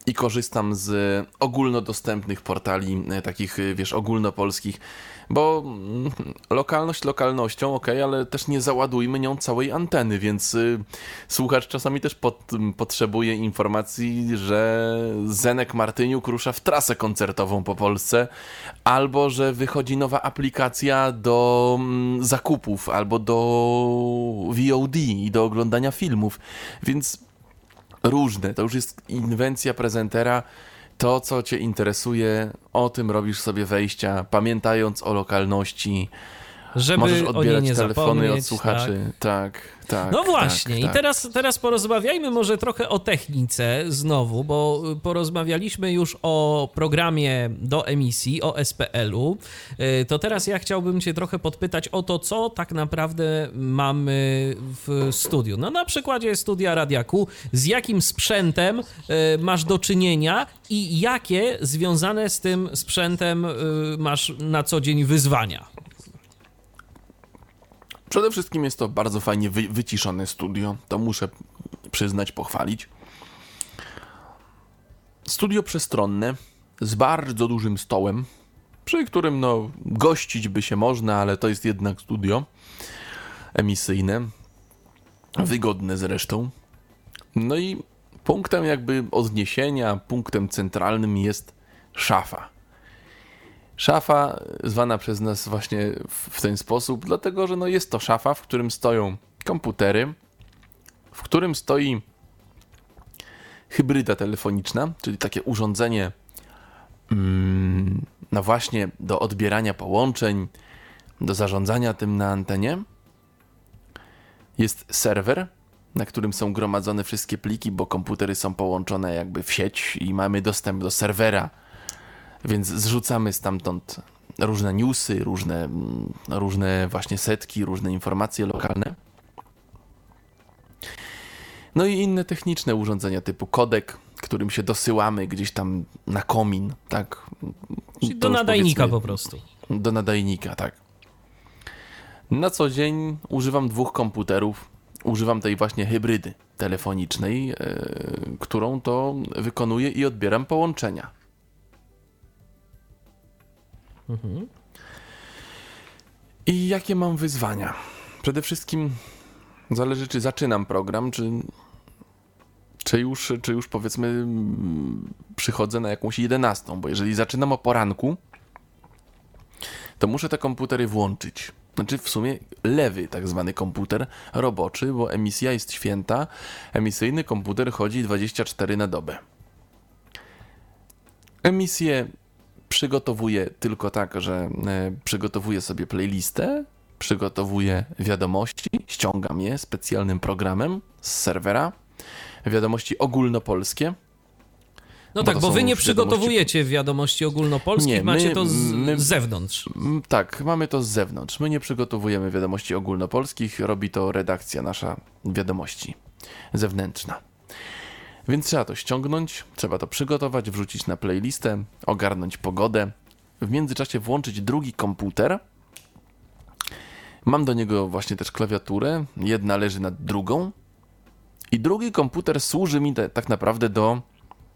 I korzystam z ogólnodostępnych portali, e, takich, e, wiesz, ogólnopolskich, bo mm, lokalność lokalnością, ok, ale też nie załadujmy nią całej anteny, więc y, słuchacz czasami też pot, m, potrzebuje informacji, że Zenek Martyniuk rusza w trasę koncertową po Polsce, albo że wychodzi nowa aplikacja do zakupów, albo do VOD i do oglądania filmów, więc różne. To już jest inwencja prezentera. To, co Cię interesuje, o tym robisz sobie wejścia, pamiętając o lokalności. Żeby Możesz o odbierać nie telefony od słuchaczy. Tak, tak. No tak, właśnie, tak. i teraz, teraz porozmawiajmy może trochę o technice znowu, bo y, porozmawialiśmy już o programie do emisji, o SPL-u. Y, To teraz ja chciałbym Cię trochę podpytać o to, co tak naprawdę mamy w studiu. No na przykładzie studia Radia Q, z jakim sprzętem y, masz do czynienia i jakie związane z tym sprzętem masz na co dzień wyzwania? Przede wszystkim jest to bardzo fajnie wy, wyciszone studio. To muszę przyznać, pochwalić. Studio przestronne z bardzo dużym stołem, przy którym no gościć by się można, ale to jest jednak studio emisyjne, wygodne zresztą. No i punktem jakby odniesienia, punktem centralnym jest szafa. Szafa zwana przez nas właśnie w, w ten sposób, dlatego że no jest to szafa, w którym stoją komputery, w którym stoi hybryda telefoniczna, czyli takie urządzenie mm, no właśnie do odbierania połączeń, do zarządzania tym na antenie. Jest serwer, na którym są gromadzone wszystkie pliki, bo komputery są połączone jakby w sieć i mamy dostęp do serwera, więc zrzucamy stamtąd różne newsy, różne, mm, różne właśnie setki, różne informacje lokalne. No i inne techniczne urządzenia typu kodek, którym się dosyłamy gdzieś tam na komin, tak? Czyli do nadajnika po prostu. do nadajnika, tak. Na co dzień używam dwóch komputerów. Używam tej właśnie hybrydy telefonicznej, e, którą to wykonuję i odbieram połączenia. I jakie mam wyzwania? Przede wszystkim zależy, czy zaczynam program, czy, czy, już, czy już powiedzmy przychodzę na jakąś 11, bo jeżeli zaczynam o poranku, to muszę te komputery włączyć. Znaczy w sumie lewy tak zwany komputer roboczy, bo emisja jest święta. Emisyjny komputer chodzi 24 na dobę. Emisję przygotowuję tylko tak, że e, przygotowuję sobie playlistę, przygotowuję wiadomości, ściągam je specjalnym programem z serwera. Wiadomości ogólnopolskie. No Bo tak, bo wy nie przygotowujecie wiadomości ogólnopolskich, Nie, my- macie to z, my- z zewnątrz. Mm, Tak, mamy to z zewnątrz. My nie przygotowujemy wiadomości ogólnopolskich, robi to redakcja nasza wiadomości zewnętrzna. Więc trzeba to ściągnąć, trzeba to przygotować, wrzucić na playlistę, ogarnąć pogodę. W międzyczasie włączyć drugi komputer. Mam do niego właśnie też klawiaturę, jedna leży nad drugą. I drugi komputer służy mi te, tak naprawdę do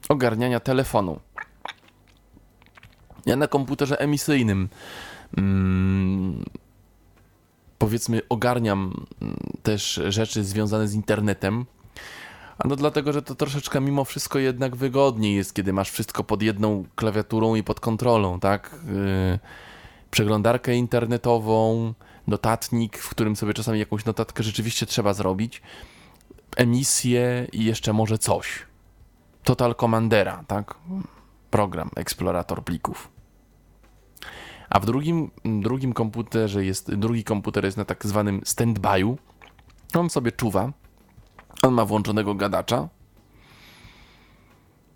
ogarniania telefonu. Ja na komputerze emisyjnym mm, powiedzmy ogarniam mm, też rzeczy związane z internetem. A no dlatego, że to troszeczkę mimo wszystko jednak wygodniej jest, kiedy masz wszystko pod jedną klawiaturą i pod kontrolą, tak? Yy, przeglądarkę internetową, notatnik, w którym sobie czasami jakąś notatkę rzeczywiście trzeba zrobić, emisję i jeszcze może coś. Total Commandera, tak? Program, eksplorator plików. A w drugim, drugim komputerze jest, drugi komputer jest na tak zwanym standby'u. On sobie czuwa. On ma włączonego gadacza.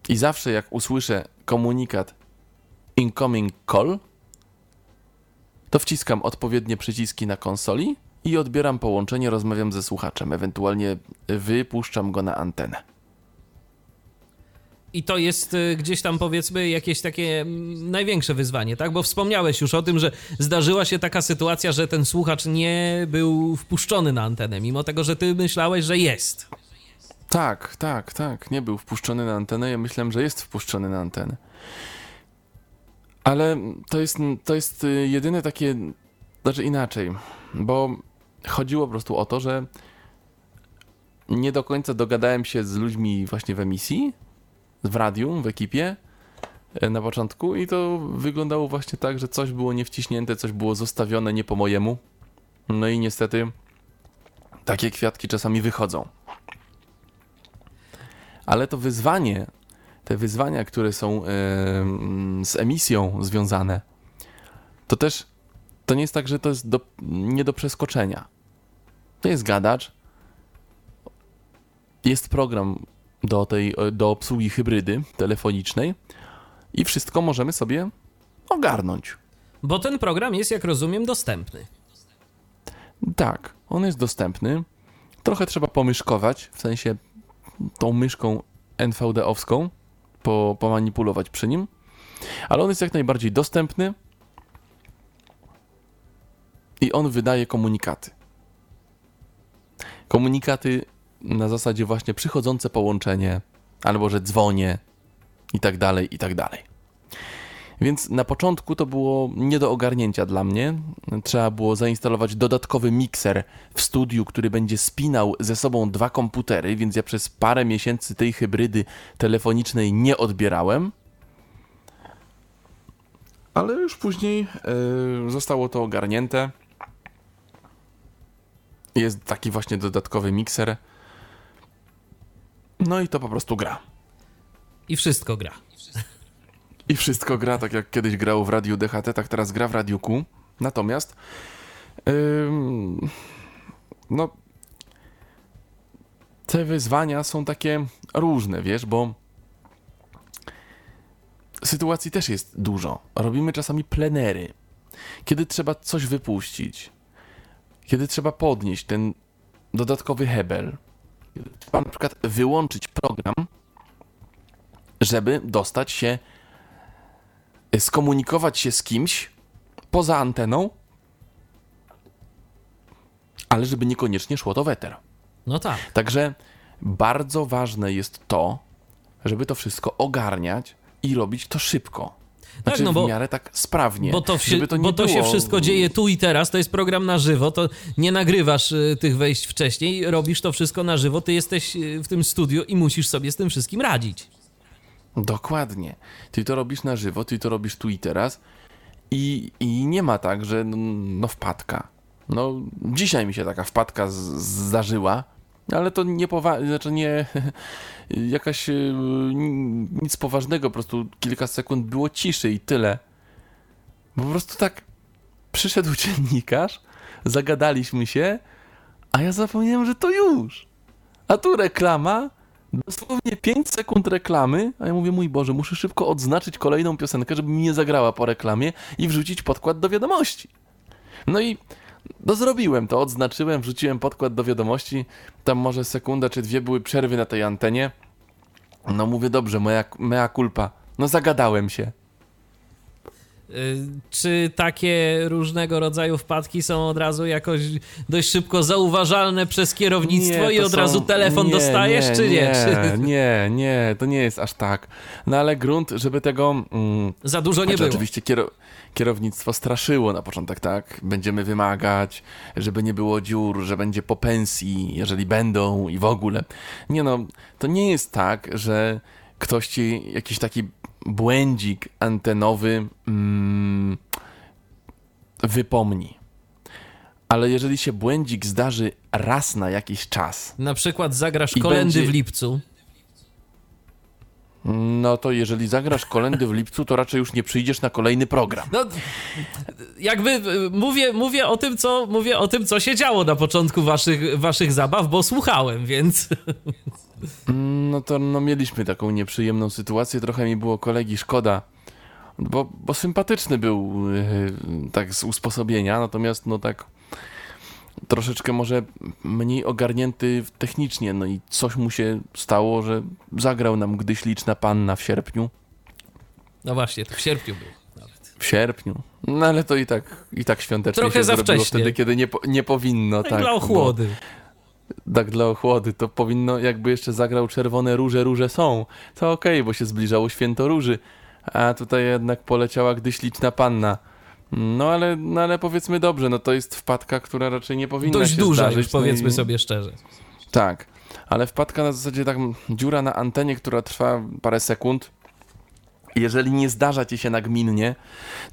I zawsze jak usłyszę komunikat incoming call, to wciskam odpowiednie przyciski na konsoli i odbieram połączenie, rozmawiam ze słuchaczem, ewentualnie wypuszczam go na antenę. I to jest y, gdzieś tam powiedzmy jakieś takie mm, największe wyzwanie, tak? Bo wspomniałeś już o tym, że zdarzyła się taka sytuacja, że ten słuchacz nie był wpuszczony na antenę, mimo tego, że ty myślałeś, że jest. Tak, tak, tak. Nie był wpuszczony na antenę. Ja myślałem, że jest wpuszczony na antenę. Ale to jest, to jest y, jedyne takie. Znaczy inaczej, bo chodziło po prostu o to, że nie do końca dogadałem się z ludźmi właśnie w emisji, w radiu, w ekipie e, na początku i to wyglądało właśnie tak, że coś było niewciśnięte, coś było zostawione nie po mojemu. No i niestety takie kwiatki czasami wychodzą. Ale to wyzwanie, te wyzwania, które są mm, z emisją związane, to też to nie jest tak, że to jest do, nie do przeskoczenia. To jest gadacz, jest program do tej, do obsługi hybrydy telefonicznej i wszystko możemy sobie ogarnąć. Bo ten program jest, jak rozumiem, dostępny. Tak, on jest dostępny. Trochę trzeba pomyszkować, w sensie tą myszką NVD-owską, po, pomanipulować przy nim, ale on jest jak najbardziej dostępny i on wydaje komunikaty. Komunikaty na zasadzie właśnie przychodzące połączenie, albo że dzwonię i tak dalej, i tak dalej. Więc na początku to było nie do ogarnięcia dla mnie. Trzeba było zainstalować dodatkowy mikser w studiu, który będzie spinał ze sobą dwa komputery, więc ja przez parę miesięcy tej hybrydy telefonicznej nie odbierałem. Ale już później y, zostało to ogarnięte. Jest taki właśnie dodatkowy mikser. No i to po prostu gra. I wszystko gra. I wszystko gra tak jak kiedyś grało w radiu DHT, tak teraz gra w radiu Q. Natomiast ym, no te wyzwania są takie różne, wiesz, bo sytuacji też jest dużo. Robimy czasami plenery, kiedy trzeba coś wypuścić, kiedy trzeba podnieść ten dodatkowy hebel, trzeba na przykład wyłączyć program, żeby dostać się, skomunikować się z kimś poza anteną, ale żeby niekoniecznie szło to weter. No tak. Także bardzo ważne jest to, żeby to wszystko ogarniać i robić to szybko. Znaczy no bo- w miarę tak sprawnie. Bo to, wsi- żeby to nie bo to się było- wszystko dzieje tu i teraz, to jest program na żywo, to nie nagrywasz y, tych wejść wcześniej, robisz to wszystko na żywo, ty jesteś y, w tym studiu i musisz sobie z tym wszystkim radzić. Dokładnie. Ty to robisz na żywo, ty to robisz tu i teraz i, i nie ma tak, że no, no wpadka. No dzisiaj mi się taka wpadka z, zdarzyła, ale to nie powa- znaczy nie jakaś y, nic poważnego, po prostu kilka sekund było ciszy i tyle. Po prostu tak przyszedł dziennikarz, zagadaliśmy się, a ja zapomniałem, że to już. A tu reklama, dosłownie 5 sekund reklamy, a ja mówię, mój Boże, muszę szybko odznaczyć kolejną piosenkę, żeby mi nie zagrała po reklamie i wrzucić podkład do wiadomości. No i no zrobiłem to, odznaczyłem, wrzuciłem podkład do wiadomości, tam może sekunda czy dwie były przerwy na tej antenie. No mówię, dobrze, moja mea culpa. No zagadałem się. Y, Czy takie różnego rodzaju wpadki są od razu jakoś dość szybko zauważalne przez kierownictwo i to od są- razu telefon nie, dostajesz, czy nie? Nie, nie, nie, to nie jest aż tak. No ale grunt, żeby tego... Mm, za dużo nie Znaczy, było? Oczywiście kiero- kierownictwo straszyło na początek, tak? Będziemy wymagać, żeby nie było dziur, że będzie po pensji, jeżeli będą i w ogóle. Nie no, to nie jest tak, że ktoś ci jakiś taki błędzik antenowy mm, wypomni. Ale jeżeli się błędzik zdarzy raz na jakiś czas, Na przykład zagrasz kolendy będzie- w lipcu. no to jeżeli zagrasz kolendy w lipcu, to raczej już nie przyjdziesz na kolejny program. No, jakby y, mówię, mówię, o tym, co, mówię o tym, co się działo na początku waszych, waszych zabaw, bo słuchałem, więc... No to no, mieliśmy taką nieprzyjemną sytuację. Trochę mi było kolegi szkoda, bo, bo sympatyczny był yy, tak z usposobienia, natomiast no tak troszeczkę może mniej ogarnięty technicznie. No i coś mu się stało, że zagrał nam gdyś liczna panna w sierpniu. No właśnie, to w sierpniu był. W sierpniu. No ale to i tak, i tak świątecznie Trochę się za zrobiło wcześnie. wtedy, kiedy nie, nie powinno. Tak, tak, dla bo- ochłody. Tak dla ochłody, to powinno, jakby jeszcze zagrał Czerwone Róże, Róże są, to okej, bo się zbliżało Święto Róży, a tutaj jednak poleciała gdyś liczna panna. No ale, no ale powiedzmy dobrze, no to jest wpadka, która raczej nie powinna Dość się duża zdarzyć. już, powiedzmy no i, sobie szczerze. Tak, ale wpadka na zasadzie tak dziura na antenie, która trwa parę sekund, jeżeli nie zdarza ci się nagminnie,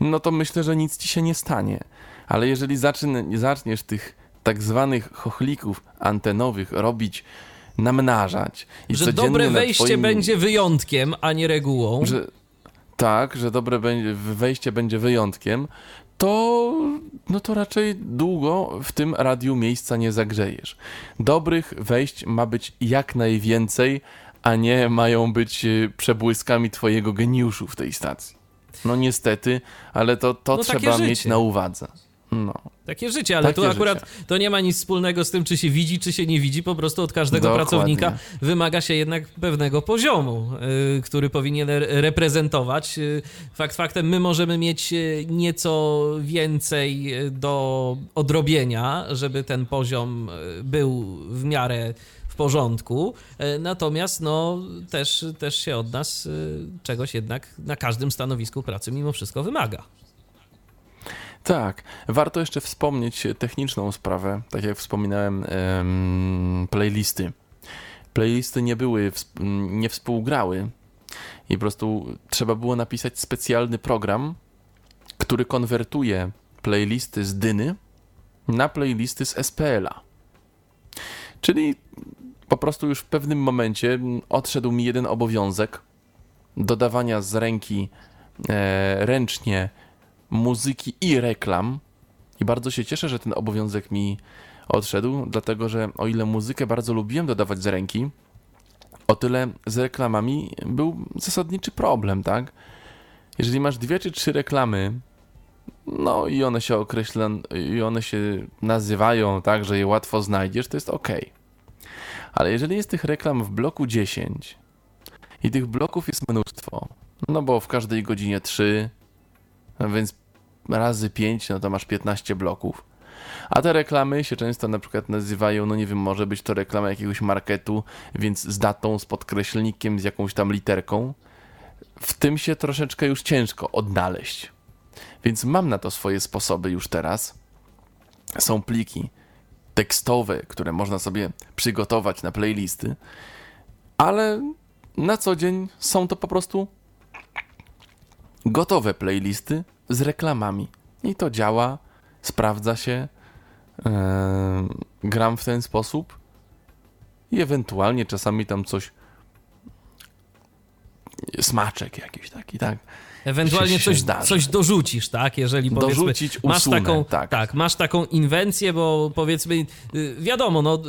no to myślę, że nic ci się nie stanie. Ale jeżeli zaczyn, zaczniesz tych tak zwanych chochlików antenowych robić, namnażać i Że dobre wejście twoim, będzie wyjątkiem, a nie regułą. Że, tak, że dobre wejście będzie wyjątkiem, to, no to raczej długo w tym radiu miejsca nie zagrzejesz. Dobrych wejść ma być jak najwięcej, a nie mają być y, przebłyskami twojego geniuszu w tej stacji. No niestety, ale to, to No, trzeba mieć na uwadze. No. Takie życie, ale Takie tu akurat życie. to nie ma nic wspólnego z tym, czy się widzi, czy się nie widzi. Po prostu od każdego Dokładnie. pracownika wymaga się jednak pewnego poziomu, y, który powinien re- reprezentować. Y, Fakt faktem, my możemy mieć y, nieco więcej y, do odrobienia, żeby ten poziom y, był w miarę w porządku. Natomiast no, też, też się od nas czegoś jednak na każdym stanowisku pracy mimo wszystko wymaga. Tak, warto jeszcze wspomnieć techniczną sprawę, tak jak wspominałem, em, playlisty. Playlisty nie były, nie współgrały i po prostu trzeba było napisać specjalny program, który konwertuje playlisty z Dyny na playlisty z SPL-a. Czyli po prostu już w pewnym momencie odszedł mi jeden obowiązek dodawania z ręki e, ręcznie muzyki i reklam. I bardzo się cieszę, że ten obowiązek mi odszedł, dlatego że o ile muzykę bardzo lubiłem dodawać z ręki, o tyle z reklamami był zasadniczy problem, tak? Jeżeli masz dwie czy trzy reklamy, no i one się określą, i one się nazywają tak, że je łatwo znajdziesz, to jest ok. Ale jeżeli jest tych reklam w bloku 10 i tych bloków jest mnóstwo, no bo w każdej godzinie 3, więc razy 5, no to masz 15 bloków. A te reklamy się często na przykład nazywają, no nie wiem, może być to reklama jakiegoś marketu, więc z datą, z podkreślnikiem, z jakąś tam literką. W tym się troszeczkę już ciężko odnaleźć. Więc mam na to swoje sposoby już teraz. Są pliki tekstowe, które można sobie przygotować na playlisty, ale na co dzień są to po prostu gotowe playlisty z reklamami. I to działa, sprawdza się, gram w ten sposób i ewentualnie czasami tam coś smaczek jakiś taki, tak? Ewentualnie coś, coś dorzucić, tak? Jeżeli powiedzmy, Dorzucić, masz usunę, taką, tak. masz taką inwencję, bo powiedzmy, y, wiadomo, no,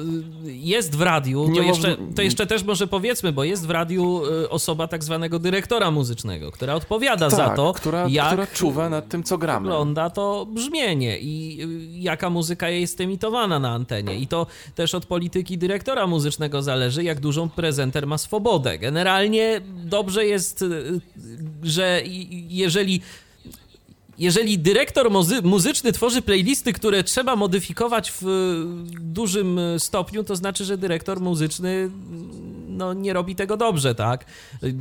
y, jest w radiu, to jeszcze, to jeszcze też może powiedzmy, bo jest w radiu y, osoba tak zwanego dyrektora muzycznego, która odpowiada za Tak, to, która, jak która czuwa nad tym, co gramy. wygląda to brzmienie i jaka muzyka jest emitowana na antenie. I to też od polityki dyrektora muzycznego zależy, jak dużą prezenter ma swobodę. Generalnie dobrze jest, że jeżeli jeżeli dyrektor muzy- muzyczny tworzy playlisty, które trzeba modyfikować w dużym stopniu, to znaczy, że dyrektor muzyczny no, nie robi tego dobrze, tak?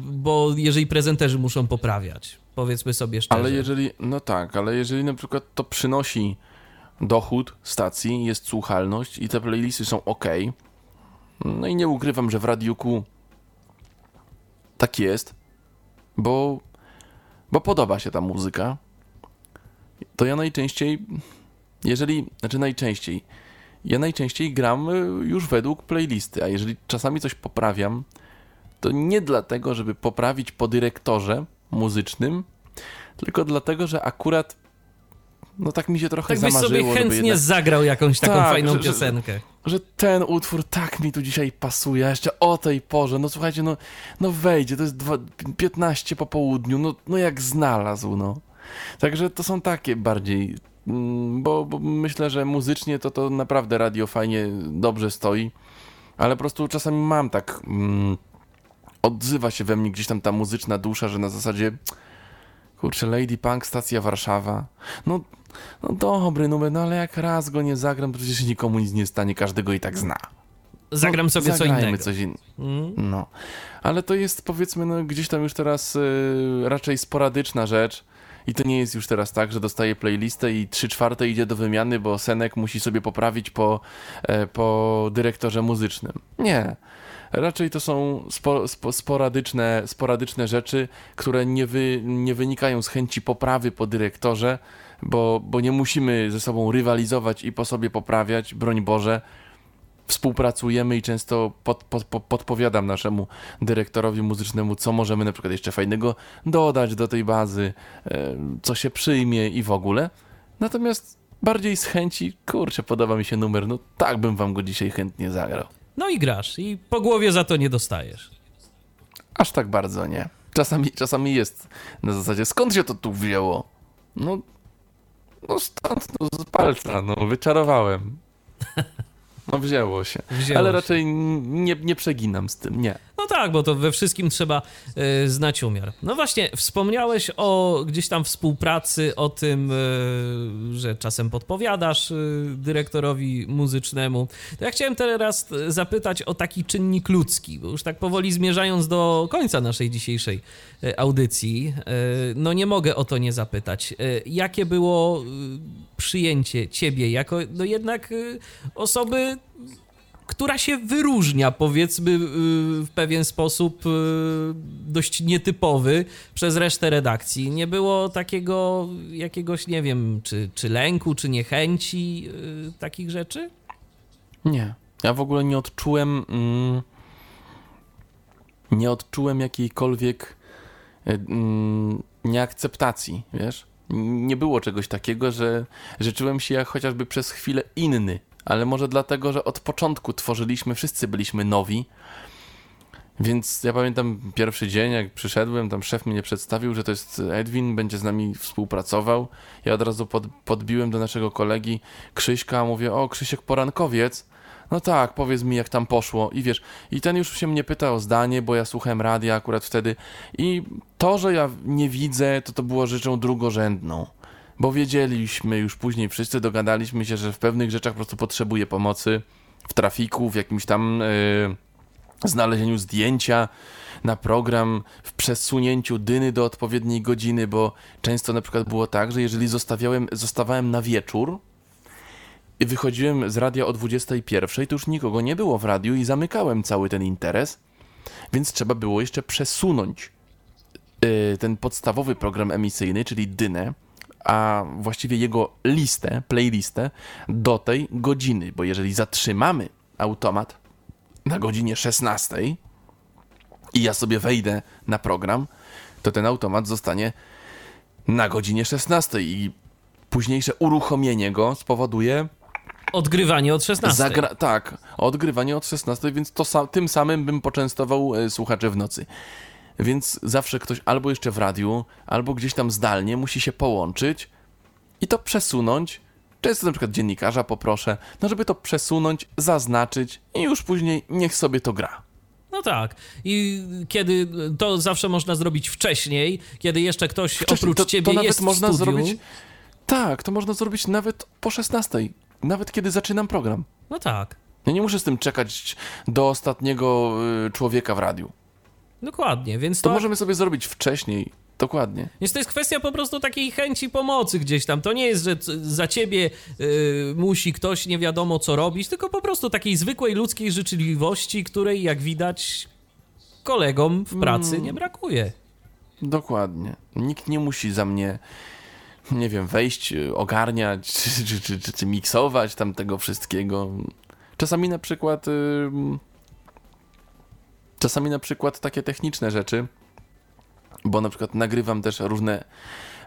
Bo jeżeli prezenterzy muszą poprawiać, powiedzmy sobie szczerze. Ale jeżeli, no tak, ale jeżeli na przykład to przynosi dochód stacji, jest słuchalność i te playlisty są ok, no i nie ukrywam, że w Radiu Q tak jest, bo, bo podoba się ta muzyka, to ja najczęściej, jeżeli, znaczy najczęściej, ja najczęściej gram y, już według playlisty, a jeżeli czasami coś poprawiam, to nie dlatego, żeby poprawić po dyrektorze muzycznym, tylko dlatego, że akurat no tak mi się trochę Tak byś zamarzyło, sobie żeby chętnie jednak, zagrał jakąś taką Tak, fajną że- piosenkę. Że ten utwór tak mi tu dzisiaj pasuje, a jeszcze o tej porze, no słuchajcie, no, no wejdzie, to jest dwa, 15 po południu, no, no jak znalazł, no. Także to są takie bardziej, mm, bo, bo myślę, że muzycznie to to naprawdę radio fajnie, dobrze stoi, ale po prostu czasami mam tak, mm, odzywa się we mnie gdzieś tam ta muzyczna dusza, że na zasadzie, kurczę, Lady Punk, stacja Warszawa, no, no dobry numer, no ale jak raz go nie zagram, to przecież nikomu nic nie stanie, każdego i tak zna. Zagram No, sobie co innego. coś in... Mm. No. Ale to jest powiedzmy no, gdzieś tam już teraz y, raczej sporadyczna rzecz. I to nie jest już teraz tak, że dostaje playlistę i 3 czwarte idzie do wymiany, bo Senek musi sobie poprawić po, e, po dyrektorze muzycznym. Nie. Raczej to są spo, spo, sporadyczne, sporadyczne rzeczy, które nie, wy, nie wynikają z chęci poprawy po dyrektorze, bo, bo nie musimy ze sobą rywalizować i po sobie poprawiać, broń Boże współpracujemy i często pod, pod, pod, podpowiadam naszemu dyrektorowi muzycznemu, co możemy na przykład jeszcze fajnego dodać do tej bazy, e, co się przyjmie i w ogóle. Natomiast bardziej z chęci, kurczę, podoba mi się numer, no tak bym wam go dzisiaj chętnie zagrał. No i grasz i po głowie za to nie dostajesz. Aż tak bardzo nie. Czasami, czasami jest na zasadzie, skąd się to tu wzięło? No, no stąd, no z palca, no wyczarowałem. No wzięło się. Wzięło Ale się. raczej nie, nie przeginam z tym, nie. No tak, bo to we wszystkim trzeba e, znać umiar. No właśnie, wspomniałeś o gdzieś tam współpracy, o tym, e, że czasem podpowiadasz e, dyrektorowi muzycznemu. To ja chciałem teraz zapytać o taki czynnik ludzki, bo już tak powoli zmierzając do końca naszej dzisiejszej audycji, no nie mogę o to nie zapytać. Jakie było przyjęcie ciebie jako no jednak osoby która się wyróżnia, powiedzmy, y, w pewien sposób y, dość nietypowy przez resztę redakcji. Nie było takiego jakiegoś, nie wiem, czy, czy lęku, czy niechęci y, takich rzeczy? Nie. Ja w ogóle nie odczułem. Mm, nie odczułem jakiejkolwiek mm, nieakceptacji, wiesz? Nie było czegoś takiego, że, że czułem się jak chociażby przez chwilę inny, ale może dlatego, że od początku tworzyliśmy, wszyscy byliśmy nowi. Więc ja pamiętam pierwszy dzień, jak przyszedłem, tam szef mnie przedstawił, że to jest Edwin, będzie z nami współpracował. Ja od razu pod, podbiłem do naszego kolegi Krzyśka, mówię, o Krzysiek porankowiec. No tak, powiedz mi jak tam poszło. I wiesz, i ten już się mnie pytał o zdanie, bo ja słuchałem radia akurat wtedy. I to, że ja nie widzę, to to było rzeczą drugorzędną. Bo wiedzieliśmy już później, wszyscy dogadaliśmy się, że w pewnych rzeczach po prostu potrzebuję pomocy. W trafiku, w jakimś tam yy, znalezieniu zdjęcia na program, w przesunięciu dyny do odpowiedniej godziny, bo często na przykład było tak, że jeżeli zostawiałem, zostawałem na wieczór, i wychodziłem z radia o 21, to już nikogo nie było w radiu i zamykałem cały ten interes, więc trzeba było jeszcze przesunąć yy, ten podstawowy program emisyjny, czyli dynę, a właściwie jego listę, playlistę do tej godziny, bo jeżeli zatrzymamy automat na godzinie 16 i ja sobie wejdę na program, to ten automat zostanie na godzinie 16 i późniejsze uruchomienie go spowoduje Odgrywanie od 16. Zagra- tak, odgrywanie od 16, więc to sa- tym samym bym poczęstował e, słuchaczy w nocy. Więc zawsze ktoś albo jeszcze w radiu, albo gdzieś tam zdalnie musi się połączyć i to przesunąć. Często na przykład dziennikarza poproszę, no żeby to przesunąć, zaznaczyć i już później niech sobie to gra. No tak. I kiedy to zawsze można zrobić wcześniej, kiedy jeszcze ktoś Wcześniej oprócz to, ciebie to nawet jest można w studiu. zrobić. Tak, to można zrobić nawet po 16, nawet kiedy zaczynam program. No tak. Ja nie muszę z tym czekać do ostatniego y, człowieka w radiu. Dokładnie, więc To to, możemy sobie zrobić wcześniej. Dokładnie. więc to jest kwestia po prostu takiej chęci pomocy gdzieś tam. To nie jest, że za ciebie y, musi ktoś nie wiadomo co robić, tylko po prostu takiej zwykłej ludzkiej życzliwości, której jak widać kolegom w pracy Mm. nie brakuje. Dokładnie. Nikt nie musi za mnie, nie wiem, wejść, y, ogarniać, czy, czy, czy, czy, miksować tam tego wszystkiego. Czasami na przykład. y, Czasami na przykład takie techniczne rzeczy, bo na przykład nagrywam też różne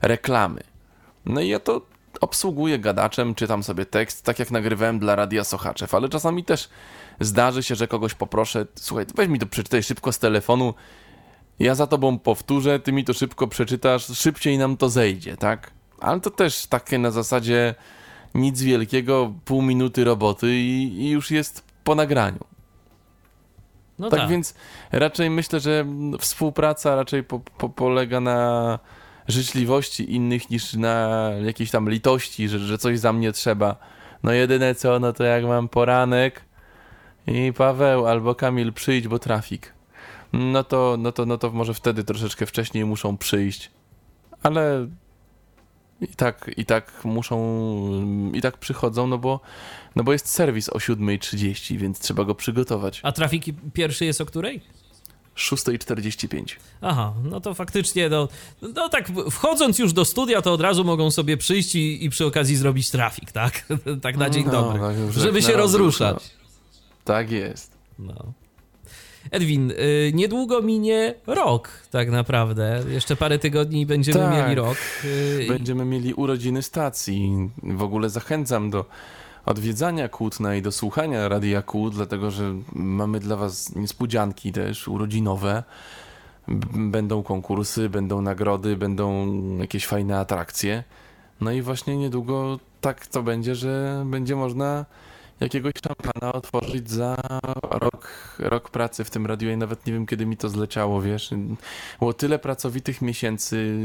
reklamy. No i ja to obsługuję gadaczem, czytam sobie tekst, tak jak nagrywałem dla Radia Sochaczew, ale czasami też zdarzy się, że kogoś poproszę, słuchaj, weź mi to przeczytaj szybko z telefonu, ja za tobą powtórzę, ty mi to szybko przeczytasz, szybciej nam to zejdzie, tak? Ale to też takie na zasadzie nic wielkiego, pół minuty roboty i, i już jest po nagraniu. No tak, tak, więc raczej myślę, że współpraca raczej po, po, polega na życzliwości innych niż na jakiejś tam litości, że, że coś za mnie trzeba. No jedyne co, no to jak mam poranek i Paweł albo Kamil przyjdź, bo trafik. No to, no to, no to może wtedy troszeczkę wcześniej muszą przyjść. Ale i tak, i tak muszą, i tak przychodzą, no bo, no bo jest serwis o 7.30, więc trzeba go przygotować. A trafik pierwszy jest o której? 6.45. Aha, no to faktycznie, no, no tak, wchodząc już do studia, to od razu mogą sobie przyjść i, i przy okazji zrobić trafik, tak? tak na dzień No, dobry, tak żeby się rozruszać. rozrusz, Tak jest. No. Edwin, y, niedługo minie rok, tak naprawdę. Jeszcze parę tygodni i będziemy Tak. mieli rok. Y, Będziemy mieli urodziny stacji. W ogóle zachęcam do odwiedzania Kłótna i do słuchania Radia Kłód, dlatego że mamy dla was niespodzianki też urodzinowe. Będą konkursy, będą nagrody, będą jakieś fajne atrakcje. No i właśnie niedługo tak to będzie, że będzie można jakiegoś szampana otworzyć za rok, rok pracy w tym radiu. Ja nawet nie wiem, kiedy mi to zleciało, wiesz. Było tyle pracowitych miesięcy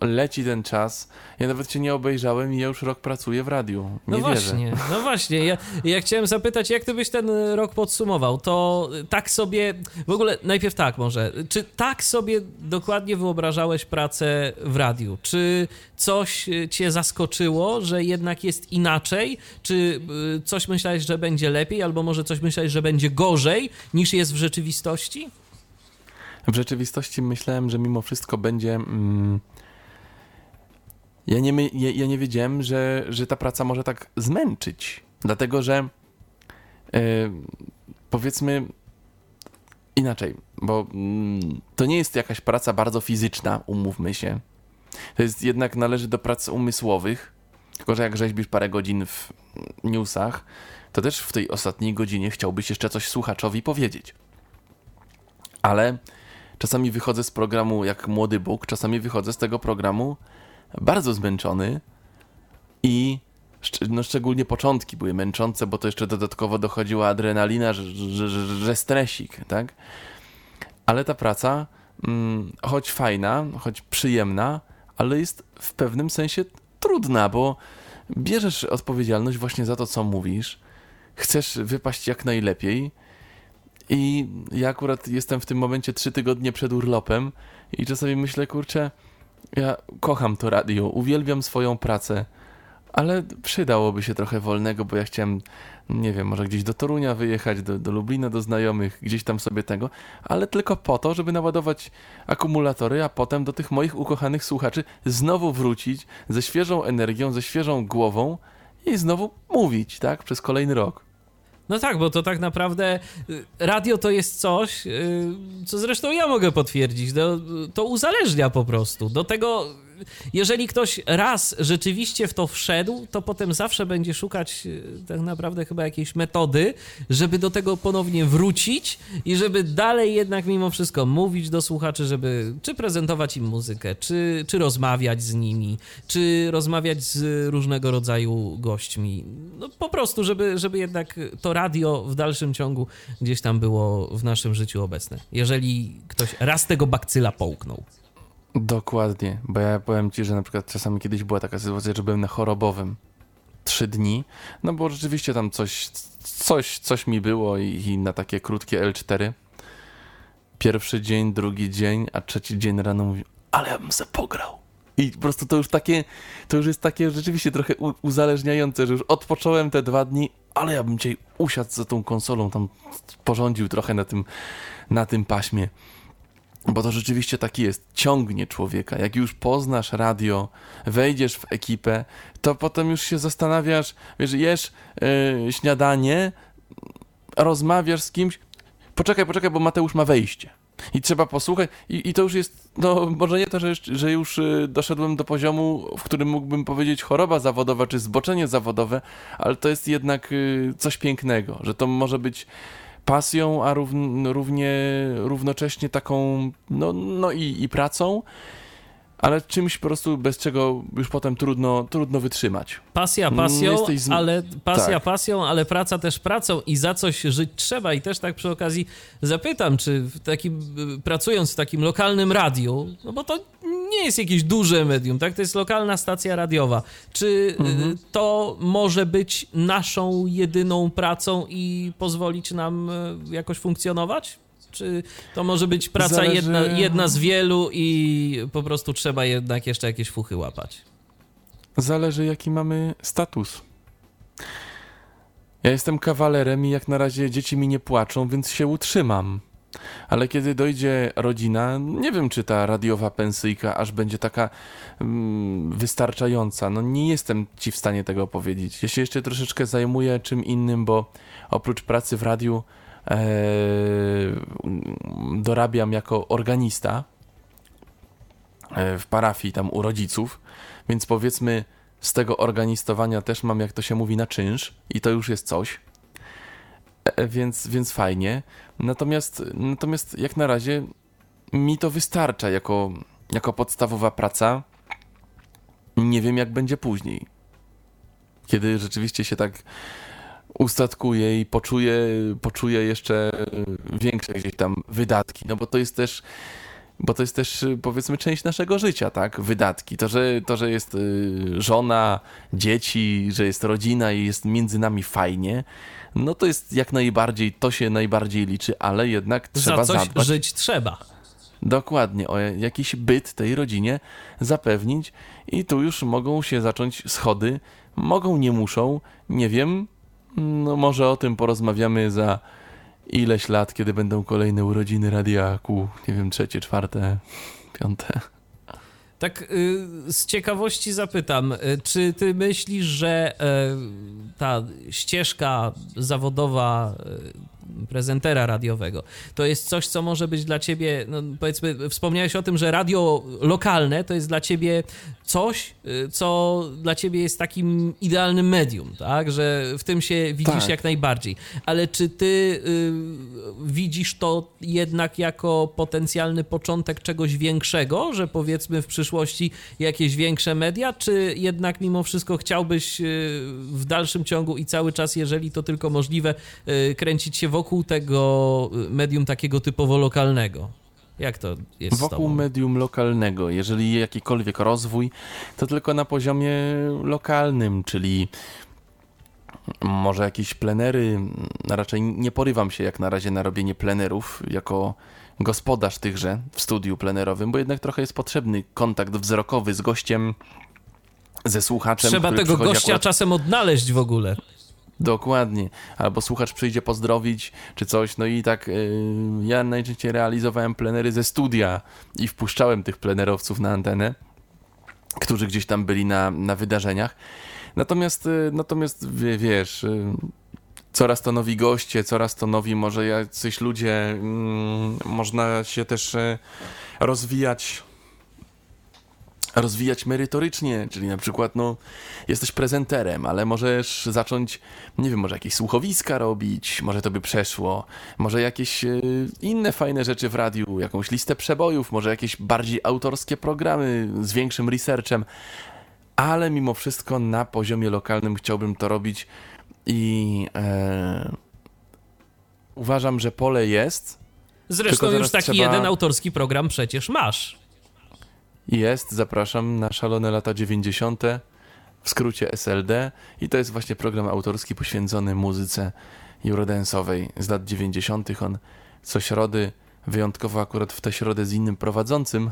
leci ten czas. Ja nawet cię nie obejrzałem i ja już rok pracuję w radiu. Nie No wierzę. właśnie, no właśnie. Ja, ja chciałem zapytać, jak ty byś ten rok podsumował? To tak sobie, w ogóle najpierw tak może, czy tak sobie dokładnie wyobrażałeś pracę w radiu? Czy coś cię zaskoczyło, że jednak jest inaczej? Czy y, coś myślałeś, że będzie lepiej, albo może coś myślałeś, że będzie gorzej niż jest w rzeczywistości? W rzeczywistości myślałem, że mimo wszystko będzie. Mm, ja, nie, my- ja, ja nie wiedziałem, że, że ta praca może tak zmęczyć. Dlatego, że e, powiedzmy inaczej, bo mm, to nie jest jakaś praca bardzo fizyczna, umówmy się. To jest jednak należy do prac umysłowych. Tylko, że jak rzeźbisz parę godzin w newsach, to też w tej ostatniej godzinie chciałbyś jeszcze coś słuchaczowi powiedzieć. Ale czasami wychodzę z programu jak młody Bóg, czasami wychodzę z tego programu bardzo zmęczony i no szczególnie początki były męczące, bo to jeszcze dodatkowo dochodziła adrenalina, że, że, że, że stresik, tak? Ale ta praca, mm, choć fajna, choć przyjemna, ale jest w pewnym sensie trudna, bo bierzesz odpowiedzialność właśnie za to, co mówisz, chcesz wypaść jak najlepiej, i ja akurat jestem w tym momencie trzy tygodnie przed urlopem i czasami myślę, kurczę, ja kocham to radio, uwielbiam swoją pracę, ale przydałoby się trochę wolnego, bo ja chciałem, nie wiem, może gdzieś do Torunia wyjechać, do, do Lublina, do znajomych, gdzieś tam sobie tego, ale tylko po to, żeby naładować akumulatory, a potem do tych moich ukochanych słuchaczy znowu wrócić ze świeżą energią, ze świeżą głową i znowu mówić, tak, przez kolejny rok. No tak, bo to tak naprawdę y, radio to jest coś, y, co zresztą ja mogę potwierdzić. To, to uzależnia po prostu. Do tego, jeżeli ktoś raz rzeczywiście w to wszedł, to potem zawsze będzie szukać y, tak naprawdę chyba jakiejś metody, żeby do tego ponownie wrócić i żeby dalej jednak mimo wszystko mówić do słuchaczy, żeby czy prezentować im muzykę, czy, czy rozmawiać z nimi, czy rozmawiać z różnego rodzaju gośćmi. No po prostu, żeby, żeby jednak to radio w dalszym ciągu gdzieś tam było w naszym życiu obecne. Jeżeli ktoś raz tego bakcyla połknął. Dokładnie, bo ja powiem ci, że na przykład czasami kiedyś była taka sytuacja, że byłem na chorobowym trzy dni, no bo rzeczywiście tam coś, coś, coś mi było i, i na takie krótkie L4. Pierwszy dzień, drugi dzień, a trzeci dzień rano mówię, ale ja bym se pograł. I po prostu to już takie, to już jest takie rzeczywiście trochę uzależniające, że już odpocząłem te dwa dni, ale ja bym dzisiaj usiadł za tą konsolą, tam porządził trochę na tym, na tym paśmie. Bo to rzeczywiście taki jest, ciągnie człowieka. Jak już poznasz radio, wejdziesz w ekipę, to potem już się zastanawiasz, wiesz, jesz yy, śniadanie, rozmawiasz z kimś, poczekaj, poczekaj, bo Mateusz ma wejście. I trzeba posłuchać, i, i to już jest, no może nie to, że, że już y, doszedłem do poziomu, w którym mógłbym powiedzieć choroba zawodowa czy zboczenie zawodowe, ale to jest jednak y, coś pięknego, że to może być pasją, a równ, równie, równocześnie taką, no, no i, i pracą, ale czymś po prostu bez czego już potem trudno, trudno wytrzymać. Pasja pasją, z- ale pasja tak. pasją, ale praca też pracą i za coś żyć trzeba. I też tak przy okazji zapytam, czy w takim, pracując w takim lokalnym radiu, no bo to nie jest jakieś duże medium, tak? To jest lokalna stacja radiowa. Czy y, Mhm. to może być naszą jedyną pracą i pozwolić nam y, jakoś funkcjonować? Czy to może być praca Zależy- jedna, jedna z wielu i po prostu trzeba jednak jeszcze jakieś fuchy łapać? Zależy jaki mamy status. Ja jestem kawalerem i jak na razie dzieci mi nie płaczą, więc się utrzymam. Ale kiedy dojdzie rodzina, nie wiem, czy ta radiowa pensyjka aż będzie taka mm, wystarczająca. No nie jestem ci w stanie tego powiedzieć. Ja się jeszcze troszeczkę zajmuję czym innym, bo oprócz pracy w radiu dorabiam jako organista e, w parafii tam u rodziców, więc powiedzmy z tego organistowania też mam, jak to się mówi, na czynsz i to już jest coś. E, Więc, więc fajnie. Natomiast, natomiast jak na razie mi to wystarcza jako, jako podstawowa praca. Nie wiem, jak będzie później. Kiedy rzeczywiście się tak ustatkuję i poczuję, poczuję jeszcze większe gdzieś tam wydatki. No bo to jest też bo to jest też powiedzmy część naszego życia, tak? Wydatki. To, że, to, że jest y, żona, dzieci, że jest rodzina i jest między nami fajnie, no to jest jak najbardziej, to się najbardziej liczy, ale jednak trzeba Za coś zadbać. żyć trzeba. Dokładnie, o jakiś byt tej rodzinie zapewnić i tu już mogą się zacząć schody, mogą, nie muszą, nie wiem, no może o tym porozmawiamy za ileś lat, kiedy będą kolejne urodziny Radiaku, nie wiem, trzecie, czwarte, piąte. Tak y, z ciekawości zapytam, y, czy ty myślisz, że y, ta ścieżka zawodowa prezentera radiowego to jest coś, co może być dla ciebie, no powiedzmy, wspomniałeś o tym, że radio lokalne to jest dla ciebie coś, y, co dla ciebie jest takim idealnym medium, tak? Że w tym się widzisz Tak. jak najbardziej. Ale czy ty y, widzisz to jednak jako potencjalny początek czegoś większego, że powiedzmy w przyszłości jakieś większe media, czy jednak mimo wszystko chciałbyś y, w dalszym ciągu i cały czas, jeżeli to tylko możliwe, y, kręcić się wokół tego y, medium takiego typowo lokalnego? Jak to jest Wokół medium lokalnego, jeżeli jakikolwiek rozwój, to tylko na poziomie lokalnym, czyli może jakieś plenery. Raczej nie porywam się jak na razie na robienie plenerów jako gospodarz tychże w studiu plenerowym, bo jednak trochę jest potrzebny kontakt wzrokowy z gościem, ze słuchaczem. Trzeba tego gościa akurat- czasem odnaleźć w ogóle. Dokładnie. Albo słuchacz przyjdzie pozdrowić, czy coś. No i tak y, ja najczęściej realizowałem plenery ze studia i wpuszczałem tych plenerowców na antenę, którzy gdzieś tam byli na, na wydarzeniach. Natomiast, y, natomiast wie, wiesz, y, coraz to nowi goście, coraz to nowi może jacyś ludzie, mm, można się też y, rozwijać rozwijać merytorycznie, czyli na przykład, no, jesteś prezenterem, ale możesz zacząć, nie wiem, może jakieś słuchowiska robić, może to by przeszło, może jakieś e, inne fajne rzeczy w radiu, jakąś listę przebojów, może jakieś bardziej autorskie programy z większym researchem, ale mimo wszystko na poziomie lokalnym chciałbym to robić i e, uważam, że pole jest, Zresztą już taki trzeba- jeden autorski program przecież masz. Jest, zapraszam na szalone lata 90. w skrócie SLD i to jest właśnie program autorski poświęcony muzyce eurodance'owej z lat 90. On co środy, wyjątkowo akurat w tę środę z innym prowadzącym,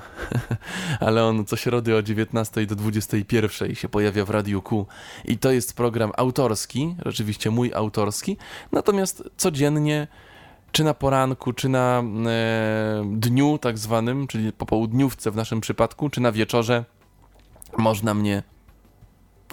ale on co środy o 19 do 21 się pojawia w Radiu Q i to jest program autorski, rzeczywiście mój autorski, natomiast codziennie czy na poranku, czy na e, dniu tak zwanym, czyli popołudniówce w naszym przypadku, czy na wieczorze można mnie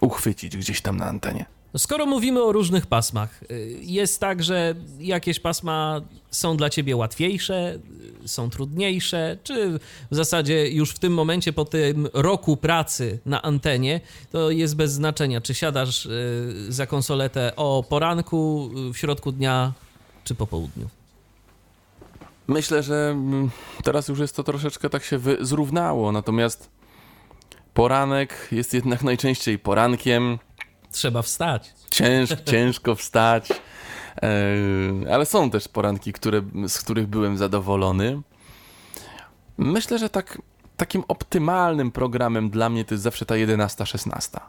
uchwycić gdzieś tam na antenie. Skoro mówimy o różnych pasmach, y, jest tak, że jakieś pasma są dla ciebie łatwiejsze, y, są trudniejsze, czy w zasadzie już w tym momencie, po tym roku pracy na antenie, to jest bez znaczenia, czy siadasz y, za konsoletę o poranku, w środku dnia, czy po południu. Myślę, że mm, teraz już jest to troszeczkę tak się zrównało, natomiast poranek jest jednak najczęściej porankiem, Trzeba wstać. Cięż, ciężko wstać, e, ale są też poranki, które, z których byłem zadowolony. Myślę, że tak, takim optymalnym programem dla mnie to jest zawsze ta 11-16,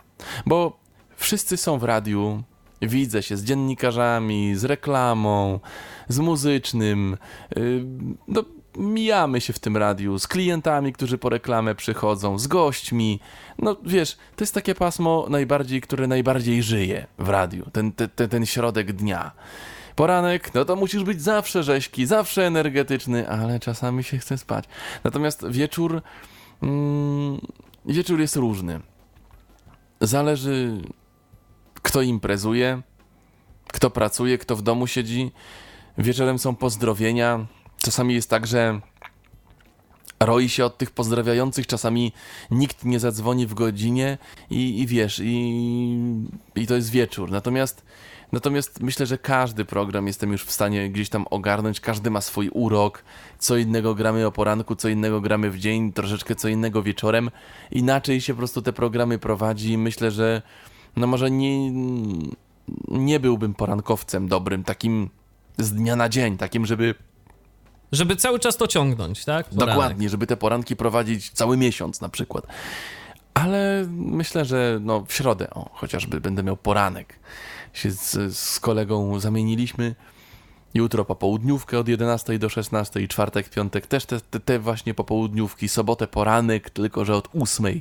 bo wszyscy są w radiu, widzę się z dziennikarzami, z reklamą, z muzycznym, y, no, mijamy się w tym radiu z klientami, którzy po reklamę przychodzą, z gośćmi. No wiesz, to jest takie pasmo najbardziej, które najbardziej żyje w radiu, ten, ten, ten, środek dnia. Poranek, no to musisz być zawsze rzeźki, zawsze energetyczny, ale czasami się chce spać. Natomiast wieczór, mm, wieczór jest różny. Zależy, kto imprezuje, kto pracuje, kto w domu siedzi. Wieczorem są pozdrowienia. Czasami jest tak, że roi się od tych pozdrawiających, czasami nikt nie zadzwoni w godzinie i, i wiesz, i, i to jest wieczór. Natomiast, natomiast myślę, że każdy program jestem już w stanie gdzieś tam ogarnąć, każdy ma swój urok, co innego gramy o poranku, co innego gramy w dzień, troszeczkę co innego wieczorem. Inaczej się po prostu te programy prowadzi myślę, że no może nie, nie byłbym porankowcem dobrym, takim z dnia na dzień, takim, żeby Żeby cały czas to ciągnąć, tak? Poranek. Dokładnie, żeby te poranki prowadzić cały miesiąc na przykład. Ale myślę, że no w środę, o, chociażby będę miał poranek. Się z, z kolegą zamieniliśmy. Jutro popołudniówkę od 11 do 16, czwartek, piątek też te, te, te właśnie popołudniówki, sobotę poranek, tylko że od 8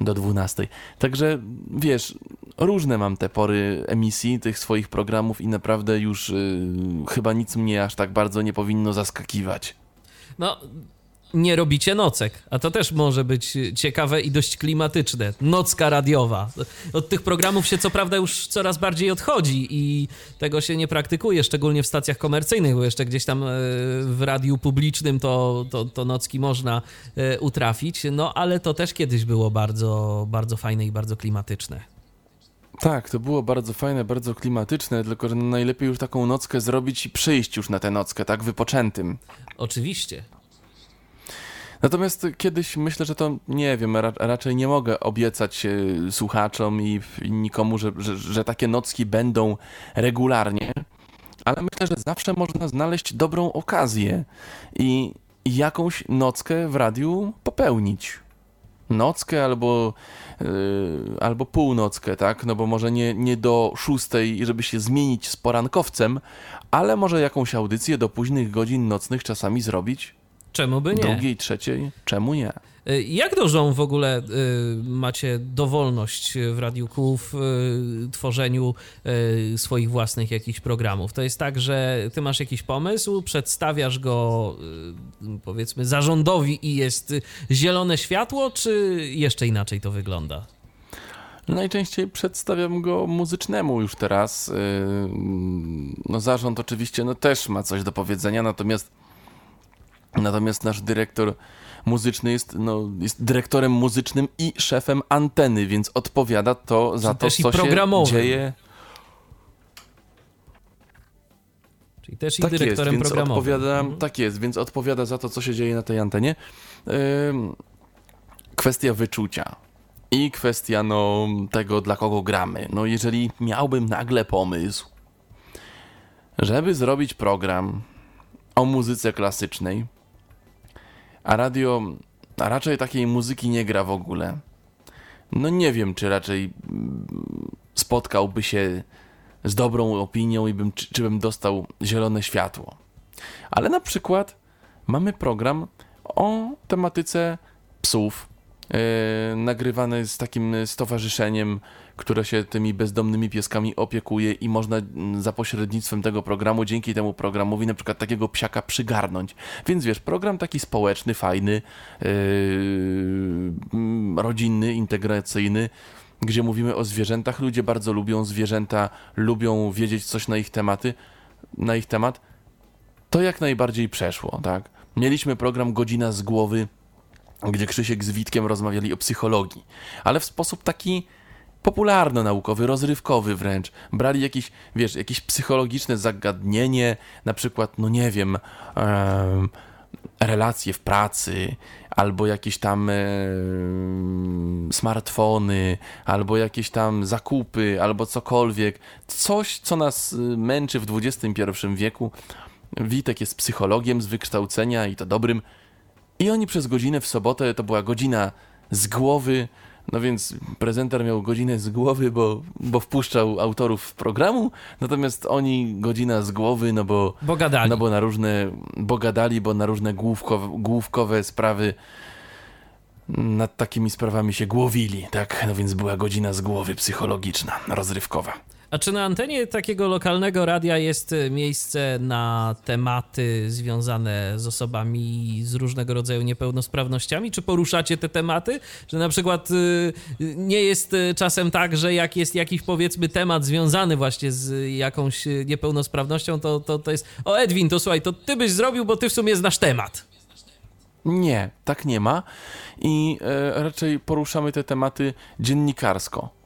do 12. Także wiesz, różne mam te pory emisji tych swoich programów i naprawdę już y, chyba nic mnie aż tak bardzo nie powinno zaskakiwać. No, nie robicie nocek, a to też może być ciekawe i dość klimatyczne. Nocka radiowa. Od tych programów się co prawda już coraz bardziej odchodzi i tego się nie praktykuje, szczególnie w stacjach komercyjnych, bo jeszcze gdzieś tam e, w radiu publicznym to, to, to nocki można e, utrafić, no ale to też kiedyś było bardzo, bardzo fajne i bardzo klimatyczne. Tak, to było bardzo fajne, bardzo klimatyczne, tylko że najlepiej już taką nockę zrobić i przyjść już na tę nockę, tak wypoczętym. Oczywiście. Natomiast kiedyś myślę, że to nie wiem, ra raczej nie mogę obiecać e, słuchaczom i, nikomu, że, że, że takie nocki będą regularnie, ale myślę, że zawsze można znaleźć dobrą okazję i jakąś nockę w radiu popełnić. Nockę albo, yy, albo północkę, tak? No bo może nie, nie do szóstej, żeby się zmienić z porankowcem, ale może jakąś audycję do późnych godzin nocnych czasami zrobić. Czemu by nie? Drugiej, trzeciej, czemu nie? Y, Jak dużą w ogóle y, macie dowolność w Radiu Kół w y, tworzeniu y, swoich własnych jakichś programów? To jest tak, że ty masz jakiś pomysł, przedstawiasz go y, powiedzmy zarządowi i jest zielone światło, czy jeszcze inaczej to wygląda? Najczęściej przedstawiam go muzycznemu już teraz. No zarząd oczywiście no też ma coś do powiedzenia, natomiast natomiast nasz dyrektor muzyczny jest, no, jest dyrektorem muzycznym i szefem anteny, więc odpowiada to za to, co się dzieje. Czyli też i Tak jest, dyrektorem więc programowym. odpowiada, Mhm. tak jest, więc odpowiada za to, co się dzieje na tej antenie. Ym, kwestia wyczucia i kwestia no, tego, dla kogo gramy. No, jeżeli miałbym nagle pomysł, żeby zrobić program o muzyce klasycznej, a radio, raczej takiej muzyki nie gra w ogóle, no nie wiem, czy raczej mm, spotkałby się z dobrą opinią i bym, czy, czy bym dostał zielone światło. Ale na przykład mamy program o tematyce psów, nagrywany z takim stowarzyszeniem, które się tymi bezdomnymi pieskami opiekuje i można mm, za pośrednictwem tego programu, dzięki temu programowi na przykład takiego psiaka przygarnąć. Więc wiesz, program taki społeczny, fajny, yy, mm, rodzinny, integracyjny, gdzie mówimy o zwierzętach. Ludzie bardzo lubią zwierzęta, lubią wiedzieć coś na ich tematy, na ich temat. To jak najbardziej przeszło, tak? Mieliśmy program Godzina z głowy, gdzie Krzysiek z Witkiem rozmawiali o psychologii, ale w sposób taki popularno-naukowy, rozrywkowy wręcz. Brali jakieś, wiesz, jakieś psychologiczne zagadnienie, na przykład, no nie wiem, em, relacje w pracy, albo jakieś tam smartfony, albo jakieś tam zakupy, albo cokolwiek. Coś, co nas y, męczy w XXI wieku. Witek jest psychologiem z wykształcenia i to dobrym. I oni przez godzinę w sobotę, to była godzina z głowy, no więc prezenter miał godzinę z głowy, bo, bo wpuszczał autorów programu, natomiast oni godzina z głowy, no bo, Bo gadali. no bo na różne, bo gadali, bo na różne główkowe, główkowe sprawy nad takimi sprawami się głowili, tak? No więc była godzina z głowy psychologiczna, rozrywkowa. A czy na antenie takiego lokalnego radia jest e, miejsce na tematy związane z osobami z różnego rodzaju niepełnosprawnościami? Czy poruszacie te tematy? Że na przykład y, nie jest y, czasem tak, że jak jest jakiś powiedzmy temat związany właśnie z jakąś niepełnosprawnością, to, to, to jest o Edwin, to słuchaj, to ty byś zrobił, bo ty w sumie znasz temat. Nie, tak nie ma i e, raczej poruszamy te tematy dziennikarsko.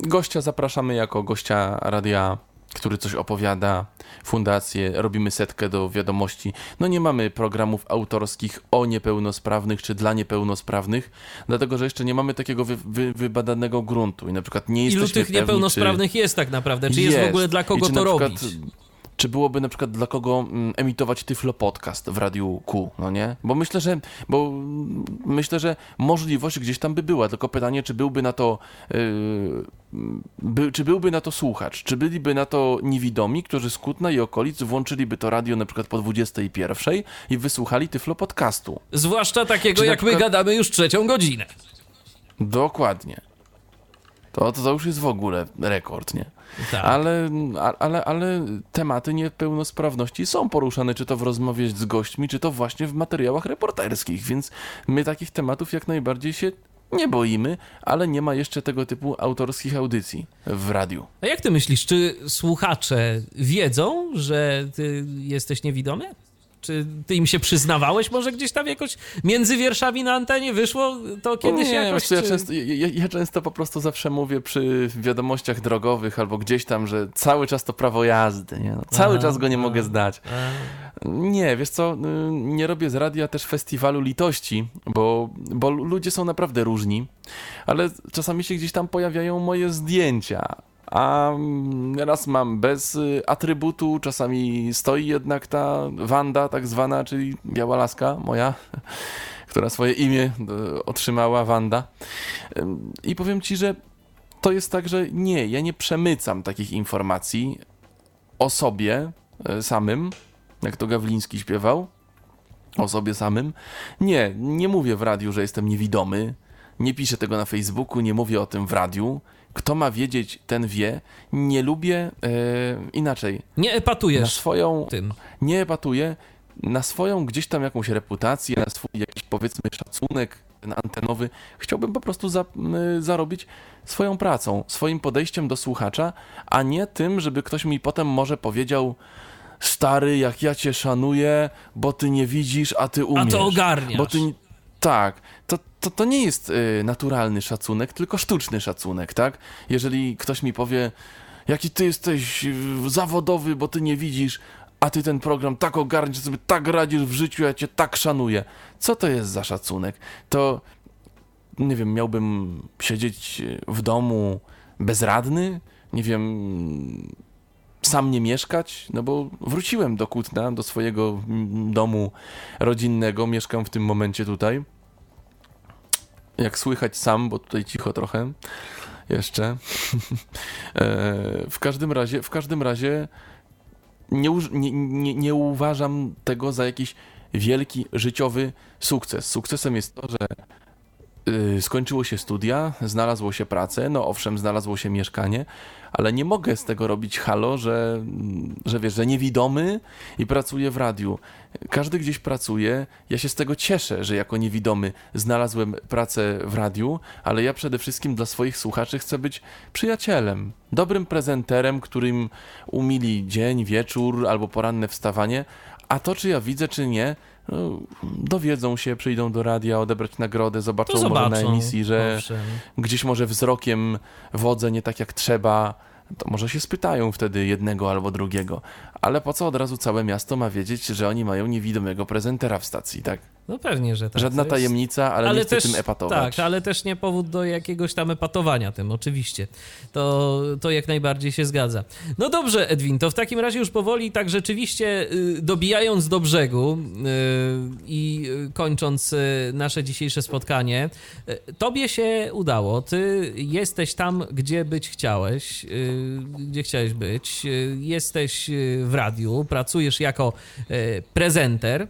Gościa zapraszamy jako gościa radia, który coś opowiada, fundację, robimy setkę do wiadomości. No nie mamy programów autorskich o niepełnosprawnych czy dla niepełnosprawnych, dlatego że jeszcze nie mamy takiego wy, wy, wybadanego gruntu i na przykład nie Ilu jesteśmy tych pewni, niepełnosprawnych jest tak naprawdę? Czy jest, w ogóle dla kogo czy to robić? Czy byłoby na przykład dla kogo mm, emitować Tyflo Podcast w Radiu Q, no nie? Bo myślę, że, bo mm, myślę, że możliwość gdzieś tam by była, tylko pytanie, czy byłby na to, yy, by, czy byłby na to słuchacz, czy byliby na to niewidomi, którzy z Kutna i okolic włączyliby to radio na przykład po 21 i wysłuchali Tyflo Podcastu. Zwłaszcza takiego, jak my przykład- gadamy już trzecią godzinę. Dokładnie. To, to, to już jest w ogóle rekord, nie? Tak. Ale, ale, ale tematy niepełnosprawności są poruszane, czy to w rozmowie z gośćmi, czy to właśnie w materiałach reporterskich, więc my takich tematów jak najbardziej się nie boimy, ale nie ma jeszcze tego typu autorskich audycji w radiu. A jak ty myślisz, czy słuchacze wiedzą, że ty jesteś niewidomy? Czy ty im się przyznawałeś może gdzieś tam jakoś między wierszami na antenie wyszło to kiedyś nie, jakoś? co, ja, czy- często, ja, ja- często po prostu zawsze mówię przy wiadomościach drogowych albo gdzieś tam, że cały czas to prawo jazdy, nie? No, cały Aha, czas go nie aha. mogę zdać. A, Nie, wiesz co, y, nie robię z radia też festiwalu litości, bo, bo ludzie są naprawdę różni, ale czasami się gdzieś tam pojawiają moje zdjęcia, a raz mam bez y, atrybutu, czasami stoi jednak ta Wanda tak zwana, czyli biała laska moja, która swoje imię y, otrzymała, Wanda. Ym, I powiem ci, że to jest tak, że nie, ja nie przemycam takich informacji o sobie y, samym, jak to Gawliński śpiewał, o sobie samym. Nie, nie mówię w radiu, że jestem niewidomy, nie piszę tego na Facebooku, nie mówię o tym w radiu. Kto ma wiedzieć, ten wie. Nie lubię e, inaczej. nie Na epatujesz swoją, tym. nie epatuję, na swoją gdzieś tam jakąś reputację, na swój jakiś powiedzmy szacunek ten antenowy, chciałbym po prostu za, zarobić swoją pracą, swoim podejściem do słuchacza, a nie tym, żeby ktoś mi potem może powiedział stary, jak ja cię szanuję, bo ty nie widzisz, a ty A umiesz. to ogarniasz. Bo ty, tak, to, to, to nie jest y, naturalny szacunek, tylko sztuczny szacunek, tak? Jeżeli ktoś mi powie, jaki ty jesteś y, zawodowy, bo ty nie widzisz, a ty ten program tak ogarniesz, sobie tak radzisz w życiu, ja cię tak szanuję. Co to jest za szacunek? To, nie wiem, miałbym siedzieć y, w domu bezradny? Nie wiem, sam nie mieszkać? No bo wróciłem do Kutna, do swojego mm, domu rodzinnego, mieszkam w tym momencie tutaj. Jak słychać sam, bo tutaj cicho trochę jeszcze. E, w każdym razie, w każdym razie nie, nie, nie, nie uważam tego za jakiś wielki życiowy sukces. Sukcesem jest to, że y, skończyło się studia, znalazło się pracę, no owszem, znalazło się mieszkanie, ale nie mogę z tego robić halo, że, że wiesz, że niewidomy i pracuję w radiu. Każdy gdzieś pracuje, ja się z tego cieszę, że jako niewidomy znalazłem pracę w radiu, ale ja przede wszystkim dla swoich słuchaczy chcę być przyjacielem, dobrym prezenterem, którym umili dzień, wieczór albo poranne wstawanie, a to czy ja widzę, czy nie, dowiedzą się, przyjdą do radia odebrać nagrodę, zobaczą, To zobaczą. może na emisji, że Owszem. gdzieś może wzrokiem wodzę nie tak jak trzeba, to może się spytają wtedy jednego albo drugiego. Ale po co od razu całe miasto ma wiedzieć, że oni mają niewidomego prezentera w stacji, tak? No pewnie, że tak. Żadna tajemnica, ale, nie chcę tym epatować. Tak, ale też nie powód do jakiegoś tam epatowania tym, oczywiście. To, to jak najbardziej się zgadza. No dobrze, Edwin, to w takim razie już powoli, tak rzeczywiście y, dobijając do brzegu y, i y, kończąc nasze dzisiejsze spotkanie, tobie się udało. Ty jesteś tam, gdzie być chciałeś, gdzie chciałeś być. Jesteś w radiu, pracujesz jako prezenter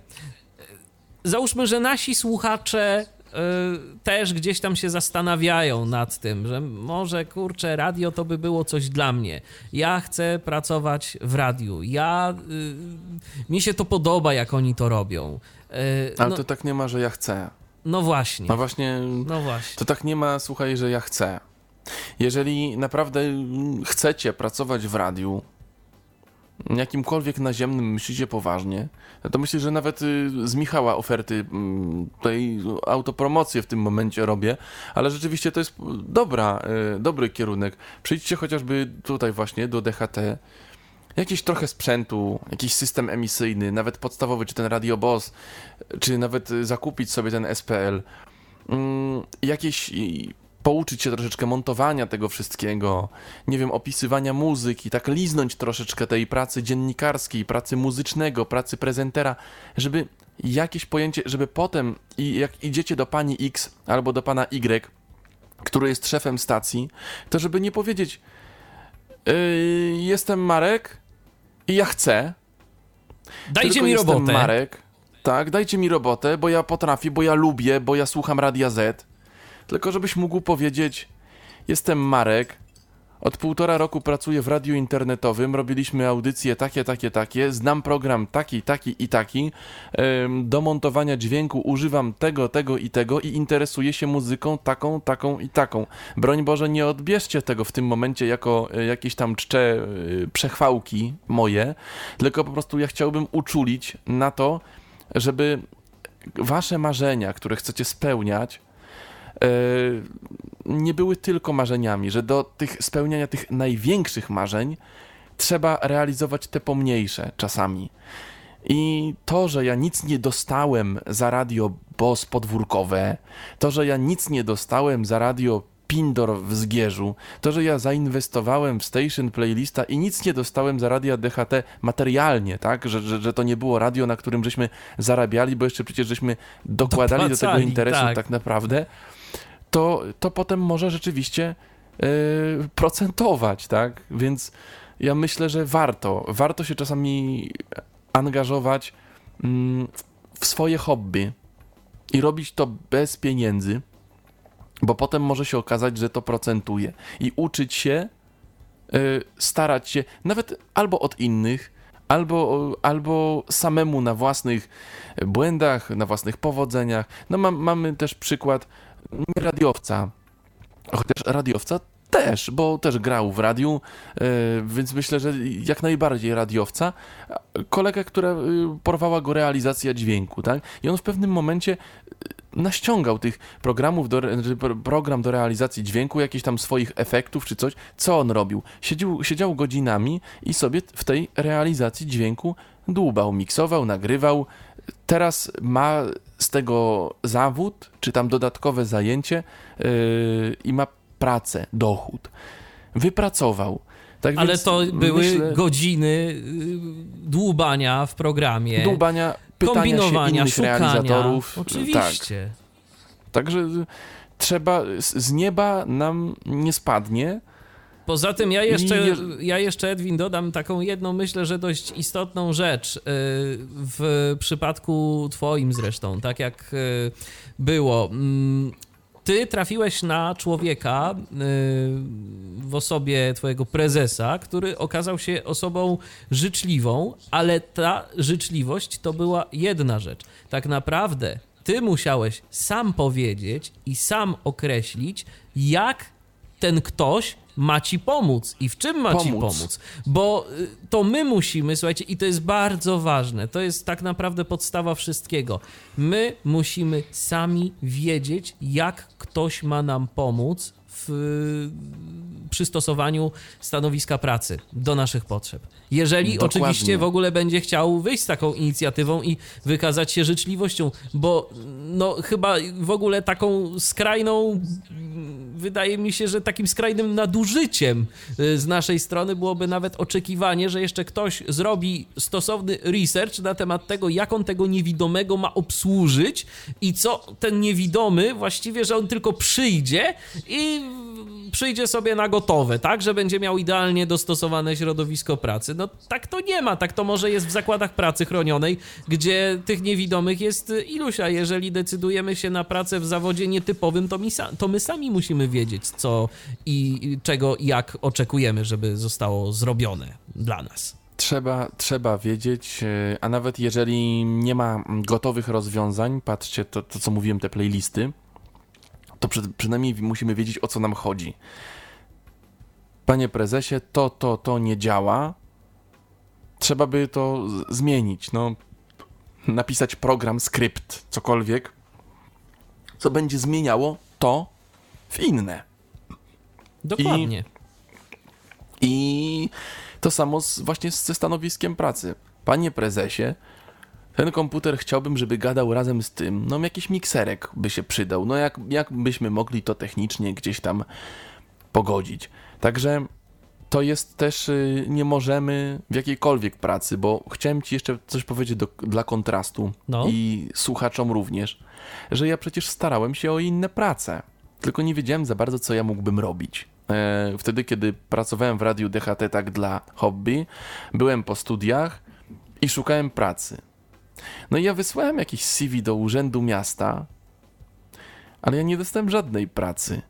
załóżmy, że nasi słuchacze y, też gdzieś tam się zastanawiają nad tym, że może kurczę, radio to by było coś dla mnie. Ja chcę pracować w radiu. Ja y, mi się to podoba, jak oni to robią. Y, Ale no, to tak nie ma, że ja chcę. no właśnie. No właśnie, No właśnie. to tak nie ma, słuchaj, że ja chcę. Jeżeli naprawdę chcecie pracować w radiu, jakimkolwiek naziemnym myślicie poważnie, to myślę, że nawet y, z Michała oferty mm, tutaj autopromocję w tym momencie robię, ale rzeczywiście to jest dobra, y, dobry kierunek. Przyjdźcie chociażby tutaj właśnie do DHT, jakiś trochę sprzętu, jakiś system emisyjny, nawet podstawowy, czy ten Radio Boss, czy nawet y, zakupić sobie ten SPL. Mm, jakieś pouczyć się troszeczkę montowania tego wszystkiego, nie wiem, opisywania muzyki, tak liznąć troszeczkę tej pracy dziennikarskiej, pracy muzycznego, pracy prezentera, żeby jakieś pojęcie, żeby potem, i jak idziecie do pani X albo do pana Y, który jest szefem stacji, to żeby nie powiedzieć yy, jestem Marek i ja chcę. Dajcie mi jestem robotę. Marek, tak, dajcie mi robotę, bo ja potrafię, bo ja lubię, bo ja słucham Radia Z. Tylko żebyś mógł powiedzieć jestem Marek, od półtora roku pracuję w radiu internetowym, robiliśmy audycje takie, takie, takie, znam program taki, taki i taki, do montowania dźwięku używam tego, tego i tego i interesuję się muzyką taką, taką i taką. Broń Boże, nie odbierzcie tego w tym momencie jako e, jakieś tam czcze e, przechwałki moje, tylko po prostu ja chciałbym uczulić na to, żeby wasze marzenia, które chcecie spełniać, nie były tylko marzeniami, że do tych spełniania tych największych marzeń trzeba realizować te pomniejsze czasami. I to, że ja nic nie dostałem za radio BOS podwórkowe, to, że ja nic nie dostałem za radio Pindor w Zgierzu, to, że ja zainwestowałem w Station Playlista i nic nie dostałem za radia DHT materialnie, tak? Że, że, że to nie było radio, na którym żeśmy zarabiali, bo jeszcze przecież żeśmy dokładali do tego Dopłacali, interesu tak. tak, naprawdę, to, to potem może rzeczywiście yy, procentować, tak? Więc ja myślę, że warto, warto się czasami angażować mm, w swoje hobby i robić to bez pieniędzy, bo potem może się okazać, że to procentuje i uczyć się, y, starać się nawet albo od innych, albo, albo samemu na własnych błędach, na własnych powodzeniach. No mam, mamy też przykład nie radiowca, chociaż radiowca też, bo też grał w radiu, y, więc myślę, że jak najbardziej radiowca. Kolega, która y, porwała go realizacja dźwięku, tak? I on w pewnym momencie y, naściągał tych programów, do, pro- program do realizacji dźwięku, jakichś tam swoich efektów czy coś. Co on robił? Siedział, siedział godzinami i sobie w tej realizacji dźwięku dłubał, miksował, nagrywał. Teraz ma z tego zawód, czy tam dodatkowe zajęcie yy, i ma pracę, dochód. Wypracował. Tak Ale to były myślę, godziny y, dłubania w programie. dłubania, pytania się kombinowania, szukania. realizatorów. Tak. Oczywiście. Także trzeba, z nieba nam nie spadnie. Poza tym ja jeszcze, ja jeszcze, Edwin, dodam taką jedną, myślę, że dość istotną rzecz y, w przypadku twoim zresztą, tak jak y, było. Mm, Ty trafiłeś na człowieka y, w osobie twojego prezesa, który okazał się osobą życzliwą, ale ta życzliwość to była jedna rzecz. Tak naprawdę ty musiałeś sam powiedzieć i sam określić, jak ten ktoś ma ci pomóc i w czym ma ci Pomóc. pomóc. Bo y, to my musimy, słuchajcie, i to jest bardzo ważne, to jest tak naprawdę podstawa wszystkiego. My musimy sami wiedzieć, jak ktoś ma nam pomóc w przystosowaniu stanowiska pracy do naszych potrzeb. Jeżeli Dokładnie. oczywiście w ogóle będzie chciał wyjść z taką inicjatywą i wykazać się życzliwością, bo no chyba w ogóle taką skrajną wydaje mi się, że takim skrajnym nadużyciem y, z naszej strony byłoby nawet oczekiwanie, że jeszcze ktoś zrobi stosowny research na temat tego, jak on tego niewidomego ma obsłużyć i co ten niewidomy właściwie, że on tylko przyjdzie i przyjdzie sobie na gotowe, tak, że będzie miał idealnie dostosowane środowisko pracy. No tak to nie ma, tak to może jest w zakładach pracy chronionej, gdzie tych niewidomych jest iluś, a jeżeli decydujemy się na pracę w zawodzie nietypowym, to sa- to my sami musimy wiedzieć, co i czego i jak oczekujemy, żeby zostało zrobione dla nas. Trzeba, trzeba wiedzieć, e, a nawet jeżeli nie ma gotowych rozwiązań, patrzcie, to, to co mówiłem, te playlisty, to przy, przynajmniej musimy wiedzieć, o co nam chodzi. Panie prezesie, to, to, to nie działa. Trzeba by to zmienić. No, napisać program, skrypt, cokolwiek, co będzie zmieniało to w inne. Dokładnie. I to samo z, właśnie ze stanowiskiem pracy. Panie prezesie, ten komputer chciałbym, żeby gadał razem z tym, no jakiś mikserek by się przydał, no jak, jak byśmy mogli to technicznie gdzieś tam pogodzić. Także to jest też, y, nie możemy w jakiejkolwiek pracy, bo chciałem Ci jeszcze coś powiedzieć do, dla kontrastu No. i słuchaczom również, że ja przecież starałem się o inne prace, tylko nie wiedziałem za bardzo, co ja mógłbym robić. E, Wtedy, kiedy pracowałem w Radiu DHT tak dla hobby, byłem po studiach i szukałem pracy. No i ja wysłałem jakiś CV do Urzędu Miasta, ale ja nie dostałem żadnej pracy.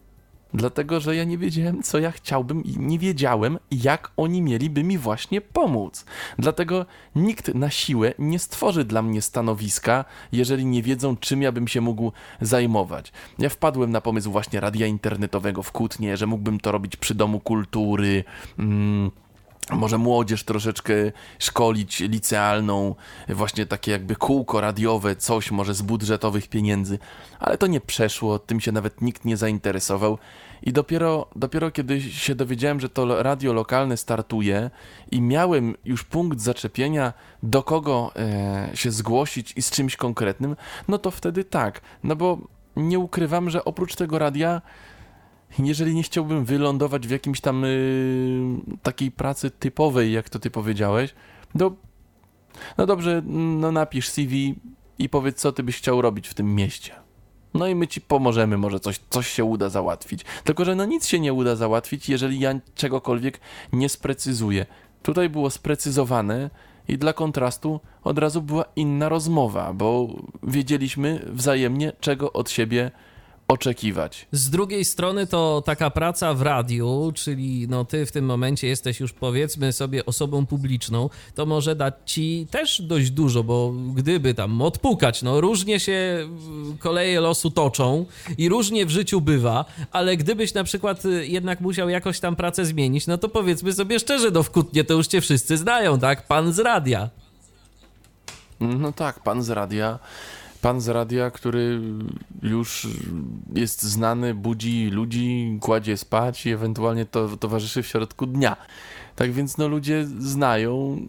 Dlatego, że ja nie wiedziałem, co ja chciałbym i nie wiedziałem, jak oni mieliby mi właśnie pomóc. Dlatego nikt na siłę nie stworzy dla mnie stanowiska, jeżeli nie wiedzą, czym ja bym się mógł zajmować. Ja wpadłem na pomysł właśnie radia internetowego w Kutnie, że mógłbym to robić przy Domu Kultury. Mm, może młodzież troszeczkę szkolić licealną, właśnie takie jakby kółko radiowe, coś może z budżetowych pieniędzy, ale to nie przeszło, tym się nawet nikt nie zainteresował. I dopiero, dopiero kiedy się dowiedziałem, że to radio lokalne startuje i miałem już punkt zaczepienia, do kogo e, się zgłosić i z czymś konkretnym, no to wtedy tak, no bo nie ukrywam, że oprócz tego radia jeżeli nie chciałbym wylądować w jakimś tam y, takiej pracy typowej, jak to ty powiedziałeś, to no dobrze, no napisz CV i powiedz, co ty byś chciał robić w tym mieście. No i my ci pomożemy, może coś, coś się uda załatwić. Tylko, że no nic się nie uda załatwić, jeżeli ja czegokolwiek nie sprecyzuję. Tutaj było sprecyzowane i dla kontrastu od razu była inna rozmowa, bo wiedzieliśmy wzajemnie, czego od siebie oczekiwać. Z drugiej strony to taka praca w radiu, czyli no ty w tym momencie jesteś już powiedzmy sobie osobą publiczną, to może dać ci też dość dużo, bo gdyby tam odpukać, no różnie się koleje losu toczą i różnie w życiu bywa, ale gdybyś na przykład y, jednak musiał jakoś tam pracę zmienić, no to powiedzmy sobie szczerze, no w Kutnie to już cię wszyscy znają, tak? Pan z radia. No tak, pan z radia. Pan z radia, który już jest znany, budzi ludzi, kładzie spać i ewentualnie to towarzyszy w środku dnia. Tak więc no ludzie znają.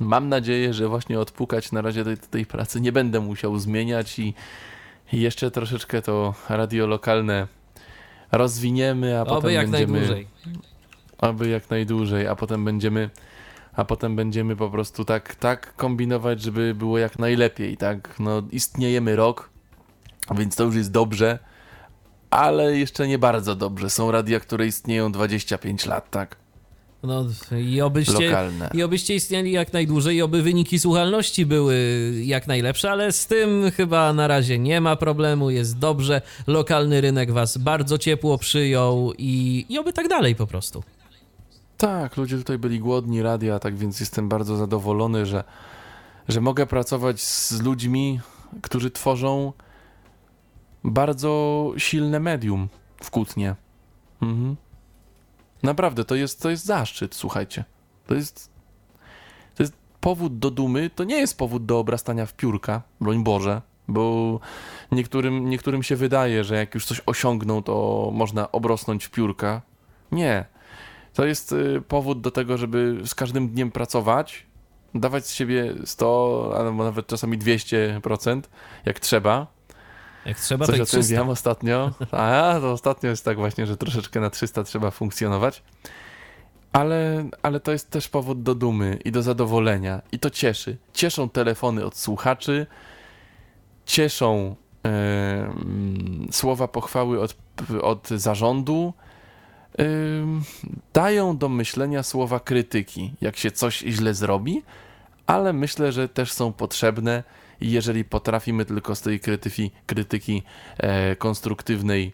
Mam nadzieję, że właśnie odpukać na razie tej, tej pracy nie będę musiał zmieniać i jeszcze troszeczkę to radio lokalne rozwiniemy, a Oby potem jak będziemy najdłużej. aby jak najdłużej, a potem będziemy a potem będziemy po prostu tak, tak kombinować, żeby było jak najlepiej, tak? No, istniejemy rok, więc to już jest dobrze, ale jeszcze nie bardzo dobrze. Są radia, które istnieją 25 lat, tak? No i obyście, Lokalne. i obyście istnieli jak najdłużej i oby wyniki słuchalności były jak najlepsze, ale z tym chyba na razie nie ma problemu, jest dobrze. Lokalny rynek was bardzo ciepło przyjął i, i oby tak dalej po prostu. Tak, ludzie tutaj byli głodni radia, tak więc jestem bardzo zadowolony, że, że mogę pracować z ludźmi, którzy tworzą bardzo silne medium w Kutnie. Mhm. Naprawdę, to jest, to jest zaszczyt, słuchajcie. To jest, to jest powód do dumy, to nie jest powód do obrastania w piórka, broń Boże, bo niektórym, niektórym się wydaje, że jak już coś osiągną, to można obrosnąć w piórka. Nie. To jest y, powód do tego, żeby z każdym dniem pracować, dawać z siebie 100, albo nawet czasami 200%, jak trzeba. Jak trzeba, Coś to o tym 300. wiem ostatnio. A, to ostatnio jest tak właśnie, że troszeczkę na 300 trzeba funkcjonować. Ale, ale to jest też powód do dumy i do zadowolenia. I to cieszy. Cieszą telefony od słuchaczy, cieszą e, słowa pochwały od, od zarządu, dają do myślenia słowa krytyki, jak się coś źle zrobi, ale myślę, że też są potrzebne i jeżeli potrafimy tylko z tej krytyki, krytyki e, konstruktywnej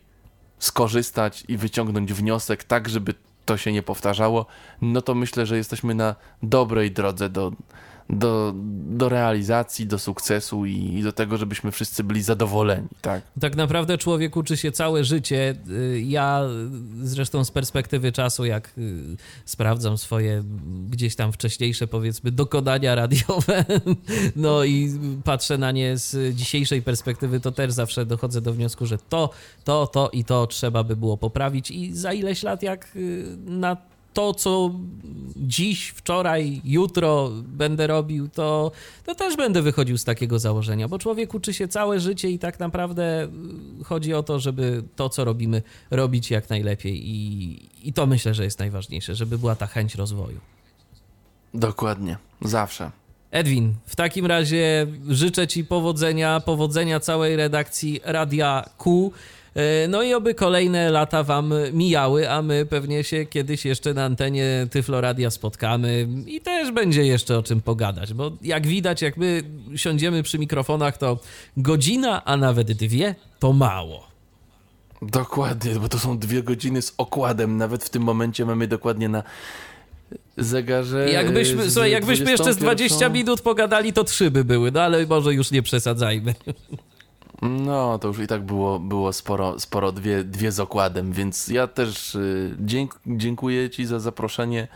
skorzystać i wyciągnąć wniosek tak, żeby to się nie powtarzało, no to myślę, że jesteśmy na dobrej drodze do, do, do realizacji, do sukcesu i, i do tego, żebyśmy wszyscy byli zadowoleni, tak? Tak naprawdę człowiek uczy się całe życie. Y, Ja zresztą z perspektywy czasu, jak y, sprawdzam swoje gdzieś tam wcześniejsze, powiedzmy, dokonania radiowe, no i patrzę na nie z dzisiejszej perspektywy, to też zawsze dochodzę do wniosku, że to, to, to i to trzeba by było poprawić i za ileś lat, jak y, na to, co dziś, wczoraj, jutro będę robił, to, to też będę wychodził z takiego założenia, bo człowiek uczy się całe życie i tak naprawdę y, chodzi o to, żeby to, co robimy, robić jak najlepiej. I, i to myślę, że jest najważniejsze, żeby była ta chęć rozwoju. Dokładnie, zawsze. Edwin, w takim razie życzę Ci powodzenia, powodzenia całej redakcji Radia Q. E, No i oby kolejne lata Wam mijały, a my pewnie się kiedyś jeszcze na antenie Tyflo Radia spotkamy i też będzie jeszcze o czym pogadać, bo jak widać, jak my siądziemy przy mikrofonach, to godzina, a nawet dwie to mało. Dokładnie, bo to są dwie godziny z okładem. Nawet w tym momencie mamy dokładnie na zegarze. Jakbyśmy, z słuchaj, jakbyśmy jeszcze z 20 21. minut pogadali, to trzy by były, no ale może już nie przesadzajmy. No, to już i tak było, było sporo, sporo dwie, dwie z okładem, więc ja też y, dzięk, dziękuję Ci za zaproszenie.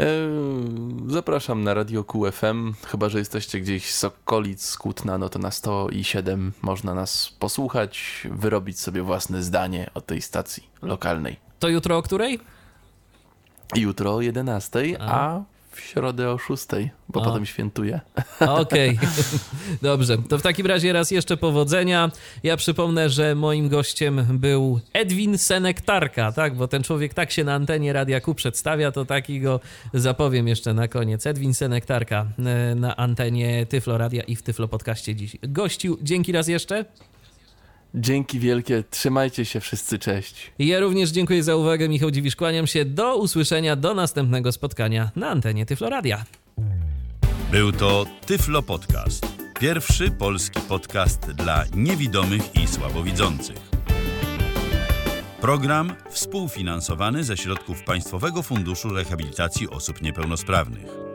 E, Zapraszam na Radio QFM, chyba że jesteście gdzieś z okolic z Kutna, no to na 107 można nas posłuchać, wyrobić sobie własne zdanie o tej stacji lokalnej. To jutro o której? Jutro o 11, A. a w środę o 6, bo A. potem świętuję. Okej, dobrze. To w takim razie raz jeszcze powodzenia. Ja przypomnę, że moim gościem był Edwin Senektarka, tak? Bo ten człowiek tak się na antenie Radia Q przedstawia, to taki go zapowiem jeszcze na koniec. Edwin Senektarka e, na antenie Tyflo Radia i w Tyflo Podcaście dziś gościł. Dzięki raz jeszcze. Dzięki wielkie, trzymajcie się wszyscy, cześć. Ja również dziękuję za uwagę. Michał Dziwisz, kłaniam się. Do usłyszenia, do następnego spotkania na antenie Tyflo Radia. Był to Tyflo Podcast. Pierwszy polski podcast dla niewidomych i słabowidzących. Program współfinansowany ze środków Państwowego Funduszu Rehabilitacji Osób Niepełnosprawnych.